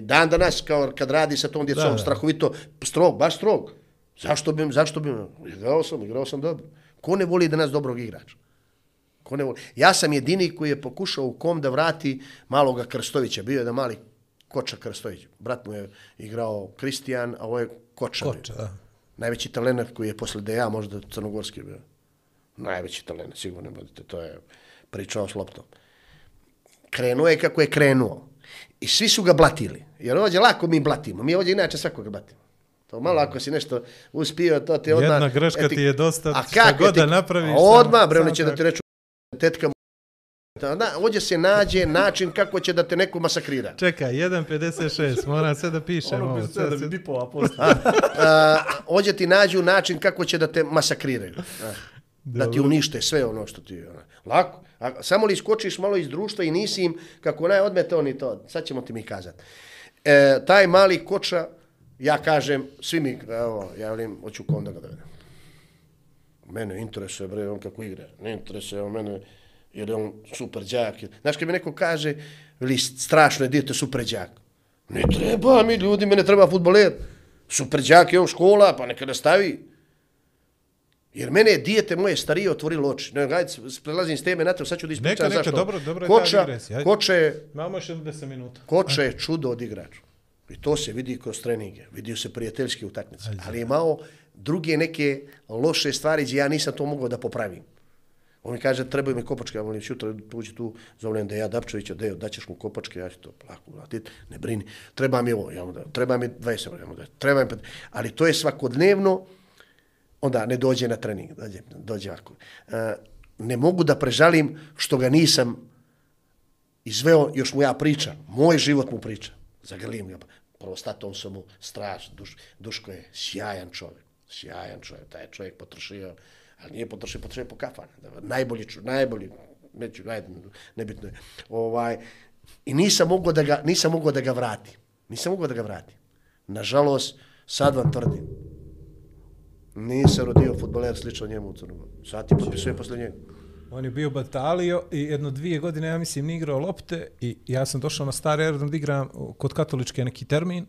dan danas, kao kad radi sa tom djecom, Da, da. strahovito strog, baš strog. Zašto bi, zašto bi, igrao sam, igrao sam dobro. Ko ne voli da nas dobrog igrača? Ko ne voli? Ja sam jedini koji je pokušao u kom da vrati maloga Krstovića. Bio je jedan mali Koča Krstović. Brat mu je igrao Kristijan, a ovo je Koča. Koča, da. Najveći talent koji je posle Deja možda crnogorski bio. Najveći talent, sigurno budite. To je pričao s loptom. Krenuo je kako je krenuo. I svi su ga blatili. Jer ovdje lako mi blatimo. Mi ovdje inače svakoga blatimo. To malo ako si nešto uspio, to ti odmah... Jedna greška ti je dosta, A šta god da napraviš, odmah, bre, oni će da ti reču, tetka. Da, ovdje se nađe način kako će da te neko masakrira. Čekaj, 1.56, moram sve da pišem Ono ovo. sve da bi bipova posto. A, ovdje ti nađu način kako će da te masakriraju. A, da ti unište sve ono što ti... Ona. Lako. A, samo li iskočiš malo iz društva i nisi im, kako naj odmete oni to, sad ćemo ti mi kazati. E, taj mali koča, ja kažem, svi mi, evo, ja velim, hoću kom da ga dovedem. Mene interesuje, bre, on kako igra. Ne interesuje on mene, jer je on super džak. Znaš, kad mi neko kaže, veli, strašno je dijete super džak. Ne treba mi ljudi, mene treba futboler. Super džak je on škola, pa neka nastavi. Jer mene je dijete moje starije otvorilo oči. Ne, gajde, prelazim s teme na to, sad ću da ispričam Neka, neka, zašto. dobro, dobro je ta Koča. Koča je Imamo još 10 minuta. Koča je čudo od igrača. I to se vidi kroz treninge, vidi se prijateljski utakmice. Ali je imao druge neke loše stvari gdje ja nisam to mogao da popravim. On mi kaže, trebaju mi kopačke, ja molim, šutra, uđi tu, zovem da ja Dapčevića, Dejo, daćeš mu kopačke, ja ću to plako vratiti, ne brini. Treba mi ovo, ja mu da, treba mi 20 eura, ja mu da, treba mi, ali to je svakodnevno, onda ne dođe na trening, dođe, dođe ovako. E, ne mogu da prežalim što ga nisam izveo, još mu ja pričam, moj život mu priča, zagrlim ga, prvo statom sam mu straš, duš, Duško je sjajan čovjek, sjajan čovjek, taj čovjek potrošio, ali nije potrošio, potrošio po kafane, najbolji, ču- najbolji, neću, ajde, nebitno je, ovaj, i nisam mogao da ga, nisam mogao da ga vrati, nisam mogao da ga vrati. Nažalost, sad vam tvrdim, nije se rodio futboler slično njemu u Crnogoru. Sad ti potpisuje posle njega. On je bio batalio i jedno dvije godine, ja mislim, nije igrao lopte i ja sam došao na stari aerodrom da igram kod katoličke neki termin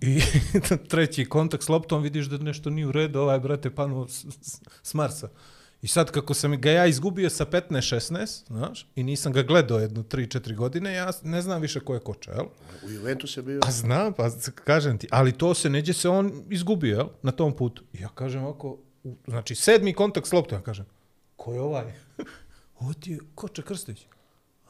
i treći kontakt s loptom vidiš da nešto nije u redu, ovaj brate panu s, s, s Marsa. I sad kako sam ga ja izgubio sa 15-16, znaš, i nisam ga gledao jedno 3-4 godine, ja ne znam više ko je koča, jel? U Juventus je bio... Pa znam, pa kažem ti, ali to se neđe se on izgubio, jel, na tom putu. I ja kažem ovako, znači sedmi kontakt s loptom, ja kažem, ko je ovaj? Ovo ti je Koča Krstić.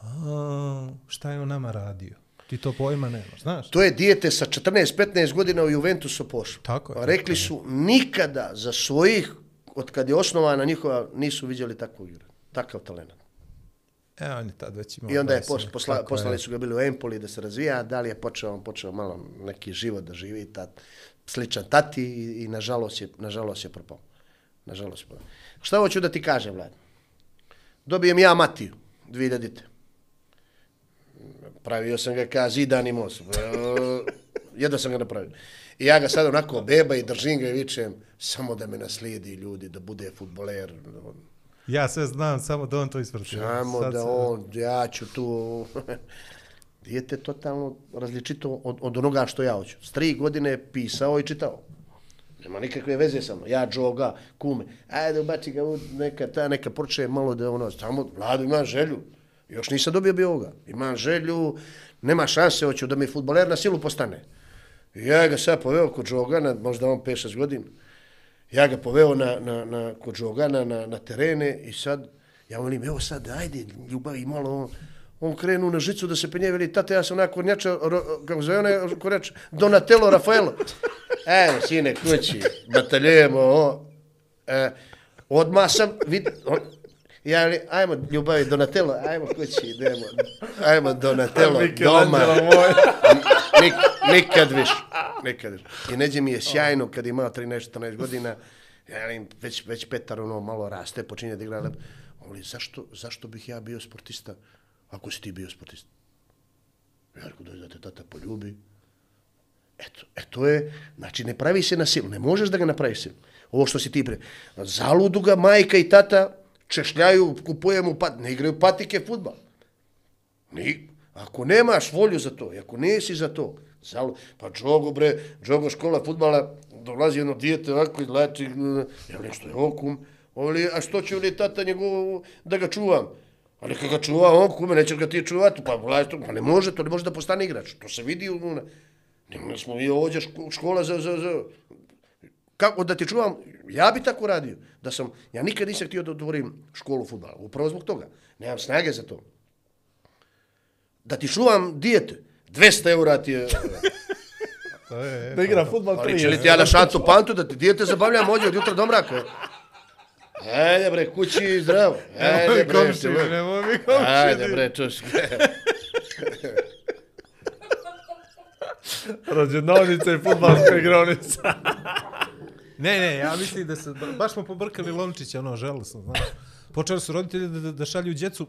A, šta je on nama radio? Ti to pojma nemaš, znaš? To je dijete sa 14-15 godina u Juventusu pošlo. Tako je, Pa Rekli su nikada za svojih, od kad je osnovana njihova, nisu vidjeli takvog igra. Takav talent. E, on je tad već imao I onda je 20, pos, posla, poslali su ga bili u Empoli da se razvija, da li je počeo, on počeo malo neki život da živi, tat, sličan tati i, i nažalost, je, nažalost je propao. Nažalost je propao. Šta hoću da ti kažem, Vlad? Dobijem ja Matiju, 2000. Pravio sam ga kao zidan i most. Jedno sam ga napravio. I ja ga sad onako beba i držim ga i vičem, samo da me naslijedi ljudi, da bude futboler. Ja sve znam, samo da on to isprati. Samo Sad da on, ja ću tu... Dijete je totalno različito od, od onoga što ja hoću. S tri godine pisao i čitao. Nema nikakve veze sa mnom. Ja, džoga, kume, ajde ubaci ga, u neka ta, neka počne malo da ono, samo, mlado, imam želju. Još nisam dobio bi ovoga. Imam želju, nema šanse, hoću da mi futboler na silu postane. I ja ga sad poveo kod Džogana, možda on 5-6 godina. Ja ga poveo na, na, na, kod Džogana na, na terene i sad, ja volim, evo sad, ajde, ljubavi malo, on, on krenu na žicu da se penje, veli, tate, ja sam onako njača, kako zove onaj kornjač, Donatello Rafaelo. Evo, sine, kući, bataljujemo, o. E, odmah sam, vid, on, ja li, ajmo, ljubavi, Donatello, ajmo kući, idemo, ajmo, Donatello, doma. Nik, nikad više. Nikad više. I neđe mi je sjajno kad je imao 13-14 godina, ja već, već Petar ono malo raste, počinje da igra. Ali zašto, zašto bih ja bio sportista ako si ti bio sportista? Ja rekao da te tata poljubi. Eto, e to je, znači ne pravi se na silu, ne možeš da ga napraviš silu. Ovo što si ti pre. Zaludu ga majka i tata češljaju, kupujemo, pat, ne igraju patike futbal. Ni, ako nemaš volju za to, i ako nisi za to, zalo, pa džogo bre, džogo škola futbala, dolazi jedno dijete ovako izlači, ja nešto je okum, ali, a što će li tata njegov da ga čuvam? Ali kada ga čuva on, kume, nećeš ga ti čuvati, pa, vlaj, to, pa ne može, to ne može da postane igrač, to se vidi, u, ne, smo mi ovdje škola za, za, za, kako da ti čuvam, ja bi tako radio. Da sam, ja nikad nisam htio da otvorim školu futbala, upravo zbog toga. Nemam snage za to. Da ti čuvam dijete, 200 eura ti je... To je, Da igra futbol Ali će li ti ja na šancu pantu da ti dijete zabavljam ovdje od jutra do mraka? Ajde bre, kući zdravo. Ajde bre, komši, lo- nemoj mi komši. Ajde bre, čuš. Rođenovnica i futbalska igronica. Ne, ne, ja mislim da se, baš smo pobrkali Lončića, ono, želosno, znaš. Počeli su roditelji da, da, da šalju djecu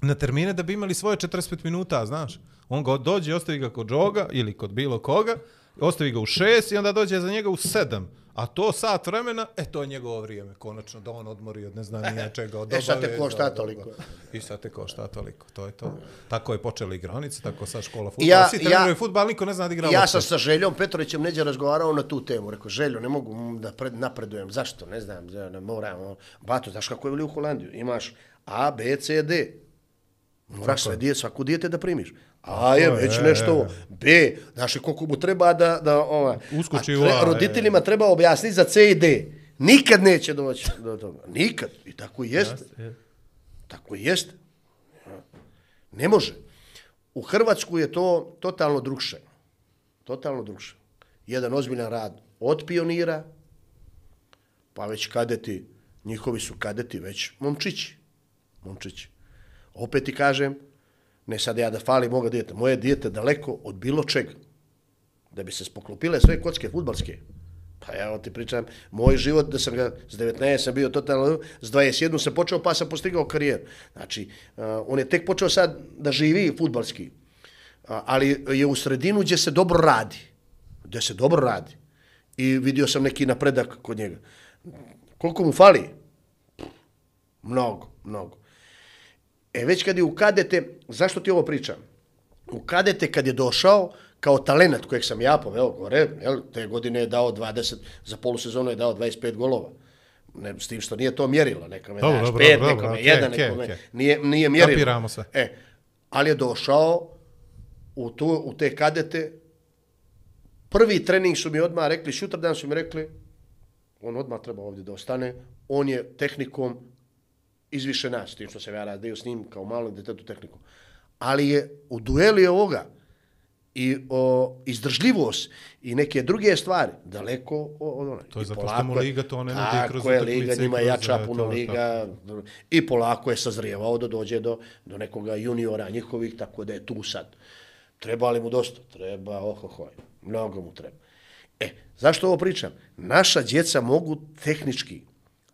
na termine da bi imali svoje 45 minuta, znaš. On ga dođe, ostavi ga kod džoga ili kod bilo koga, ostavi ga u šest i onda dođe za njega u sedam. A to sat vremena, e, to je njegovo vrijeme, konačno, da on odmori od ne znam nije čega, od E, sad te košta toliko. I sad te košta toliko, to je to. Tako je počeli igranice, tako sad škola futbala. Ja- Svi ja- treniraju futbal, niko ne zna da igra Ja sam sa Željom Petrovićem neđe razgovarao na tu temu. Rekao, Željo, ne mogu da pred, napredujem. Zašto? Ne znam, ne moram. ono. Bato, znaš kako je u Holandiju? Imaš A, B, C, D. Moraš sve dijete, svaku dijete da primiš. A je već je, nešto je. ovo. B, znaš li koliko mu treba da... da ova, Uskoči u A, je. Roditeljima treba objasniti za C i D. Nikad neće doći do toga. Nikad. I tako i jeste. Tako i jeste. Ne može. U Hrvatsku je to totalno drugše. Totalno drugše. Jedan ozbiljan rad od pionira, pa već kadeti, njihovi su kadeti već momčići. Momčići. Opet ti kažem, ne sad ja da falim moga dijete, moje dijete daleko od bilo čega. Da bi se spoklopile sve kocke futbalske. Pa ja ti pričam, moj život, da sam ga, s 19 sam bio totalno, s 21 sam počeo, pa sam postigao karijer. Znači, uh, on je tek počeo sad da živi futbalski, uh, ali je u sredinu gdje se dobro radi. Gdje se dobro radi. I vidio sam neki napredak kod njega. Koliko mu fali? Mnogo, mnogo. E već kad je u kadete, zašto ti ovo pričam? U kadete kad je došao, kao talenat kojeg sam ja poveo gore, jel, te godine je dao 20, za polusezonu je dao 25 golova. Ne, s tim što nije to mjerilo, neka me Dobro, daš dobro, pet, dobro, nekome okej, jedan, okej, nekome, okej. nije, nije mjerilo. Kapiramo sve. E, ali je došao u, tu, u te kadete, prvi trening su mi odmah rekli, sutradan su mi rekli, on odmah treba ovdje da ostane, on je tehnikom izviše nas, tim što sam ja radio s njim kao malom detetu tehnikom. Ali je u dueli ovoga i o, izdržljivost i neke druge stvari daleko od one. To je I zato što polako mu je- liga to ne nudi tako kroz je, liga njima kroz, jača e, puno to, liga i polako je sazrijevao da dođe do, do nekoga juniora njihovih, tako da je tu sad. Treba li mu dosta? Treba, ohohoj, mnogo mu treba. E, zašto ovo pričam? Naša djeca mogu tehnički,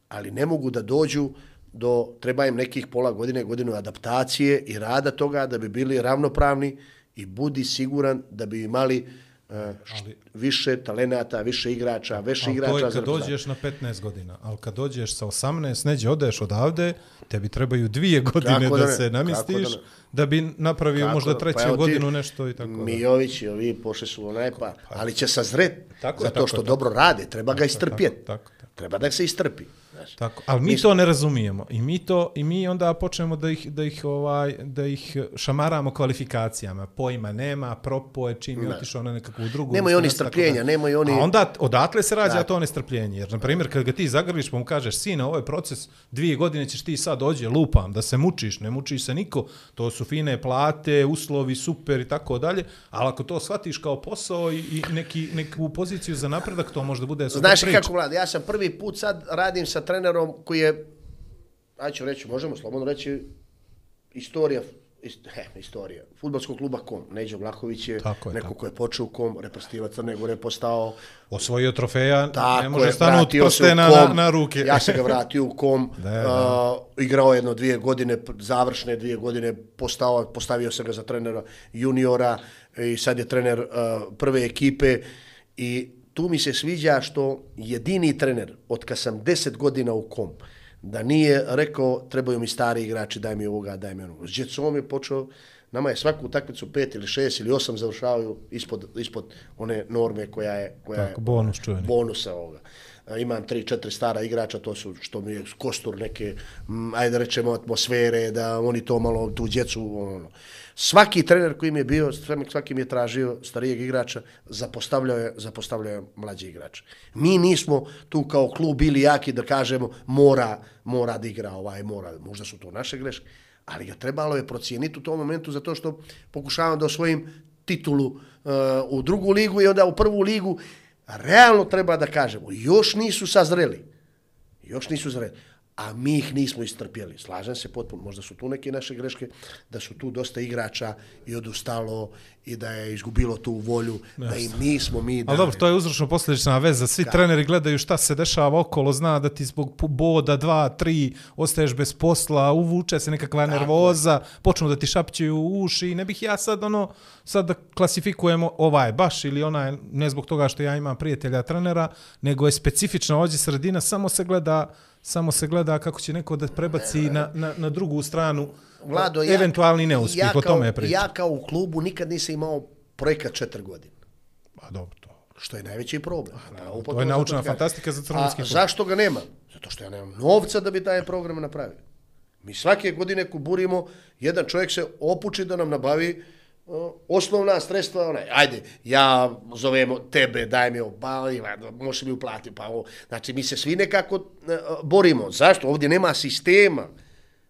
ali ne mogu da dođu do, treba im nekih pola godine, godinu adaptacije i rada toga da bi bili ravnopravni i budi siguran da bi imali uh, št- više talenata, više igrača, više Ali to igrača je kad dođeš na 15 godina, ali kad dođeš sa 18, neđe odeš odavde, tebi trebaju dvije godine Kako da, da ne, se kako namestiš, da da, ne. bi napravio Kako možda da- treću pa evo ti, godinu nešto i tako da. Mijović i ovi pošli su onaj pa, ali će sazret, Tako zato tako što tako dobro rade, treba ga Tako je, istrpjeti. tako, tako, tako. Treba da se istrpi. Znaš. Tako, ali mi to ne razumijemo i mi to i mi onda počnemo da ih da ih ovaj da ih šamaramo kvalifikacijama. Pojma nema, propo je čim je otišao na nekakvu drugu. Nemaju oni strpljenja, da. nemaju oni- A onda odatle se rađa to nestrpljenje. Jer na primjer kad ga ti zagrliš pa mu kažeš sine, ovo je proces, dvije godine ćeš ti sad dođe, lupam, da se mučiš, ne muči se niko. To su fine plate, uslovi super i tako dalje. Ali ako to shvatiš kao posao i, i neki neku poziciju za napredak, to možda bude super Znaš priča. kako vlada, ja sam prvi put sad radim sa trenerom koji je, aj ću reći, možemo slobodno reći, istorija, ist, he, istorija, futbolskog kluba KOM. Neđo Vlahović je Tako je, neko tako. ko je počeo KOM, reprezentativa Crne Gore postao, Osvojio trofeja, tako ne može je, stanuti se prste na, na, na ruke. Ja sam ga vratio u KOM, Da, da. Uh, igrao jedno dvije godine, završne dvije godine, postao, postavio sam ga za trenera juniora i sad je trener uh, prve ekipe i tu mi se sviđa što jedini trener od kad sam 10 godina u kom da nije rekao trebaju mi stari igrači, daj mi ovoga, daj mi onoga. S djecom je počeo, nama je svaku utakmicu pet ili šest ili osam završavaju ispod, ispod one norme koja je, koja Tako, je bonus čuveni. bonusa ovoga. A, Imam tri, četiri stara igrača, to su što mi je kostur neke, m, ajde rečemo, atmosfere, da oni to malo, tu djecu, ono. Svaki trener koji mi je bio, svaki mi je tražio starijeg igrača, zapostavljao je, zapostavljao je mlađi igrač. Mi nismo tu kao klub bili jaki da kažemo mora, mora da igra ovaj, mora, možda su to naše greške, ali ga trebalo je procijeniti u tom momentu zato što pokušavam da osvojim titulu uh, u drugu ligu i onda u prvu ligu realno treba da kažemo, još nisu sazreli. Još nisu zreli. A mi ih nismo istrpjeli. Slažem se potpuno. Možda su tu neke naše greške, da su tu dosta igrača i odustalo i da je izgubilo tu volju, da im nismo mi Ali dobro, to je uzročno posljedična veza. Svi treneri gledaju šta se dešava okolo, zna da ti zbog boda, dva, tri, ostaješ bez posla, uvuče se nekakva nervoza, počnu da ti šapćaju u uši i ne bih ja sad ono, sad da klasifikujemo ovaj baš ili onaj, ne zbog toga što ja imam prijatelja trenera, nego je specifična ovdje sredina, samo se gleda samo se gleda kako će neko da prebaci na, na, na drugu stranu Vlado, ja, eventualni neuspjeh, ja o kao, tome je priča. Ja kao u klubu nikad nisam imao projekat četiri godine. Pa dobro, to. Što je najveći problem. Pa, to je naučna fantastika za crnogorski A fudbal. zašto ga nema? Zato što ja nemam novca da bi taj program napravio. Mi svake godine kuburimo, jedan čovjek se opuči da nam nabavi uh, osnovna sredstva, onaj, ajde, ja zovemo tebe, daj mi ima, možeš mi uplatiti, pa ovo. Znači, mi se svi nekako uh, borimo. Zašto? Ovdje nema sistema.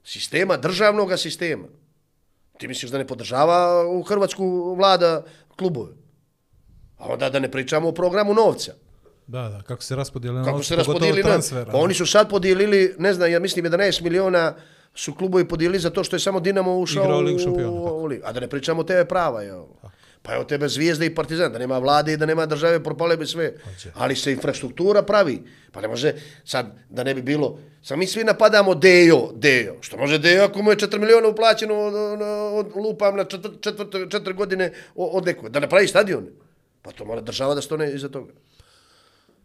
Sistema, državnog sistema. Ti misliš da ne podržava u Hrvatsku vlada klubove? A onda da ne pričamo o programu novca. Da, da, kako se raspodijeli Kako se pogotovo transfera. Pa oni su sad podijelili, ne znam, ja mislim 11 miliona su klubovi podijelili za to što je samo Dinamo ušao Igrao u, Ligu šampiona, tako. u ligu. A da ne pričamo tebe prava, je ovo. Pa evo tebe Zvijezda i Partizan, da nema vlade i da nema države, propale bi sve. Ali se infrastruktura pravi. Pa ne može sad da ne bi bilo... Sad mi svi napadamo Dejo, Dejo. Što može Dejo ako mu je 4 miliona uplaćeno od, od, od, lupam na četvr, četvr, četiri godine od, od. Da ne pravi stadion. Pa to mora država da stone iza toga.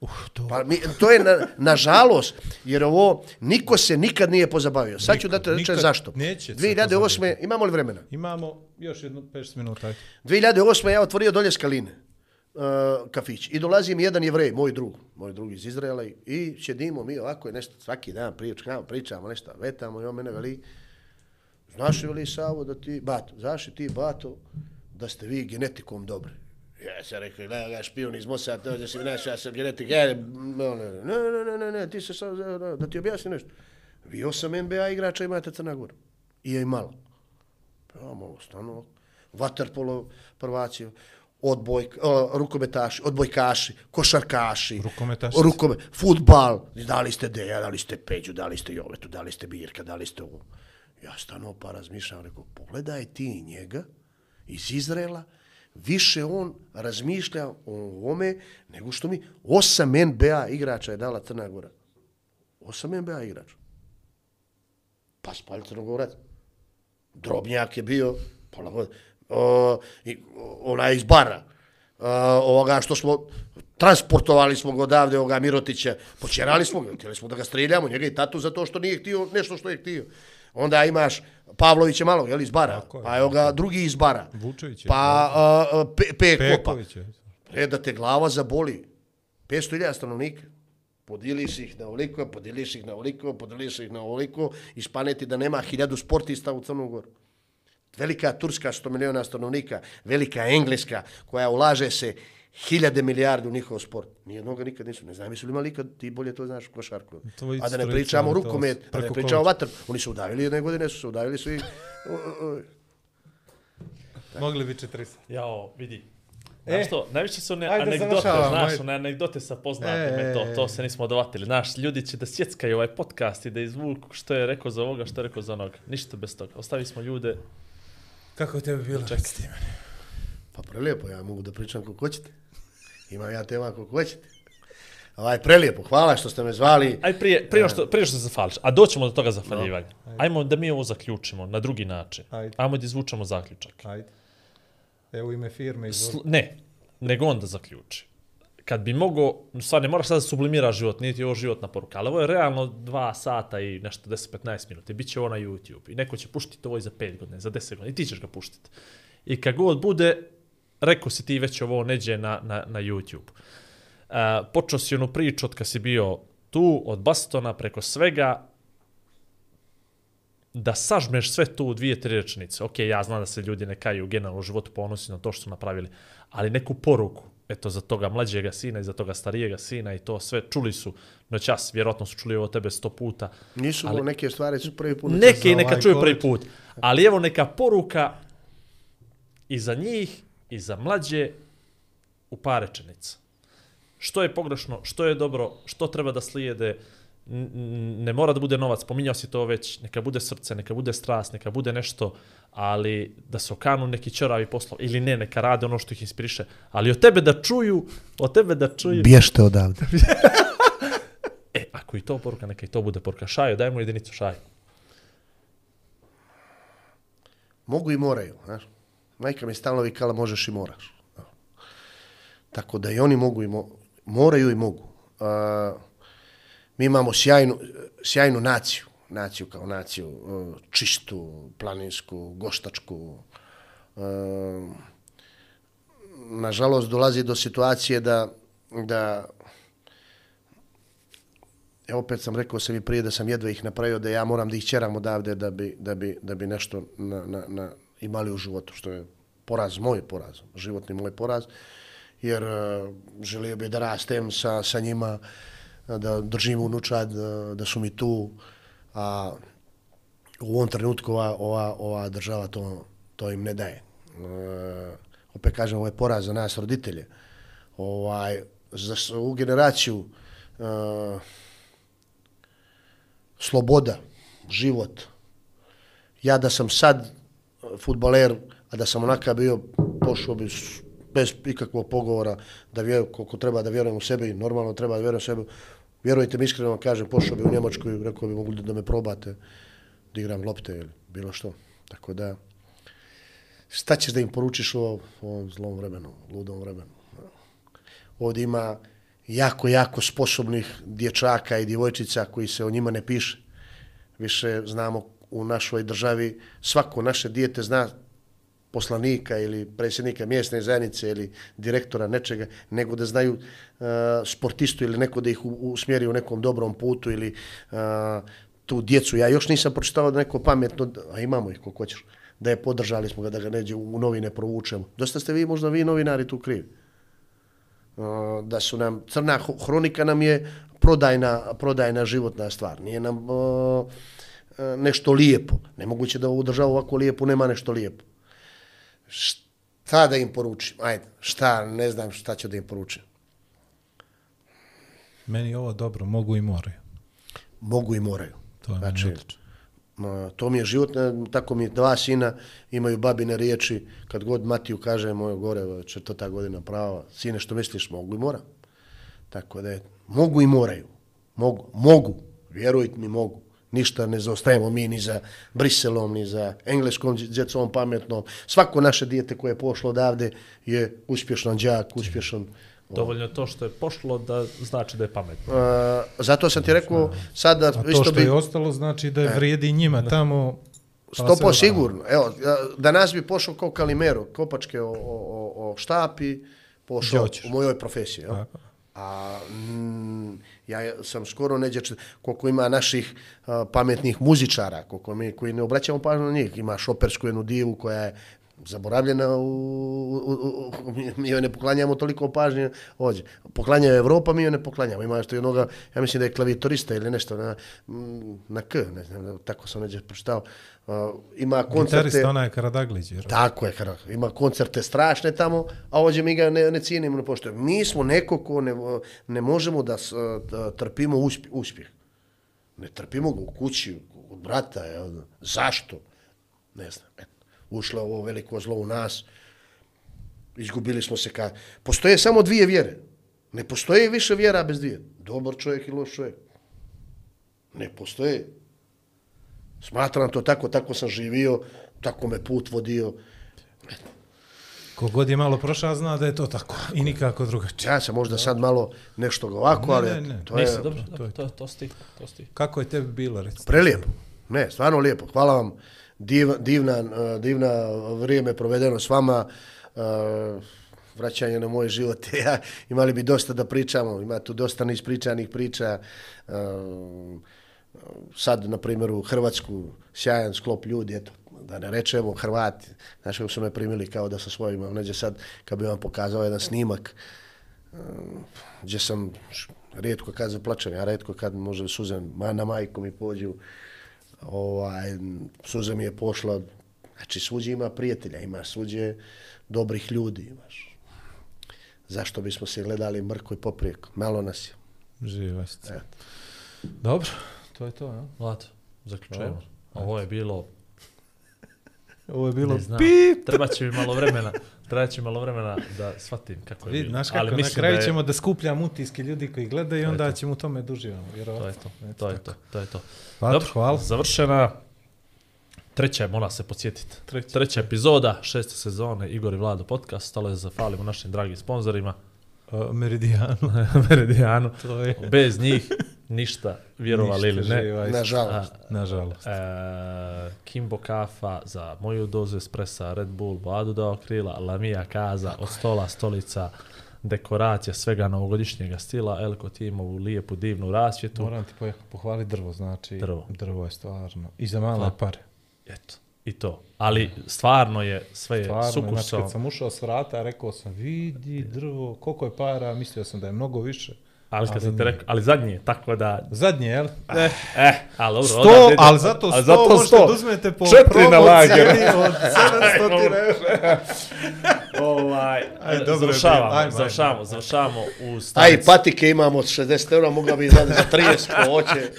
Uh, to... Pa mi, to je na, nažalost, jer ovo niko se nikad nije pozabavio. Sad ću da te rečem nikad zašto. neće se 2008. pozabaviti. imamo li vremena? Imamo još jedno 5 minuta. ajde. 2008. ja otvorio dolje skaline uh, kafić i dolazi mi jedan jevrej, moj drug, moj drug iz Izraela i, i sjedimo mi ovako je nešto svaki dan pričamo, pričamo nešto, vetamo i on mene veli, znaš li veli Savo da ti, Bato, znaš ti Bato da ste vi genetikom dobri? Ja sam rekao, gledaj ga špion iz Mossad, da si naš, ja sam genetik, ja, ne, ne, ne, ne, ne, ne, ne, ti se sad, da, da ti objasni nešto. Vi osam NBA igrača imate Crna Gora. I je i malo. Ja malo stanu, vaterpolo prvaci, odboj, uh, rukometaši, odbojkaši, košarkaši, Rukometašice. rukome, futbal, dali ste Deja, dali ste Peđu, dali ste Jovetu, dali ste Birka, dali ste ovo. Ja stano pa razmišljam, rekao, pogledaj ti njega iz Izraela, više on razmišlja o ome nego što mi, osam NBA igrača je dala Crna Gora. Osam NBA igrača. Pa spali Crnogorac. Drobnjak je bio, pola godine. O, i, onaj iz bara. O, ovoga što smo, transportovali smo ga odavde, ovoga Mirotića, počerali smo ga, htjeli smo da ga streljamo, njega i tatu zato što nije htio nešto što je htio. Onda imaš Pavlovića malog, jel, iz bara, Tako je. pa evo ga drugi iz bara. Vučević je, Pa a, pe, pa. Peković je. E, da te glava zaboli. 500.000 stanovnika. Podijeliš ih na ovoliko, podijeliš ih na ovoliko, podijeliš ih na ovoliko, ispaneti da nema hiljadu sportista u Crnu Goru. Velika Turska, 100 miliona stanovnika, velika Engleska, koja ulaže se hiljade milijardi u njihov sport. Nijednoga nikad nisu. Ne znam, jesu li imali ikad, ti bolje to znaš, košarku. To A da ne pričamo to rukomet, a da ne pričamo vatr. Oni su udavili jedne godine, su se udavili svi. o, o, o. Mogli bi 40. Jao, vidi. E, Znaš što, najviše su one anegdote, znaš, one anegdote sa poznate E, to, to se nismo dovatili. Znaš, ljudi će da sjeckaju ovaj podcast i da izvuku što je rekao za ovoga, što je rekao za onoga. Ništa bez toga. Ostavi smo ljude. Kako je tebi bilo? Čekaj. Pa prelijepo, ja mogu da pričam kako hoćete. Imam ja tema kako hoćete. Ovaj, prelijepo, hvala što ste me zvali. Aj prije, prije, što, prije što se zafališ, a doćemo do toga zafaljivanja. Ajmo da mi ovo zaključimo na drugi način. Ajde. Ajmo da izvučemo zaključak. Ajde. Evo ime firme. Sl ne, nego on da zaključi. Kad bi mogao, stvar ne moraš sad da sublimiraš život, nije ti ovo životna poruka, ali ovo je realno dva sata i nešto 10-15 minuta i bit će ovo na YouTube i neko će puštiti ovo i za 5 godina, za 10 godina i ti ćeš ga puštiti. I kad god bude, rekao si ti već ovo neđe na, na, na YouTube. Uh, počeo si onu priču od kad si bio tu, od Bastona preko svega, da sažmeš sve to u dvije, tri rečenice. Ok, ja znam da se ljudi ne kaju generalno u životu ponosi na to što su napravili, ali neku poruku, eto, za toga mlađega sina i za toga starijega sina i to sve čuli su noćas, vjerojatno su čuli ovo tebe sto puta. Nisu ali- neke stvari su prvi put. Neke i neka ovaj čuju prvi put, ali evo neka poruka i za njih i za mlađe u par rečenica. Što je pogrešno, što je dobro, što treba da slijede, ne mora da bude novac, pominjao si to već, neka bude srce, neka bude strast, neka bude nešto, ali da se okanu neki čoravi poslov, ili ne, neka rade ono što ih inspiriše, ali od tebe da čuju, od tebe da čuju. Bješte odavde. E, ako i to poruka, neka i to bude poruka. Šajo, daj mu jedinicu šaj. Mogu i moraju. Znaš? Majka mi stalno vikala možeš i moraš. Tako da i oni mogu i mo moraju i mogu. Uh, mi imamo sjajnu, sjajnu naciju. Naciju kao naciju. uh, Čistu, planinsku, goštačku. Uh, nažalost, dolazi do situacije da, da Ja opet sam rekao sam i prije da sam jedva ih napravio da ja moram da ih čeram odavde da bi, da bi, da bi nešto na, na, na, imali u životu, što je poraz, moj poraz, životni moj poraz, jer e, želio bi da rastem sa, sa njima, da držim unučad, e, da, su mi tu, a u ovom trenutku ova, ova, ova država to, to im ne daje. E, opet kažem, ovo je poraz za nas roditelje. Ovaj, za s- ovu generaciju e, sloboda, život. Ja da sam sad futbaler, a da sam onaka bio, pošao bi bez ikakvog pogovora da vjerujem koliko treba da vjerujem u sebe i normalno treba da vjerujem u sebe. Vjerujte mi iskreno kažem, pošao bi u Njemačku i rekao bi mogli da me probate da igram lopte ili bilo što. Tako da, šta ćeš da im poručiš u ovom zlom vremenu, ludom vremenu? Ovdje ima jako, jako sposobnih dječaka i djevojčica koji se o njima ne piše. Više znamo u našoj državi, svako naše dijete zna poslanika ili predsjednika mjesne zajednice ili direktora nečega, nego da znaju uh, sportistu ili neko da ih usmjeri u nekom dobrom putu ili uh, tu djecu. Ja još nisam pročitao da neko pametno, a imamo ih koliko hoćeš, da je podržali smo ga, da ga neđe u novine provučemo. Dosta ste vi, možda vi novinari tu krivi. Uh, da su nam, crna hronika nam je prodajna, prodajna životna stvar. Nije nam uh, nešto lijepo. Nemoguće da ovu državu ovako lijepo nema nešto lijepo. Šta da im poručim? Ajde, šta, ne znam šta ću da im poručim. Meni je ovo dobro, mogu i moraju. Mogu i moraju. To je Znači, odlično. To mi je život, tako mi dva sina imaju babine riječi, kad god Matiju kaže moj gore, četvrta godina prava, sine što misliš, mogu i moram. Tako da je, mogu i moraju. Mogu, mogu, vjerujte mi, mogu. Ništa ne zaostajemo mi ni za Briselom, ni za engleskom djecom pametnom. Svako naše dijete koje je pošlo odavde je uspješan đak, uspješan... Dovoljno je to što je pošlo da znači da je pametno. Uh, zato sam ti rekao, sada A to što bi... je ostalo znači da je vrijedi njima tamo... pa Stopo sigurno. Evo, ja, danas bi pošao kao Kalimero, kopačke o, o, o, o štapi, pošao u mojoj profesiji. Jel? Tako. A mm, ja sam skoro neđe, koliko ima naših uh, pametnih muzičara, koliko mi koji ne obraćamo pažnju na njih. Ima šopersku jednu divu koja je zaboravljena u, u, u, mi joj ne poklanjamo toliko pažnje ovdje. Poklanjaju Evropa, mi joj ne poklanjamo. Ima što jednoga, ja mislim da je klavijatorista ili nešto na, na K, ne znam, tako sam neđe pročitao. Uh, ima koncerte... Gitarista onaj Karadaglić. vjerovatno. Tako je, kar- ima koncerte strašne tamo, a ovdje mi ga ne, ne cijenimo, ne poštujemo. Mi smo neko ko ne, ne možemo da, da trpimo uspjeh, uspjeh. Ne trpimo ga u kući, od brata. Jel? Zašto? Ne znam. Eto, ušlo ovo veliko zlo u nas. Izgubili smo se ka... Postoje samo dvije vjere. Ne postoji više vjera bez dvije. Dobar čovjek i loš čovjek. Ne postoje. Smatram to tako, tako sam živio, tako me put vodio. Kogod je malo prošao zna da je to tako. I nikako drugačije. Ja sam možda sad malo nešto ovako, ali Ne, ne, ne. to je Nisi, dobro, to dobro, je to, to, si ti, to si ti. Kako je tebi bilo, recimo? prelijepo. Ne, stvarno lijepo. Hvala vam. Div, divna, eh, divna vrijeme provedeno s vama. Eh, vraćanje na moj život. Ja, imali bi dosta da pričamo. Ima tu dosta neispričanih priča. Eh, sad, na primjer, u Hrvatsku sjajan sklop ljudi, eto, da ne rečemo Hrvati, znaš kako su me primili kao da sa svojima, neđe sad, kad bi vam pokazao jedan snimak, gdje sam rijetko kad zaplačem, ja rijetko kad može suzem, ma, na majku mi pođu, ovaj, suza mi je pošla, znači svuđe ima prijatelja, ima svuđe dobrih ljudi, imaš. Zašto bismo se gledali mrko i poprijeko? Malo nas je. Živa se. Dobro, to je to, ja? Vlad, zaključujemo. Ovo je bilo, Ovo je bilo pip. treba će mi malo vremena, treba će malo vremena da shvatim kako je Vidi, bilo. znaš kako, Ali na mislim kraju da je, ćemo da skupljamo utiske ljudi koji gledaju i onda to. ćemo u tome duživamo, To je to, to je to, to je to. Pa, Dobro, hvala. Završena. Treća je, mora se podsjetiti. Treća. Treća epizoda, šeste sezone, Igor i Vlado podcast. Stalo je zafalimo našim dragim sponzorima. Uh, Meridijanu. Meridijanu. To je Bez njih ništa, vjerovali ili ne. Nažalost. Nažalost. E, Kimbo kafa za moju dozu espressa, Red Bull, Vladu dao krila, Lamija kaza, od stola, stolica, dekoracija svega novogodišnjega stila, Elko timovu lijepu divnu rasvjetu. Moram ti poh- pohvaliti drvo, znači Drvo. drvo je stvarno. I za male Hvala. pare. Eto, i to. Ali stvarno je sve je Stvarno, znači sukusom. kad sam ušao s vrata, rekao sam, vidi drvo, koliko je para, mislio sam da je mnogo više. Ali kad ali sam ti nije. rekao, ali zadnje, tako da... Zadnje, jel? Eh, eh ali dobro. Sto, odavde ali zato sto, ali zato možete sto. da uzmete po Četiri na lager. od 700 ovaj, Ajde, dobro završavamo. Ajmo, završavamo, završavamo u Aj, stanici. patike imamo od 60 eura, mogla bi dati za 30, ko hoće,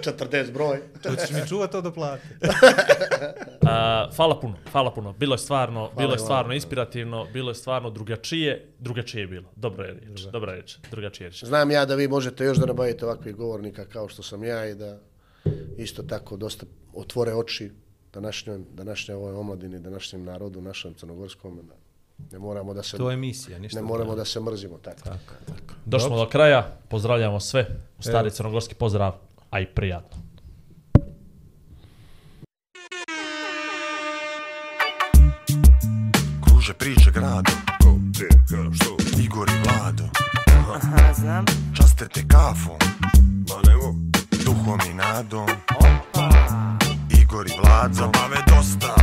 40 broj. Hoćeš mi čuvat to da plati? A, hvala puno, hvala puno. Bilo je stvarno, bilo je stvarno vama. inspirativno, bilo je stvarno drugačije, drugačije je bilo. Dobro je riječ, dobra je riječ, drugačije je riječ. Znam ja da vi možete još da nabavite ovakvih govornika kao što sam ja i da isto tako dosta otvore oči današnjoj, današnjoj ovoj omladini, današnjem narodu, našem crnogorskom. Da ne moramo da se, To je misija, ništa. ne moramo da se mrzimo tako. Tako, tako. Došli smo do kraja, pozdravljamo sve, u stari crnogorski pozdrav, a i prijatno. kruže priče gradom Ko, gde, što? Igor i Vlado. Aha, znam. Časte te kafom. Ma nemo. Duhom i nadom. Opa. Igor i Vlado. Zabave dosta.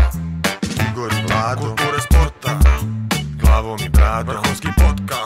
Igor i Vlado. Kulture sporta. Glavom i bradom. Vrhovski podcast.